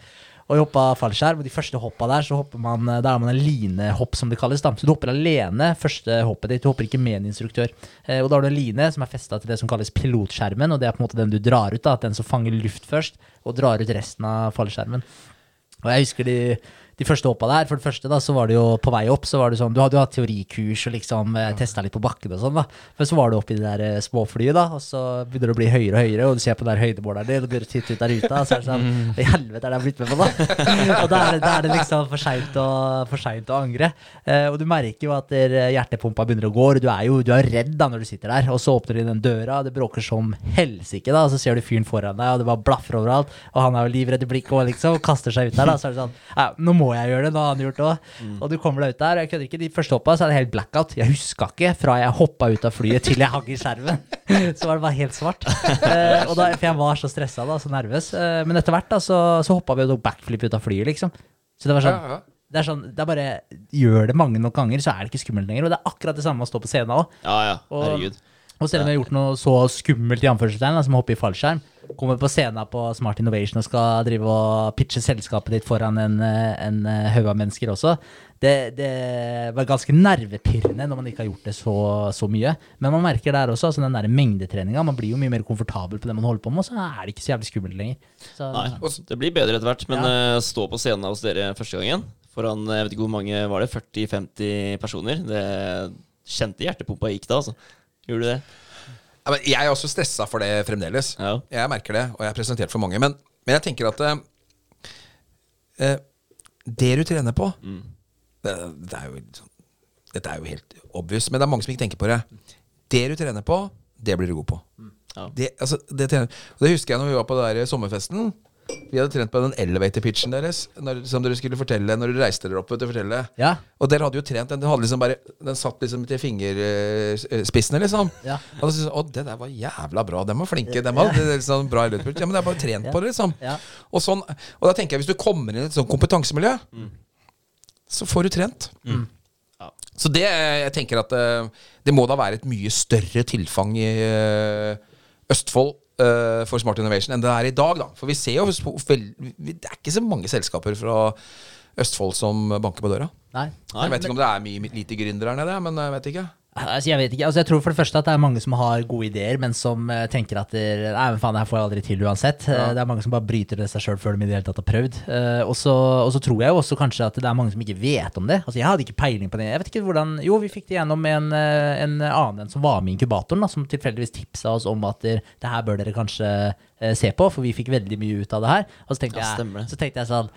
S2: Og jeg hoppa fallskjerm, og de første hoppa der, så hopper man Der er man en linehopp, som det kalles. da Så du hopper alene første hoppet ditt. Du hopper ikke med en instruktør. Eh, og da har du en line som er festa til det som kalles pilotskjermen, og det er på en måte den du drar ut. da Den som fanger luft først, og drar ut resten av fallskjermen. Og jeg husker de, de første hoppa der. For det første da, så var det jo på vei opp, så var det sånn Du hadde jo hatt teorikurs og liksom eh, testa litt på bakken og sånn, da. Men så var du oppi det der eh, småflyet, da, og så begynner det å bli høyere og høyere, og du ser på den der høydemåleren din, og å titte ut der ute, og så er det sånn I helvete er det jeg har blitt med på, da? (laughs) og da er det, da er det liksom for seint å, å angre. Eh, og du merker jo at der, eh, hjertepumpa begynner å gå, og du er jo du er redd da når du sitter der, og så åpner de den døra, det bråker som helsike, da, og så ser du fyren foran deg, og det bare blaffer overalt, og han er jo livredd i blikket og liksom, og kaster seg ut der, da, så er det sånn nå må jeg gjøre det, nå har han gjort det òg. Og du kommer deg ut der, og jeg kødder ikke, de første hoppa så er det helt blackout. Jeg huska ikke fra jeg hoppa ut av flyet til jeg hang i skjermen. (laughs) Så var det bare helt svart. Eh, og da, for jeg var så stressa da, så nervøs. Eh, men etter hvert da, så, så hoppa vi og tok backflip ut av flyet, liksom. Så det var sånn
S3: Ja, ja.
S2: det er sånn, det er bare Gjør det mange nok ganger, så er det ikke skummelt lenger. Og det er akkurat det samme å stå på scenen òg.
S1: Ja, ja.
S2: Og-
S1: Herregud.
S2: Og selv om jeg har gjort noe så skummelt, i anførselstegn, da, som å hoppe i fallskjerm, kommer på scenen på Smart Innovation og skal drive og pitche selskapet ditt foran en, eh, en eh, haug av mennesker også, det, det var ganske nervepirrende når man ikke har gjort det så, så mye. Men man merker der også, altså den der mengdetreninga, man blir jo mye mer komfortabel på det man holder på med, og så er det ikke så jævlig skummelt lenger. Så,
S1: Nei, det blir bedre etter hvert. Men
S2: Ja.
S1: eh, stå på scenen hos dere første gangen foran jeg vet ikke hvor mange var det, 40-50 personer. Det kjente hjertepumpa gikk da, altså. Gjorde du det?
S3: Jeg er også stressa for det fremdeles.
S1: Ja.
S3: Jeg merker det, og jeg har presentert for mange. Men, men jeg tenker at eh, eh, det du trener på det, det er jo sånn- Dette er jo helt obvious, men det er mange som ikke tenker på det. Det du trener på, det blir du god på.
S1: Ja.
S3: Det, altså, det, trener, det husker jeg når vi var på den der sommerfesten. Vi hadde trent på den elevator-pitchen deres når, som dere skulle fortelle når dere reiste dere opp. Vet du, fortelle.
S2: Ja.
S3: Og dere hadde jo trent den. Den, hadde liksom bare, den satt liksom til fingerspissene, liksom.
S2: Ja.
S3: Og da syntes jeg, Å, det der var jævla bra. De var flinke. De hadde liksom bra elevator pitch. Ja, men det er bare trent på det, liksom.
S2: Ja.
S3: Og, sånn, og da tenker jeg, hvis du kommer inn i et sånt kompetansemiljø, så får du trent.
S1: Ja.
S3: Så det jeg tenker at eh, det må da være et mye større tilfang i eh, Østfold eh, for Smart Innovation enn det er i dag, da. For vi ser jo Det er ikke så mange selskaper fra Østfold som banker på døra.
S2: Nei.
S3: Jeg vet ikke om det er mye lite gründere her nede, men jeg vet ikke.
S2: Altså, jeg vet ikke, altså jeg tror for det første at det er mange som har gode ideer, men som uh, tenker at det, Nei, men faen, det her får jeg aldri til uansett. Eh, Det er mange som bare bryter det seg sjøl før de i det hele tatt har prøvd. Uh, og så og så tror jeg jo også kanskje at det er mange som ikke vet om det. Altså Jeg hadde ikke peiling på det. Jeg vet ikke hvordan Jo, vi fikk det gjennom med en, en annen en som var med i inkubatoren, da, som tilfeldigvis tipsa oss om at det, det her bør dere kanskje se på, for vi fikk veldig mye ut av det her. Og så tenkte,
S1: Ja,
S2: jeg, så tenkte jeg sånn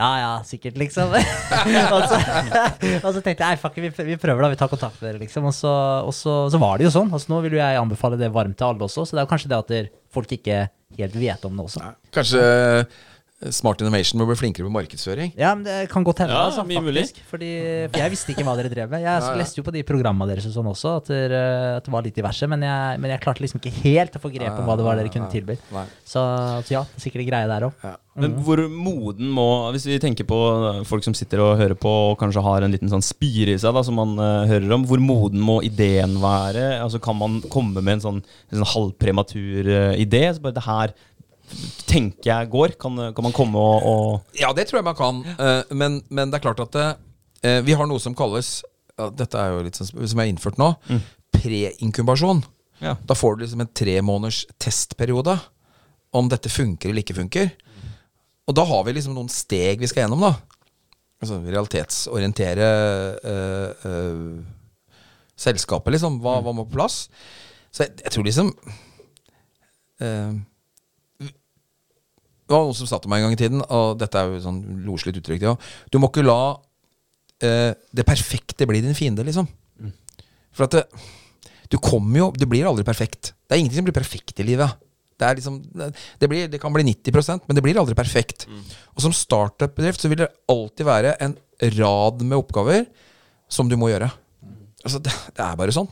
S2: ja, ja, sikkert, liksom. (laughs) og, så, (laughs) og så tenkte jeg fuck, vi, vi prøver, da. Vi tar kontakt med dere, liksom. Og så, og så, så var det jo sånn. Altså, nå vil jo jeg anbefale det varmt til alle også, så det er jo kanskje det at folk ikke helt vet om det også.
S3: Kanskje Smart Innovation må bli flinkere på markedsføring.
S2: Ja, men det kan godt hende,
S1: Ja,
S2: altså, faktisk. Fordi, for jeg visste ikke hva dere drev med. Jeg
S3: ja.
S2: leste jo på de programmene deres og sånn også, at, dere, at det var litt diverse, men jeg, men jeg klarte liksom ikke helt å få grep om hva det var dere kunne tilby. Så, altså, ja, er sikkert greie der òg.
S3: Ja.
S4: Men hvor moden må Hvis vi tenker på folk som sitter og hører på og kanskje har en liten sånn spire i seg, da, som man uh, hører om, hvor moden må ideen være? Altså Kan man komme med en sånn, en sånn halvprematur uh, idé? Så bare det her tenker jeg går. Kan, kan man komme og, og
S3: Ja, det tror jeg man kan. Eh, men, men det er klart at eh, vi har noe som kalles Dette er jo litt sånn som er innført nå. Preinkubasjon.
S4: Ja.
S3: Da får du liksom en tre måneders testperiode om dette funker eller ikke funker. Og da har vi liksom noen steg vi skal gjennom, da. Altså realitetsorientere eh, eh, selskapet, liksom. Hva, hva må på plass? Så jeg, jeg tror liksom eh, det var noen som sa til meg en gang i tiden, og dette er jo sånn loselig uttrykk, ja. Du må ikke la eh, det perfekte bli din fiende, liksom. For at det, du kommer jo Du blir aldri perfekt. Det er ingenting som blir perfekt i livet. Det, er liksom, det, blir, det kan bli 90% men det blir aldri perfekt. Og som startup-bedrift så vil det alltid være en rad med oppgaver som du må gjøre. Altså, det, det er bare sånn.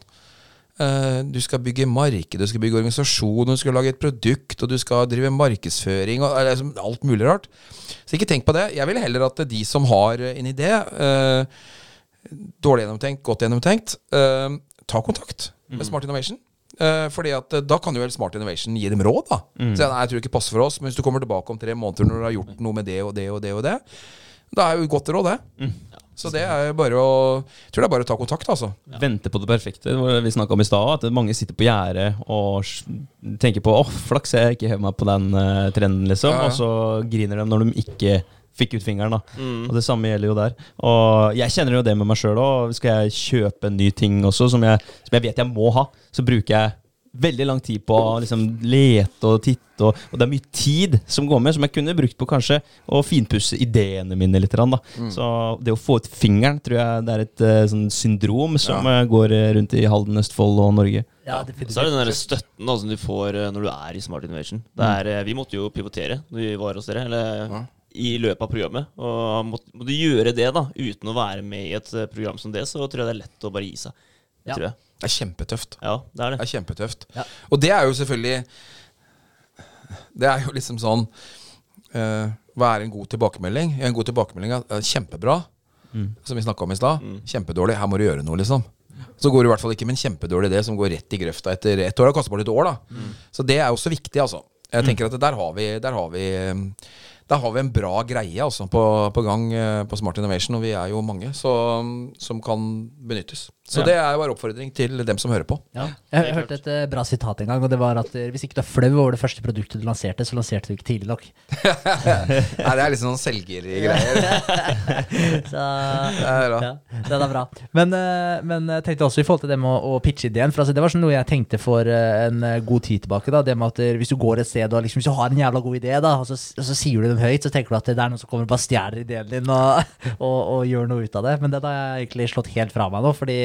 S3: Eh, du skal bygge marked, du skal bygge organisasjon, du skal lage et produkt, og du skal drive markedsføring og liksom, alt mulig rart. Så ikke tenk på det. Jeg vil heller at de som har en idé, eh, dårlig gjennomtenkt, godt gjennomtenkt, eh, ta kontakt med Smart Innovation. Fordi at da kan jo vel Smart Innovation gi dem råd, da. Så jeg, nei, jeg tror ikke det passer for oss, men hvis du kommer tilbake om tre måneder når du har gjort noe med det og det og det og det, da er jo godt råd, det. Så det er bare å Jeg tror det er bare å ta kontakt, altså.
S4: vente på det perfekte? Det vi snakka om i stad, at mange sitter på gjerdet og tenker på åh, flaks jeg ikke hev meg på den uh, trenden, liksom.
S3: Ja, ja.
S4: Og så griner de når de ikke fikk ut fingeren. da Og det samme gjelder jo der. Og jeg kjenner jo det med meg sjøl òg. Skal jeg kjøpe en ny ting også, som jeg, som jeg vet jeg må ha, så bruker jeg veldig lang tid på å liksom lete og titte. Og, og det er mye tid som går med, som jeg kunne brukt på kanskje å finpusse ideene mine litt. Da. Mm. Så det å få ut fingeren tror jeg det er et uh, sånn syndrom som ja. går eh, rundt i Halden, Østfold og Norge.
S2: Ja,
S1: Så er det den der støtten da, som du får eh, når du er i Smart Innovation. Det er, mm. vi måtte jo pivotere når vi var hos dere, eller i løpet av programmet. Og må, må du gjøre det da, uten å være med i et eh, program som det, så tror jeg det er lett å bare gi seg.
S2: Ja.
S1: Tror jeg.
S3: Det er kjempetøft.
S1: Ja, det er
S3: Det
S1: det.
S3: er kjempetøft.
S2: Ja.
S3: Og det er jo selvfølgelig Det er jo liksom sånn uh, Hva er en god tilbakemelding? En god tilbakemelding er kjempebra, som vi snakka om i stad. Kjempedårlig. Her må du gjøre noe, liksom. Så går du i hvert fall ikke med en kjempedårlig idé som går rett i grøfta etter ett år. Det kaster bort et år, da. Så det er også viktig, altså. Jeg tenker at der har vi, der har vi eh, der har vi en bra greie altså, på, på gang eh, på Smart Innovation, og vi er jo mange så, som kan benyttes. Så
S4: Ja.
S3: det er jo bare oppfordring til dem som hører på.
S2: Ja. Jeg, hørte et uh, bra sitat en gang, og det var at eh, hvis ikke du er flau over det første produktet du lanserte, så lanserte du ikke tidlig nok. (laughs)
S3: Nei, det er litt sånn selgergreier. (laughs)
S2: Så,
S3: Det er bra.
S2: ja, den er bra. Men, uh, men jeg tenkte også i forhold til det med å, å pitche ideen. For altså, det var sånn noe jeg tenkte for uh, en god tid tilbake. Da, det med at Hvis du går et sted og liksom, hvis du har en jævla god idé, da, og så, og så sier du den høyt, så tenker du at det er noen som kommer og bare stjeler ideen din og, (laughs) og, og gjør noe ut av det. Men det har jeg egentlig slått helt fra meg nå, fordi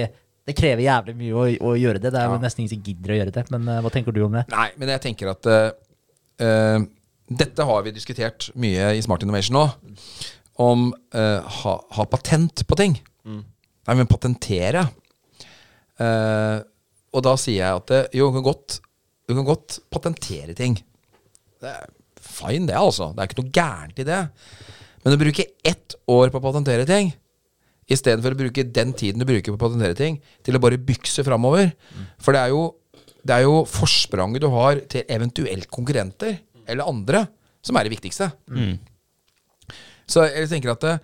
S2: det krever jævlig mye å, å gjøre det. Det er jo
S3: Ja.
S2: nesten ingen som gidder å gjøre det. Men uh, hva tenker du om det?
S3: Nei, men jeg tenker at uh, eh, Dette har vi diskutert mye i Smart Innovation nå. Om eh, ha, ha patent på ting. Nei, men patentere. Eh, og da sier jeg at jo, du kan godt, du kan godt patentere ting. Det er fine, det, altså. Det er ikke noe gærent i det. Men å bruke ett år på å patentere ting, istedenfor å bruke den tiden du bruker på å patentere ting, til å bare bykse framover For det er, jo, jo forspranget du har til eventuelt konkurrenter, eller andre, som er det viktigste. Så jeg tenker at det,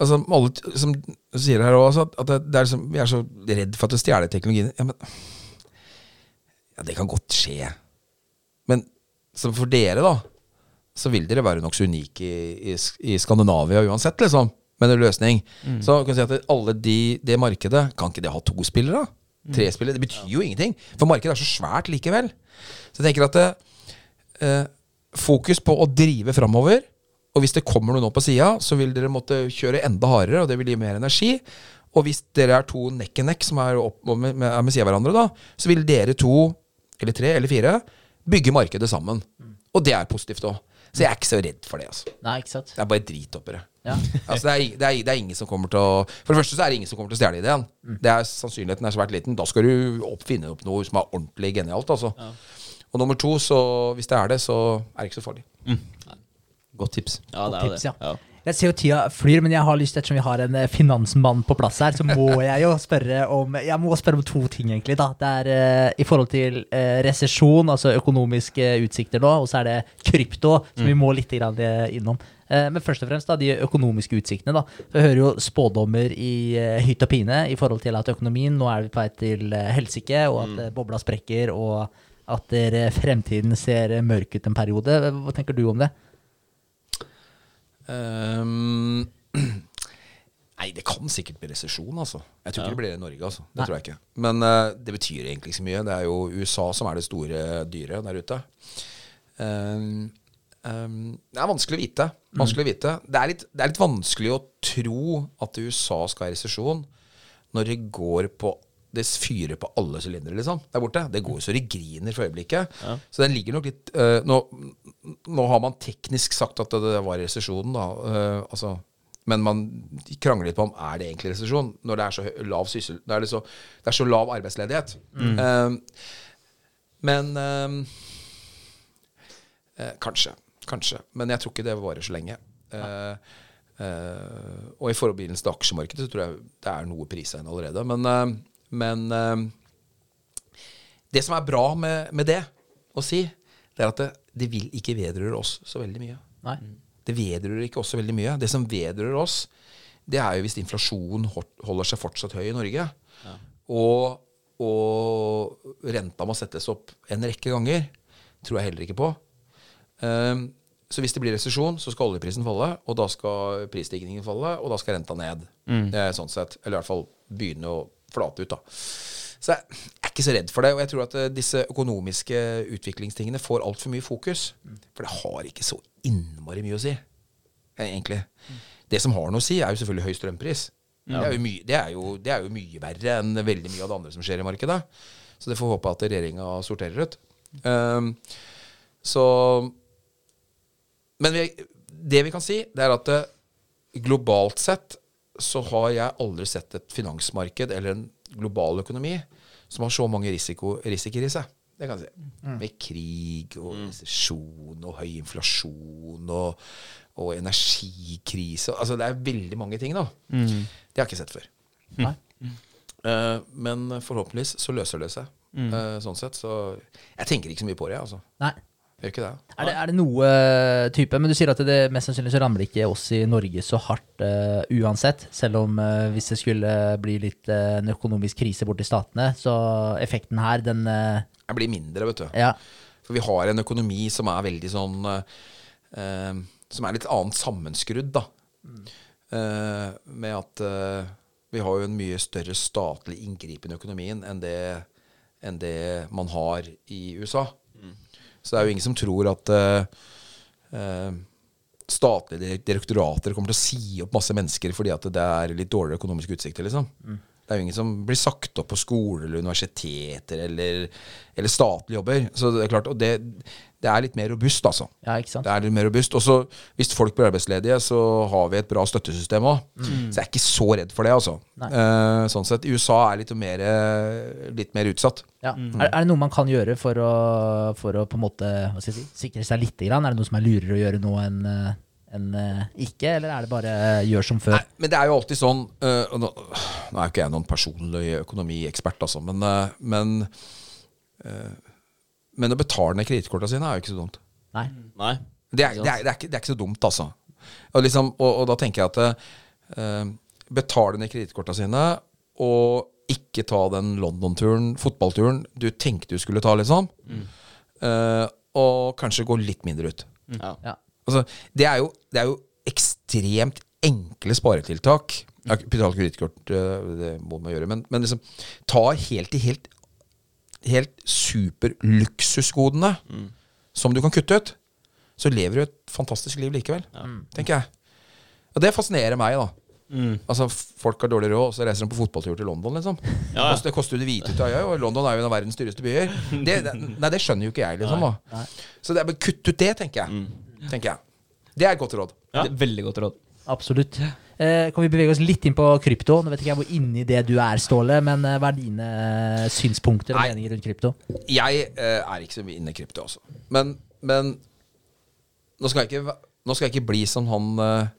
S3: altså, alle som sier her også, at, det, det er liksom, vi er så redd for at det stjeler teknologien. Ja, men ja, det kan godt skje. Men for dere, da, så vil dere være nokså unike i, i, i Skandinavia uansett, liksom. Med en løsning. Så kan jeg si at alle de, det markedet, kan ikke det ha to spillere? Tre spillere? Det betyr jo ingenting. For markedet er så svært likevel. Så jeg tenker at det, eh, fokus på å drive framover. Og hvis det kommer noe nå på sida, så vil dere måtte kjøre enda hardere, og det vil gi mer energi. Og hvis dere er to neck and neck som er, opp, med, med, med sida av hverandre, da, så vil dere to, eller tre, eller fire, bygge markedet sammen. Og det er positivt òg. Så jeg er ikke så redd for det. altså
S2: Nei, ikke sant?
S3: Det er bare drithoppere.
S2: Ja. (laughs)
S3: Altså, det, er, det, er, det er ingen som kommer til å For det første så er det ingen som kommer til å stjele ideen. Det er Sannsynligheten er svært liten. Da skal du opp, finne opp noe som er ordentlig genialt. Altså. Og nummer to, så hvis det er det, så er det ikke så farlig.
S4: Godt tips.
S1: Ja, det er
S2: tips,
S1: det.
S2: ja. Jeg ser jo tida flyr, men jeg har lyst, ettersom vi har en eh, finansmann på plass her, så må (laughs) jeg jo spørre om spørre om to ting, egentlig. da. Det er uh, i forhold til uh, resesjon, altså økonomiske utsikter nå, og så er det krypto, som vi må litt grann, innom. Uh, men først og fremst da, de økonomiske utsiktene. da. Vi hører jo spådommer i hytt og pine i forhold til at økonomien Nå er vi på vei til helsike, og at eh, bobla sprekker, og at fremtiden ser mørk ut en periode. Hva tenker du om det?
S3: Ehm, (clears throat) nei, det kan sikkert bli resesjon, altså. Jeg tror ikke det blir det i Norge, altså. Det
S2: Nei.
S3: tror jeg ikke. Men uh, det betyr egentlig ikke så mye. Det er jo USA som er det store dyret der ute. Um, um, det er vanskelig å vite. Vanskelig å vite. Det er, litt, det er litt vanskelig å tro at USA skal ha resesjon når det går på det fyrer på alle sylindere, liksom, der borte. Det går så det griner for øyeblikket. Så den ligger nok litt uh, nå, nå har man teknisk sagt at det, var resesjonen, da. Uh, altså, men man krangler litt på om er det egentlig resesjon når det er så lav syssel... Det er, så, det er så lav arbeidsledighet. Eh, men uh, Kanskje. Kanskje. Men jeg tror ikke det varer så lenge. Og i forbindelse til aksjemarkedet så tror jeg det er noe prisa inn allerede. Men, men det som er bra med, med det å si, det er at det, det vil ikke vedrøre oss så veldig mye.
S2: Nei.
S3: Det vedrører ikke oss så veldig mye. Det som vedrører oss, det er jo hvis inflasjonen holder seg fortsatt høy i Norge, og, og renta må settes opp en rekke ganger, tror jeg heller ikke på. Um, så hvis det blir resesjon, så skal oljeprisen falle, og da skal prisstigningen falle, og da skal renta ned. Mm. sånn sett. Eller i hvert fall begynne å flate ut, da. Så jeg ikke så redd for det. Og jeg tror at eh, disse økonomiske utviklingstingene får altfor mye fokus. For det har ikke så innmari mye å si, eh, egentlig. Det som har noe å si, er jo selvfølgelig høy strømpris. Det, er jo mye, det, er jo, det er jo mye verre enn veldig mye av det andre som skjer i markedet. Så det får håpe at regjeringa sorterer ut. Um, så Men vi, det vi kan si, det er at eh, globalt sett så har jeg aldri sett et finansmarked eller en global økonomi som har så mange risiko, risiker i seg. Det kan jeg si. Med krig og resesjon og høy inflasjon og, og energikrise. Altså det er veldig mange ting, da. Det har jeg ikke sett før.
S2: Nei.
S3: Eh, men forhåpentligvis så løser det seg. Uh, sånn sett. Så jeg tenker ikke så mye på det, altså.
S2: Nei.
S3: Jeg gjør ikke det.
S2: Er det, er det noe eh, type Men du sier at det mest sannsynlig så rammer ikke oss i Norge så hardt uh, uansett. Selv om uh, hvis det skulle bli litt uh, en økonomisk krise borti statene, så effekten her, den eh,
S3: blir mindre, vet du.
S2: Ja.
S3: For vi har en økonomi som er veldig sånn Som er litt annet sammenskrudd, da. Eh, med at vi har jo en mye større statlig inngripen i økonomien enn det, enn det man har i USA. Så det er jo ingen som tror at uh, statlige direktorater kommer til å si opp masse mennesker fordi at det er litt dårligere økonomiske utsikter, liksom. Det er jo ingen som blir sagt opp på skoler eller universiteter eller, eller statlige jobber. Så det er klart, og det, det er litt mer robust, altså.
S2: ja, ikke sant?
S3: Det er litt mer robust. Og så hvis folk blir arbeidsledige, så har vi et bra støttesystem òg. Så jeg er ikke så redd for det, altså. Eh, sånn sett. USA er litt mer, litt mer utsatt.
S2: Ja. Er, er det noe man kan gjøre for å, for å på en måte hva skal jeg si, sikre seg litt? Grann? Er det noe som er lurere å gjøre nå enn eh, enn, eh, ikke, eller er det bare eh, gjør som før?
S3: Nei, men det er jo alltid sånn uh, nå, nå er jo ikke jeg noen personlig økonomiekspert, altså, men, uh, men uh, Men å betale ned kredittkortene sine er jo ikke så dumt.
S2: Nei.
S1: Nei.
S3: Det er, det er, det er, ikke, det er ikke så dumt, altså. Og, liksom, og, og da tenker jeg at betale ned kredittkortene sine, og ikke ta den London-turen, fotballturen, du tenkte du skulle ta, liksom. øh, og kanskje gå litt mindre ut.
S1: Ja.
S2: Ja.
S3: Altså, det, er jo, det er jo ekstremt enkle sparetiltak. Betale kredittkort, øh, det må man gjøre. Men, men liksom, ta helt de helt, helt super luksusgodene som du kan kutte ut. Så lever du et fantastisk liv likevel, tenker jeg. Og det fascinerer meg, da. Altså, Folk har dårlig råd, og så reiser de på fotballtur til London, liksom.
S1: Ja, ja.
S3: Det koster jo det hvite ut av øya, og London er jo en av verdens dyreste byer. Det, det, nei, det skjønner jo ikke jeg, liksom. da Så det er bare kutt ut det, tenker jeg. Tenker jeg. Det er et godt råd.
S1: Ja.
S4: Veldig godt råd.
S2: Absolutt. Eh, kan vi bevege oss litt inn på krypto? Nå vet ikke jeg hvor inni det du er, Ståle, men eh, hva er dine synspunkter og
S3: Nei.
S2: meninger rundt krypto?
S3: Jeg eh, er ikke så mye inne i krypto altså. Men, men nå, skal jeg ikke, nå skal jeg ikke bli som han eh,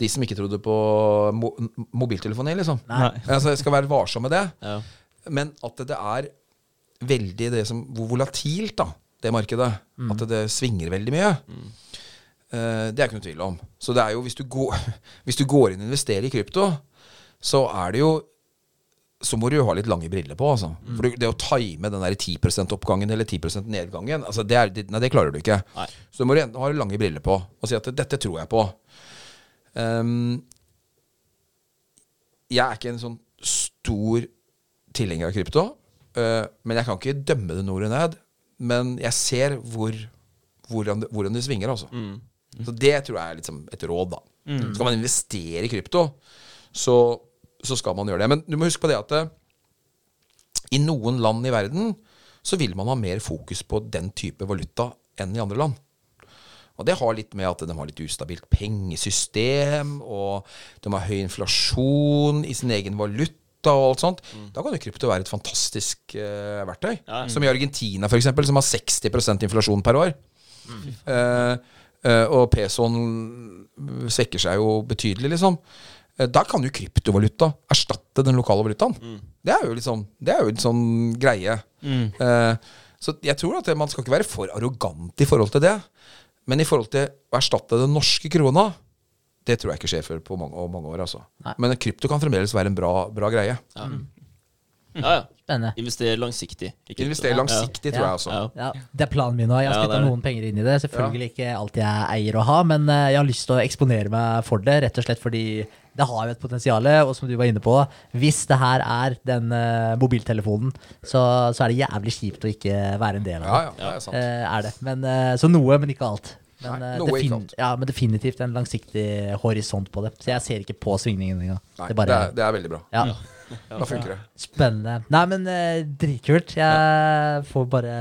S3: De som ikke trodde på mo mobiltelefoni, liksom.
S2: Nei. (laughs)
S3: Altså, jeg skal være varsom med det.
S1: Ja.
S3: Men at det er veldig det som Hvor volatilt, da, det markedet. At det svinger veldig mye. Eh, det er ikke noe tvil om. Så det er jo, hvis du går, (laughs) hvis du går inn og investerer i krypto, så er det jo så må du jo ha litt lange briller på. Altså. For det, det å time den der 10% oppgangen eller 10 nedgangen, altså det, er, nei, det klarer du ikke.
S1: Nei.
S3: Så du må ha lange briller på og si at dette tror jeg på. Um, jeg er ikke en sånn stor tilhenger av krypto, uh, men jeg kan ikke dømme det nord og ned. Men jeg ser hvor, hvordan, det, hvordan det svinger, altså. Så det tror jeg er liksom et råd, da. Skal man investere i krypto, så, så skal man gjøre det. Men du må huske på det at det, i noen land i verden så vil man ha mer fokus på den type valuta enn i andre land. Og det har litt med at de har litt ustabilt pengesystem, og de har høy inflasjon i sin egen valuta og alt sånt. Da kan jo krypto være et fantastisk uh, verktøy.
S1: Ja.
S3: Som i Argentina, f.eks., som har 60% inflasjon per år. Mm. Uh, uh, og pesoen svekker seg jo betydelig, liksom. Da kan jo kryptovaluta erstatte den lokale valutaen. Det er jo sånn, det er jo en sånn greie. Eh, så jeg tror at man skal ikke være for arrogant i forhold til det. Men i forhold til å erstatte den norske krona, det tror jeg ikke skjer før på mange, mange år. altså.
S2: Nei.
S3: Men krypto kan fremdeles være en bra, bra greie.
S1: Ja, ja.
S2: Spennende.
S1: Investere langsiktig.
S3: Investere langsiktig, tror jeg også.
S1: Ja.
S2: Ja, Det er planen min nå. Jeg har
S1: Ja,
S2: spytta noen penger inn i det. Selvfølgelig ikke alt jeg eier å ha, men eh, jeg har lyst til å eksponere meg for det, rett og slett fordi det har jo et potensial. Og som du var inne på, hvis det her er den uh, mobiltelefonen, så, så er det jævlig kjipt å ikke være en del av
S3: Ja,
S2: det.
S3: ja, det er sant.
S2: Uh, er det. Men, uh, så noe, men ikke alt. Men,
S3: Nei,
S2: eh,
S3: noe,
S2: defin-. Ja, men definitivt en langsiktig horisont på det. Så jeg ser ikke på svingningen engang.
S3: Nei,
S2: Det
S3: det, er, det er veldig bra.
S2: ja. (laughs)
S3: Da funker det.
S2: Spennende. Nei, men eh, dritkult. Jeg får bare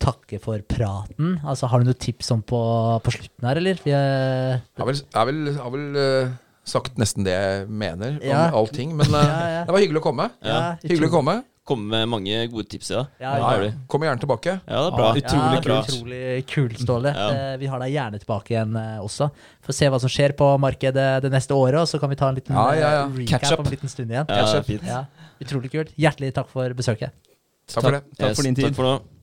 S2: takke for praten. Altså, Har du noen tips om på, på slutten her, eller? Vi, eh,
S3: Jeg har vel, jeg vil, jeg vil, vel eh, sagt nesten det jeg mener om
S2: Ja.
S3: allting. Men uh,
S2: Ja, ja.
S3: det var hyggelig å komme.
S2: ja,
S3: Hyggelig å komme.
S1: Komme med mange gode tips i dag.
S2: Ja, ja.
S3: Kom gjerne tilbake.
S1: Ja, det er bra.
S4: Ja, utrolig
S2: ja,
S1: kult.
S2: Utrolig kult, Ståle.
S1: Ja.
S2: Eh, vi har deg gjerne tilbake igjen eh, også. For å se hva som skjer på markedet det neste året, og så kan vi ta en liten
S3: Ja, ja, ja.
S2: eh, recap om en liten stund igjen.
S1: Ja,
S3: Catch
S1: fint.
S2: Ja, utrolig kult. Hjertelig takk for besøket.
S3: Takk for det.
S4: Takk for din tid.
S1: Takk for nå.